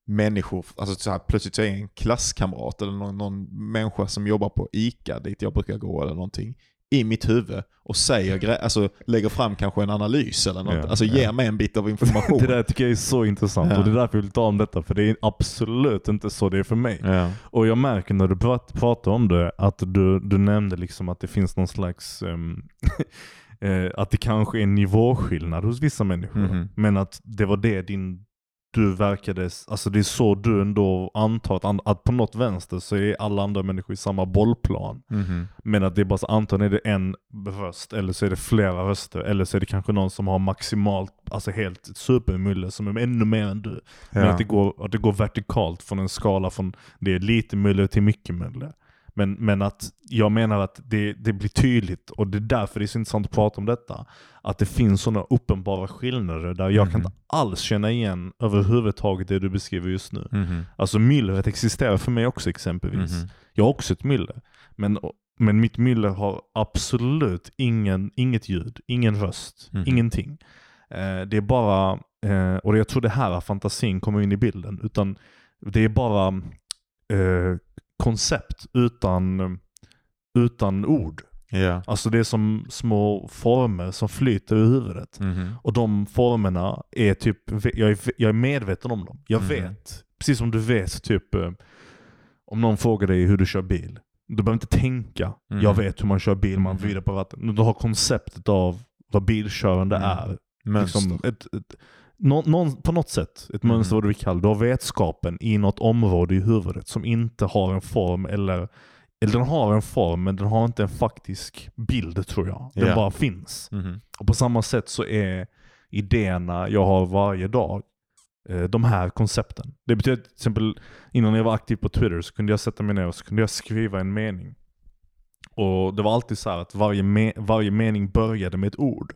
Speaker 2: människor, alltså så här, plötsligt så är en klasskamrat eller någon, någon människa som jobbar på ICA dit jag brukar gå eller någonting i mitt huvud och säger alltså lägger fram kanske en analys eller något.
Speaker 3: Ja,
Speaker 2: alltså
Speaker 3: ja.
Speaker 2: ger mig en bit av information.
Speaker 3: Det där tycker jag är så intressant
Speaker 2: Ja.
Speaker 3: och det är därför jag vill ta om detta för det är absolut inte så det är för mig.
Speaker 2: ja.
Speaker 3: Och jag märker när du prat- pratar om det att du, du nämnde liksom att det finns någon slags eh, att det kanske är en nivåskillnad hos vissa människor.
Speaker 2: Mhm.
Speaker 3: Men att det var det din du verkade, alltså det är så du ändå antar att, att på något vänster så är alla andra människor i samma bollplan.
Speaker 2: Mhm.
Speaker 3: Men att det är bara så, antagligen är det en röst, eller så är det flera röster, eller så är det kanske någon som har maximalt, alltså helt supermylle som är ännu mer än du. Men
Speaker 2: Ja.
Speaker 3: att det, går, att det går vertikalt från en skala från det är lite mylle till mycket mylle. Men, men att jag menar att det, det blir tydligt, och det är därför det är så intressant att prata om detta, att det finns sådana uppenbara skillnader där jag kan
Speaker 2: Mhm.
Speaker 3: inte alls känna igen överhuvudtaget det du beskriver just nu.
Speaker 2: Mhm.
Speaker 3: Alltså myllret existerar för mig också exempelvis.
Speaker 2: Mhm.
Speaker 3: Jag har också ett myller. Men, men mitt myller har absolut ingen, inget ljud, ingen röst,
Speaker 2: Mhm.
Speaker 3: ingenting. Eh, det är bara, eh, och jag tror det här fantasin kommer in i bilden, utan det är bara eh, koncept utan, utan ord.
Speaker 2: Ja.
Speaker 3: Alltså det är som små former som flyter i huvudet.
Speaker 2: Mhm.
Speaker 3: Och de formerna är typ, jag är, jag är medveten om dem. Jag
Speaker 2: Mhm.
Speaker 3: vet. Precis som du vet typ eh, om någon frågar dig hur du kör bil. Du behöver inte tänka.
Speaker 2: Mhm.
Speaker 3: Jag vet hur man kör bil, man
Speaker 2: Mhm.
Speaker 3: vrider på ratten. Du har konceptet av vad bilkörande
Speaker 2: Mm.
Speaker 3: är.
Speaker 2: Mönster.
Speaker 3: Liksom ett, ett, nå, någon, på något sätt, ett
Speaker 2: Mm.
Speaker 3: mönster vad du vill kalla. Du har vetskapen i något område i huvudet som inte har en form eller eller den har en form men den har inte en faktisk bild tror jag. Den
Speaker 2: Ja.
Speaker 3: bara finns.
Speaker 2: Mhm.
Speaker 3: Och på samma sätt så är idéerna jag har varje dag eh, de här koncepten. Det betyder till exempel innan jag var aktiv på Twitter så kunde jag sätta mig ner och så kunde jag skriva en mening. Och det var alltid så här att varje, me- varje mening började med ett ord.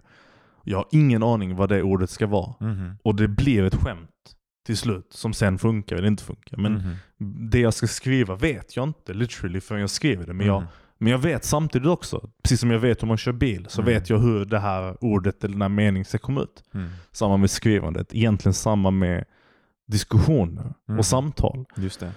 Speaker 3: Jag har ingen aning vad det ordet ska vara.
Speaker 2: Mhm.
Speaker 3: Och det blir ett skämt till slut som sen funkar eller inte funkar. Men
Speaker 2: Mhm.
Speaker 3: det jag ska skriva vet jag inte literally förrän jag skriver det. Men jag,
Speaker 2: Mhm.
Speaker 3: men jag vet samtidigt också, precis som jag vet hur man kör bil, så
Speaker 2: Mm.
Speaker 3: vet jag hur det här ordet eller den här meningen ska komma ut.
Speaker 2: Mm.
Speaker 3: Samma med skrivandet, egentligen samma med diskussioner
Speaker 2: Mm.
Speaker 3: och samtal.
Speaker 2: Just det.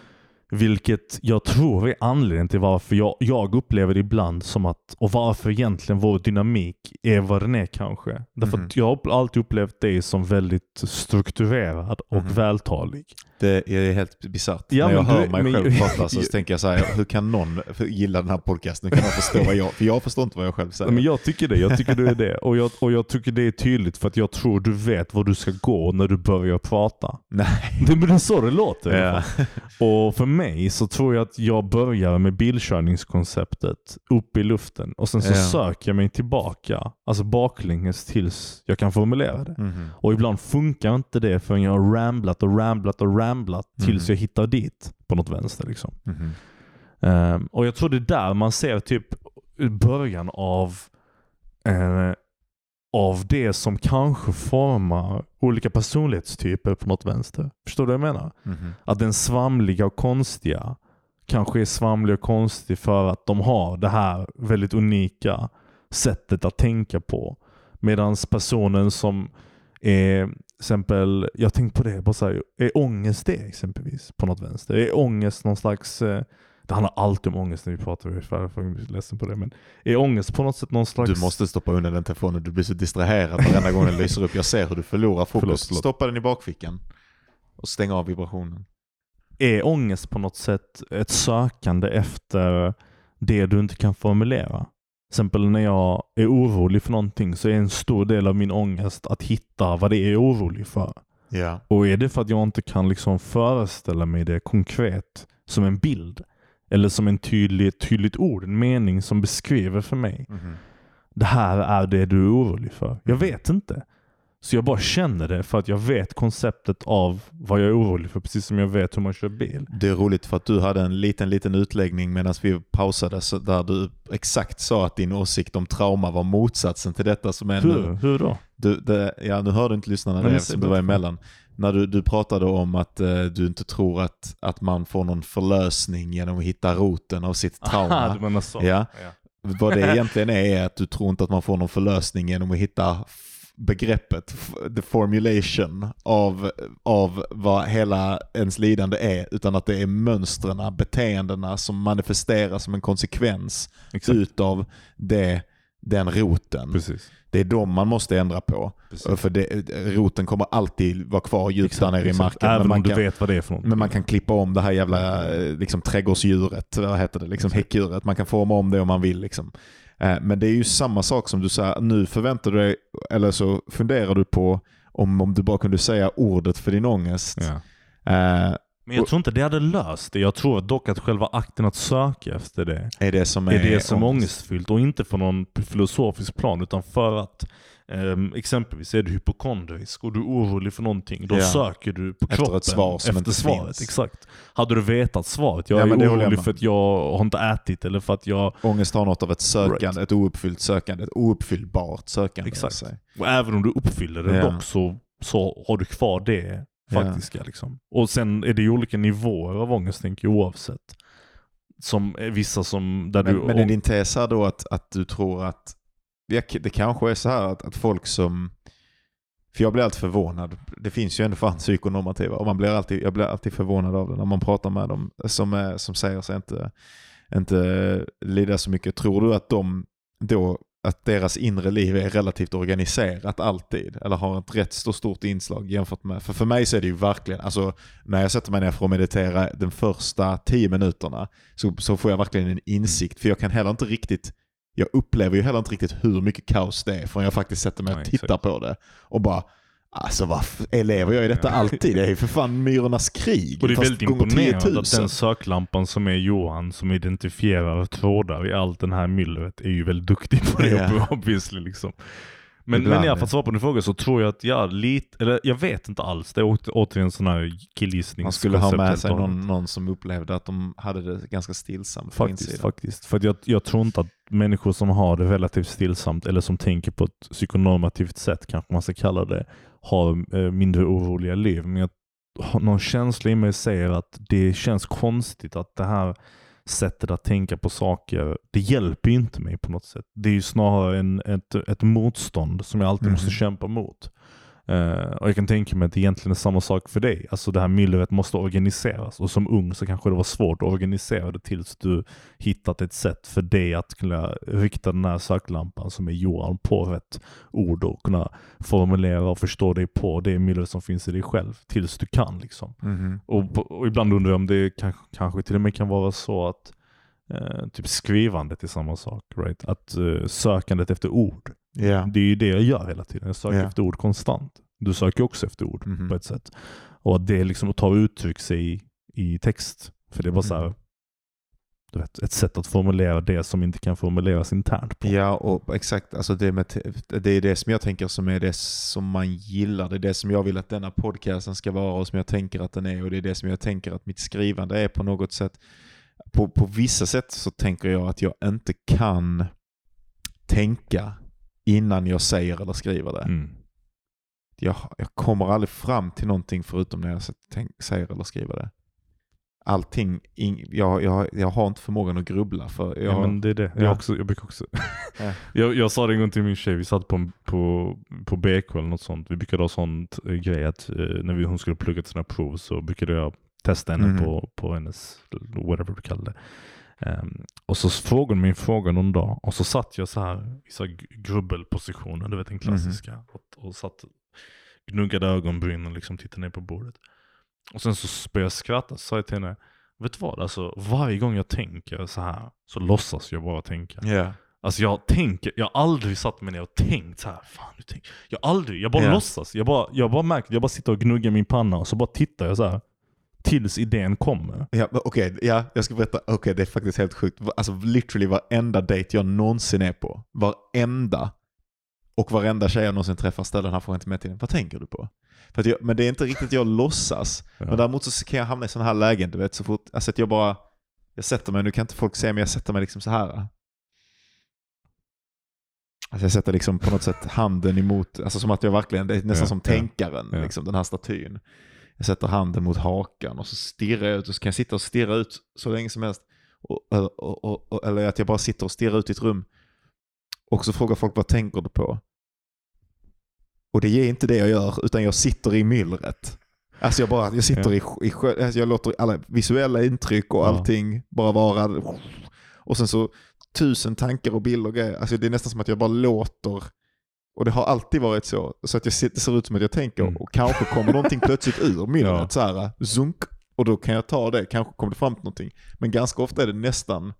Speaker 3: Vilket jag tror är anledningen till varför jag, jag upplever det ibland som att, och varför egentligen vår dynamik är vad den är kanske. Därför
Speaker 2: Mhm.
Speaker 3: att jag har alltid upplevt dig som väldigt strukturerad och
Speaker 2: Mhm.
Speaker 3: vältalig.
Speaker 2: Det är helt bisarrt.
Speaker 3: Ja,
Speaker 2: När jag
Speaker 3: du
Speaker 2: hör
Speaker 3: är-
Speaker 2: mig
Speaker 3: men-
Speaker 2: själv prata så tänker jag så här, hur kan någon gilla den här podcasten? Hur kan någon förstå vad jag... För jag förstår inte vad jag själv säger.
Speaker 3: Men jag tycker det. Jag tycker du är det. Och jag, och jag tycker det är tydligt för att jag tror du vet var du ska gå när du börjar prata.
Speaker 2: Nej.
Speaker 3: Det, men det är så det låter
Speaker 2: Ja.
Speaker 3: Och för mig så tror jag att jag börjar med bilkörningskonceptet upp i luften och sen så
Speaker 2: Ja.
Speaker 3: söker jag mig tillbaka, alltså baklänges tills jag kan formulera det.
Speaker 2: Mhm.
Speaker 3: Och ibland funkar inte det förrän jag har ramblat och ramblat och ramblat tills
Speaker 2: Mhm.
Speaker 3: jag hittar dit på något vänster. Liksom. Ehm, och jag tror det är där man ser typ början av, eh, av det som kanske formar olika personlighetstyper på något vänster. Förstår du vad jag menar?
Speaker 2: Mhm.
Speaker 3: Att den svamliga och konstiga kanske är svamlig och konstig för att de har det här väldigt unika sättet att tänka på. Medan personen som är, till exempel, jag har tänkt på det, bara så här, är ångest det exempelvis på något vänster? Är ångest någon slags, eh, det handlar alltid om ångest när vi pratar, jag är ledsen på det, men är ångest på något sätt någon slags...
Speaker 2: Du måste stoppa undan den telefonen, du blir så distraherad varenda gång den lyser upp. Jag ser hur du förlorar fokus.
Speaker 3: Förlåt, förlåt.
Speaker 2: Stoppa den i bakfickan. Och stäng av vibrationen.
Speaker 3: Är ångest på något sätt ett sökande efter det du inte kan formulera? Exempel när jag är orolig för någonting så är en stor del av min ångest att hitta vad det är jag är orolig för.
Speaker 2: Ja.
Speaker 3: Och är det för att jag inte kan liksom föreställa mig det konkret som en bild eller som en tydlig, tydligt ord, en mening som beskriver för mig.
Speaker 2: Mhm.
Speaker 3: Det här är det du är orolig för. Jag vet inte. Så jag bara känner det för att jag vet konceptet av vad jag är orolig för, precis som jag vet hur man kör bil.
Speaker 2: Det är roligt för att du hade en liten, liten utläggning medan vi pausade så där du exakt sa att din åsikt om trauma var motsatsen till detta som är
Speaker 3: Hur,
Speaker 2: nu.
Speaker 3: hur då?
Speaker 2: Du, det, ja, nu hörde inte lyssnarna det eftersom du var emellan. När du, du pratade om att eh, du inte tror att, att man får någon förlösning genom att hitta roten av sitt trauma.
Speaker 3: Aha, du menar så.
Speaker 2: Ja. Vad det egentligen är, är att du tror inte att man får någon förlösning genom att hitta begreppet, the formulation av, av vad hela ens lidande är, utan att det är mönstren, beteendena som manifesteras som en konsekvens
Speaker 3: Exakt.
Speaker 2: utav det, den roten.
Speaker 3: Precis.
Speaker 2: Det är de man måste ändra på.
Speaker 3: Precis.
Speaker 2: För det, roten kommer alltid vara kvar djupt där nere i marken.
Speaker 3: Även om du
Speaker 2: kan,
Speaker 3: vet vad det är för något.
Speaker 2: men man kan klippa om det här jävla eh, liksom, trädgårdsdjuret, vad heter det, liksom, häckdjuret. Man kan forma om det om man vill. Liksom. Eh, Men det är ju samma sak som du säger, nu förväntar du dig, eller så funderar du på om, om du bara kunde säga ordet för din ångest.
Speaker 3: Ja.
Speaker 2: Eh,
Speaker 3: Men jag tror inte det hade löst det. Jag tror dock att själva akten att söka efter det
Speaker 2: är det som är,
Speaker 3: är det som är
Speaker 2: ångest.
Speaker 3: ångestfyllt. Och inte från någon filosofisk plan utan för att ehm, exempelvis är du hypokondrisk och du är orolig för någonting. Då
Speaker 2: Ja.
Speaker 3: söker du på
Speaker 2: Efter
Speaker 3: kroppen
Speaker 2: ett svar som
Speaker 3: efter
Speaker 2: inte
Speaker 3: svaret.
Speaker 2: finns.
Speaker 3: Exakt. Hade du vetat svaret, jag
Speaker 2: Ja,
Speaker 3: är orolig för att jag har inte ätit eller för att jag...
Speaker 2: Ångest har något av ett sökande,
Speaker 3: Right.
Speaker 2: ett ouppfyllt sökande, ett ouppfyllbart sökande.
Speaker 3: Exakt. Och även om du uppfyller det
Speaker 2: Ja.
Speaker 3: dock så, så har du kvar det faktiska. Liksom. Och sen är det ju olika nivåer av ångest tänker jag oavsett. Som är vissa som... Där
Speaker 2: Men,
Speaker 3: du,
Speaker 2: men är din tes här då att, att du tror att det kanske är så här att, att folk som för jag blir alltid förvånad. Det finns ju ändå fan psykonormativa och man blir alltid, jag blir alltid förvånad av det när man pratar med dem som, är, som säger sig inte, inte lida så mycket. Tror du att de då, att deras inre liv är relativt organiserat alltid? Eller har ett rätt så stort inslag jämfört med, för för mig så är det ju verkligen, alltså när jag sätter mig ner för att meditera de första tio minuterna så, så får jag verkligen en insikt. För jag kan heller inte riktigt, jag upplever ju heller inte riktigt hur mycket kaos det är förrän jag faktiskt sätter mig och
Speaker 3: Nej,
Speaker 2: tittar
Speaker 3: exakt.
Speaker 2: på det. Och bara, Alltså varför elever gör ju detta alltid? Det är ju för fan myrornas krig.
Speaker 3: Och det är väldigt
Speaker 2: gånger 10
Speaker 3: imponerande
Speaker 2: 000.
Speaker 3: att den söklampan som är Johan som identifierar trådar i allt den här myllret är ju väldigt duktig på det
Speaker 2: Ja.
Speaker 3: obviously liksom. Men, men ja. för att svara på din fråga så tror jag att jag lite, eller jag vet inte alls. Det är åter- återigen sån här killgissnings
Speaker 2: Man skulle ha med sig någon, någon som upplevde att de hade det ganska stillsamt på
Speaker 3: Faktiskt,
Speaker 2: insidan.
Speaker 3: faktiskt. För jag, jag tror inte att människor som har det relativt stillsamt eller som tänker på ett psykonormativt sätt, kanske man ska kalla det, har eh, mindre oroliga liv. Men jag någon känsla i mig säger att det känns konstigt att det här sättet att tänka på saker, det hjälper ju inte mig på något sätt. Det är ju snarare en, ett, ett motstånd som jag alltid
Speaker 2: Mhm.
Speaker 3: måste kämpa mot. Eh, och jag kan tänka mig att det egentligen är samma sak för dig. Alltså det här myllret måste organiseras och som ung så kanske det var svårt att organisera det tills du hittat ett sätt för dig att kunna rikta den här söklampan som är Johan på rätt ord och kunna formulera och förstå dig på det myller som finns i dig själv tills du kan liksom.
Speaker 2: Mhm.
Speaker 3: Och, på- och ibland undrar jag om det kanske, kanske till och med kan vara så att eh, typ skrivandet är samma sak. Right? Att eh, sökandet efter ord
Speaker 2: Ja.
Speaker 3: det är ju det jag gör hela tiden. Jag söker
Speaker 2: Ja.
Speaker 3: efter ord konstant. Du söker också efter ord
Speaker 2: Mhm.
Speaker 3: på ett sätt. Och att det liksom tar uttryck sig i, i text. För det var så här,
Speaker 2: Mm.
Speaker 3: du vet, ett sätt att formulera det som inte kan formuleras internt på.
Speaker 2: Ja, och exakt. Alltså det, med, det är det som jag tänker som är det som man gillar. Det är det som jag vill att denna podcasten ska vara och som jag tänker att den är. Och det är det som jag tänker att mitt skrivande är på något sätt. På, på vissa sätt så tänker jag att jag inte kan tänka innan jag säger eller skriver det.
Speaker 3: Mm.
Speaker 2: Jag, jag kommer aldrig fram till någonting förutom när jag tänk, säger eller skriver det. Allting, ing, jag, jag, jag har inte förmågan att grubbla för jag,
Speaker 3: Ja, men det är det.
Speaker 2: Ja.
Speaker 3: Jag, också, jag brukar också...
Speaker 2: Ja.
Speaker 3: jag, jag sa det en gång till min tjej, vi satt på, på, på BK eller något sånt. Vi brukade ha sånt eh, grej att eh, när vi, hon skulle plugga till sina prov så brukade jag testa henne
Speaker 2: Mhm.
Speaker 3: på, på hennes, whatever du kallar det. Ehm, och så frågade hon mig en fråga någon dag och så satt jag så här i så här grubbelpositionen, du vet den klassiska. Och, och satt gnuggade ögonbryn och liksom tittade ner på bordet. Och sen så började jag skratta, så sa jag till henne, vet du vad? Alltså varje gång jag tänker så här så låtsas jag bara tänka.
Speaker 2: Ja.
Speaker 3: Alltså jag tänker, jag har aldrig satt mig ner och tänkt så här. Fan, nu tänk. Jag har aldrig, jag bara
Speaker 2: Ja.
Speaker 3: låtsas. Jag bara, jag bara märker, jag bara sitter och gnuggar min panna och så bara tittar jag så här. Tills idén kommer.
Speaker 2: Ja, okej, ja, jag ska berätta. Okej, det är faktiskt helt sjukt. Alltså literally varenda dejt jag någonsin är på, varenda, och varenda tjej jag någonsin träffar ställer den här frågan till mig till Vad tänker du på? För att jag, men det är inte riktigt jag låtsas.
Speaker 3: Ja.
Speaker 2: Men däremot så kan jag hamna i sådana här lägen, du vet, så fort, alltså att jag bara, jag sätter mig, nu kan inte folk se men jag sätter mig liksom så här. Alltså jag sätter liksom på något sätt handen emot, alltså som att jag verkligen, det är nästan
Speaker 3: Ja,
Speaker 2: som tänkaren,
Speaker 3: ja.
Speaker 2: liksom den här statyn. Jag sätter handen mot hakan och så stirrar jag ut och så kan jag sitta och stirra ut så länge som helst. Och, och, och, eller att jag bara sitter och stirrar ut i ett rum. Och så frågar folk vad tänker du på? Och det är inte det jag gör, utan jag sitter i myllret. Alltså jag bara, jag sitter i, i alltså jag låter alla visuella intryck och
Speaker 3: Ja.
Speaker 2: allting bara vara. Och sen så tusen tankar och bilder och grejer. Alltså det är nästan som att jag bara låter. Och det har alltid varit så. Så att jag ser, det ser ut som att jag tänker
Speaker 3: Mm.
Speaker 2: och kanske kommer någonting plötsligt ur myllret.
Speaker 3: Ja.
Speaker 2: Så här, zunk. Och då kan jag ta det, kanske kommer det fram till någonting. Men ganska ofta är det nästan,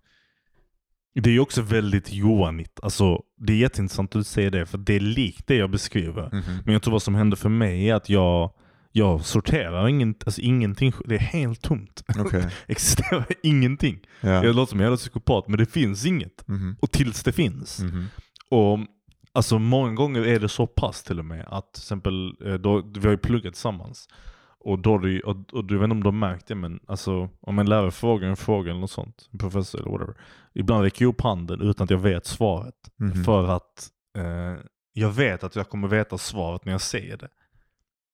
Speaker 3: Det är också väldigt Johanigt. Alltså, det är jätteintressant att du säger det, för det är likt det jag beskriver. Men jag tror vad som hände för mig är att jag, jag sorterar ingen, alltså ingenting. Det är helt tomt.
Speaker 2: okej.
Speaker 3: existerar ingenting.
Speaker 2: Ja.
Speaker 3: Jag låter som en jävla psykopat, men det finns inget.
Speaker 2: Mhm.
Speaker 3: Och tills det finns.
Speaker 2: Mhm.
Speaker 3: Och alltså många gånger är det så pass till och med att till exempel, eh, då, vi har ju pluggat tillsammans. Och, då det, och, och du vet inte om du har märkt det men alltså om en lärare frågar en fråga eller något sånt, en professor eller whatever. Ibland räcker jag upp handen utan att jag vet svaret.
Speaker 2: Mhm.
Speaker 3: För att eh, jag vet att jag kommer veta svaret när jag säger det.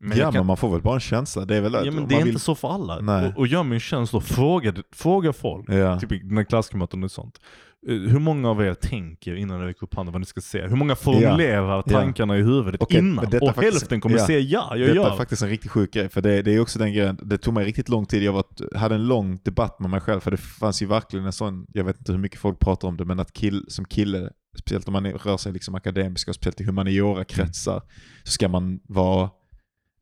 Speaker 2: ja,
Speaker 3: jag kan-
Speaker 2: men man får väl bara en känsla. Det är väl
Speaker 3: ja, men det är
Speaker 2: man
Speaker 3: inte så för alla.
Speaker 2: Nej.
Speaker 3: Och, och gör mig en tjänst då, fråga, fråga folk.
Speaker 2: Ja.
Speaker 3: Typ dina klasskamrater och sånt. Eh, Hur många av er tänker innan ni räcker upp handen vad ni ska säga? Hur många formulerar tankarna i huvudet
Speaker 2: Okej,
Speaker 3: innan?
Speaker 2: detta
Speaker 3: Och
Speaker 2: faktiskt-
Speaker 3: hälften kommer
Speaker 2: ja.
Speaker 3: säga ja, jag
Speaker 2: Detta
Speaker 3: gör.
Speaker 2: är faktiskt en riktigt sjuk grej, för det, det är också den grejen, det tog mig riktigt lång tid, jag var, hade en lång debatt med mig själv, för det fanns ju verkligen en sån, jag vet inte hur mycket folk pratar om det, men att kill, som kille, speciellt om man rör sig liksom akademiska och speciellt i humaniora-kretsar, så ska man vara,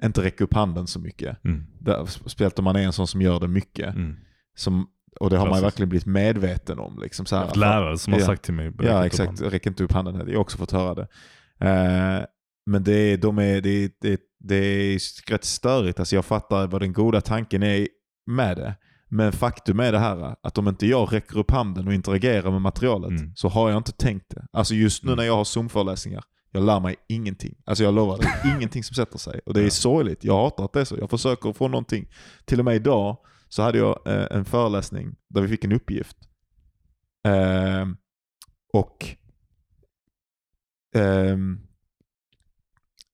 Speaker 2: inte räcka upp handen så mycket.
Speaker 3: Mm.
Speaker 2: Där, speciellt om man är en sån som gör det mycket.
Speaker 3: Mm.
Speaker 2: Som, och det har man ju
Speaker 3: Klassiskt.
Speaker 2: verkligen blivit medveten om. Liksom, så här,
Speaker 3: lärare som har
Speaker 2: Ja.
Speaker 3: sagt till mig.
Speaker 2: Ja, exakt. Räck inte upp handen. Jag har också fått höra det. Eh, men det de är, det, det det är rätt störigt. Alltså jag fattar vad den goda tanken är med det. Men faktum är det här att om inte jag räcker upp handen och interagerar med materialet
Speaker 3: Mm.
Speaker 2: så har jag inte tänkt det. Alltså just nu
Speaker 3: Mm.
Speaker 2: när jag har Zoom-föreläsningar, jag lär mig ingenting. Alltså jag lovar, det är ingenting som sätter sig. Och det är
Speaker 3: Ja.
Speaker 2: sorgligt. Jag hatar att det är så. Jag försöker få någonting. Till och med idag så hade jag eh, en föreläsning där vi fick en uppgift. Ehm, och ehm,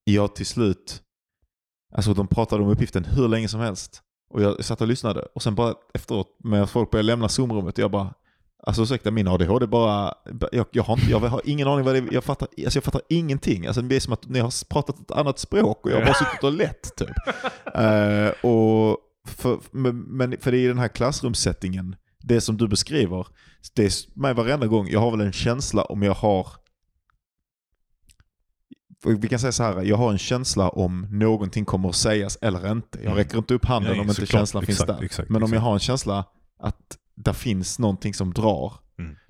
Speaker 2: jag till slut, alltså de pratade om uppgiften hur länge som helst. Och jag satt och lyssnade och sen bara efteråt när folk började lämna Zoom-rummet, jag bara Alltså ursäkta min ADHD bara, jag, jag, har, jag har ingen aning vad det är, jag fattar, alltså jag fattar ingenting. Alltså det är som att ni har pratat ett annat språk och jag har bara suttit och lett typ. Eh, och för, men, för det är i den här klassrumssettingen, det som du beskriver, det är mig varenda gång, jag har väl en känsla om jag har vi kan säga så här, jag har en känsla om någonting kommer att sägas eller inte. Jag
Speaker 3: Mm.
Speaker 2: räcker inte upp handen
Speaker 3: Nej,
Speaker 2: om inte
Speaker 3: såklart.
Speaker 2: känslan
Speaker 3: Exakt,
Speaker 2: finns där.
Speaker 3: exakt,
Speaker 2: Men om jag
Speaker 3: exakt.
Speaker 2: har en känsla att det finns någonting som drar.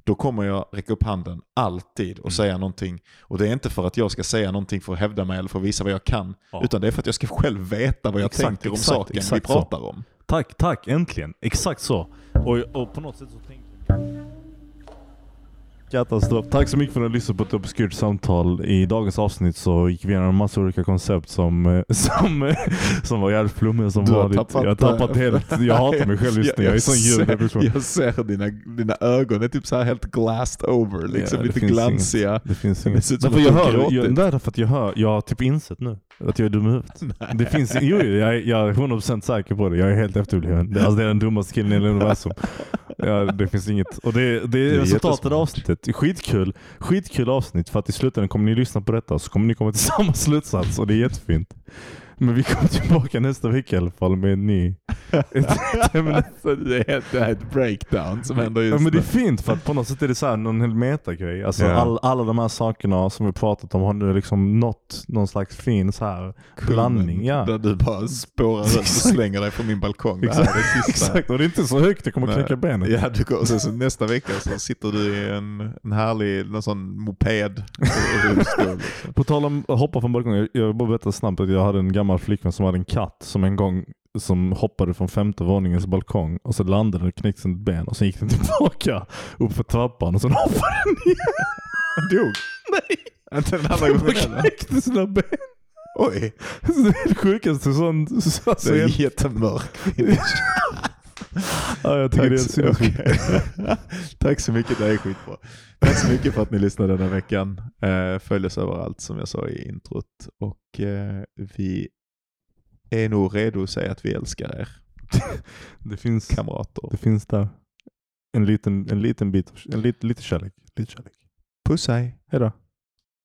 Speaker 2: Då kommer jag räcka upp handen alltid och
Speaker 3: Mm.
Speaker 2: säga någonting. Och det är inte för att jag ska säga någonting för att hävda mig eller för att visa vad jag kan,
Speaker 3: Ja.
Speaker 2: utan det är för att jag ska själv veta vad jag
Speaker 3: Exakt,
Speaker 2: tänker om
Speaker 3: exakt,
Speaker 2: saken vi
Speaker 3: exakt så.
Speaker 2: pratar om.
Speaker 3: Tack, tack, äntligen. Exakt så. Och, och på något sätt så tänker jag... Katastrof. Tack så mycket för att ni lyssnade på ett obskyrt samtal. I dagens avsnitt så gick vi igenom en massa olika koncept som, eh, som, eh, som var jävligt flummiga som
Speaker 2: Du har
Speaker 3: vanligt.
Speaker 2: tappat,
Speaker 3: jag har tappat
Speaker 2: eh,
Speaker 3: helt. Jag hatar mig själv just nu. Jag är sån ljuddepression.
Speaker 2: jag ser dina, dina ögon är typ så här helt glassed over, liksom
Speaker 3: Ja, det
Speaker 2: lite glansiga.
Speaker 3: Det finns
Speaker 2: Det
Speaker 3: inget.
Speaker 2: som
Speaker 3: Därför jag hör, jag, det därför att jag hör, jag har typ insett nu att jag är dum i huvudet. Det finns, jo, jag, är- jag är 100% säker på det. Jag är helt efterbliven. Det, alltså, det är den dummaste killen i hela universum. Ja, det finns inget. Och det, det är
Speaker 2: är
Speaker 3: resultatet av avsnittet. Skitkul. Skitkul avsnitt för att i slutändan kommer ni lyssna på detta så kommer ni komma till samma slutsats och det är jättefint. Men vi kommer tillbaka nästa vecka i alla fall med en ny... ett, ett ämne.
Speaker 2: Så det, är, det är ett breakdown som händer just
Speaker 3: Ja, men det är fint för att på något sätt är det så här någon hel metagrej. Alltså
Speaker 2: Ja.
Speaker 3: all, alla de här sakerna som vi pratat om har nu liksom nått någon slags fin så här blandning. Ja.
Speaker 2: Där du bara spårar ut och slänger dig från min balkong. Det
Speaker 3: Exakt,
Speaker 2: det
Speaker 3: exakt, och det är inte så högt, jag kommer
Speaker 2: Nej.
Speaker 3: knäcka benet.
Speaker 2: Ja, du går, sen så nästa vecka så sitter du i en, en härlig någon sån moped. Liksom.
Speaker 3: På tal om att hoppa från balkongen, jag- jag vill bara berätta snabbt att jag hade en gammal flickvän som hade en katt som en gång som hoppade från femte våningens balkong och så landade den och knäckte sitt ben och sen gick den tillbaka upp för trappan och sen hoppade den ner
Speaker 2: Dog?
Speaker 3: Nej!
Speaker 2: Inte den andra gången heller.
Speaker 3: knäckte sina ben.
Speaker 2: Oj,
Speaker 3: Så det är det sjukaste sånt. Så, alltså,
Speaker 2: det är
Speaker 3: jag,
Speaker 2: jättemörk
Speaker 3: ja, jag tycker det är
Speaker 2: så- okej. Tack så mycket, det är skitbra. Tack så mycket för att ni lyssnade den här veckan. Eh, följ oss överallt som jag sa i introt. Och eh, vi är nog redo att säga att vi älskar er
Speaker 3: Det finns,
Speaker 2: kamrater.
Speaker 3: det finns där en liten, en liten bit, en lit, lite kärlek. Lite kärlek.
Speaker 2: Puss hej.
Speaker 3: Hejdå.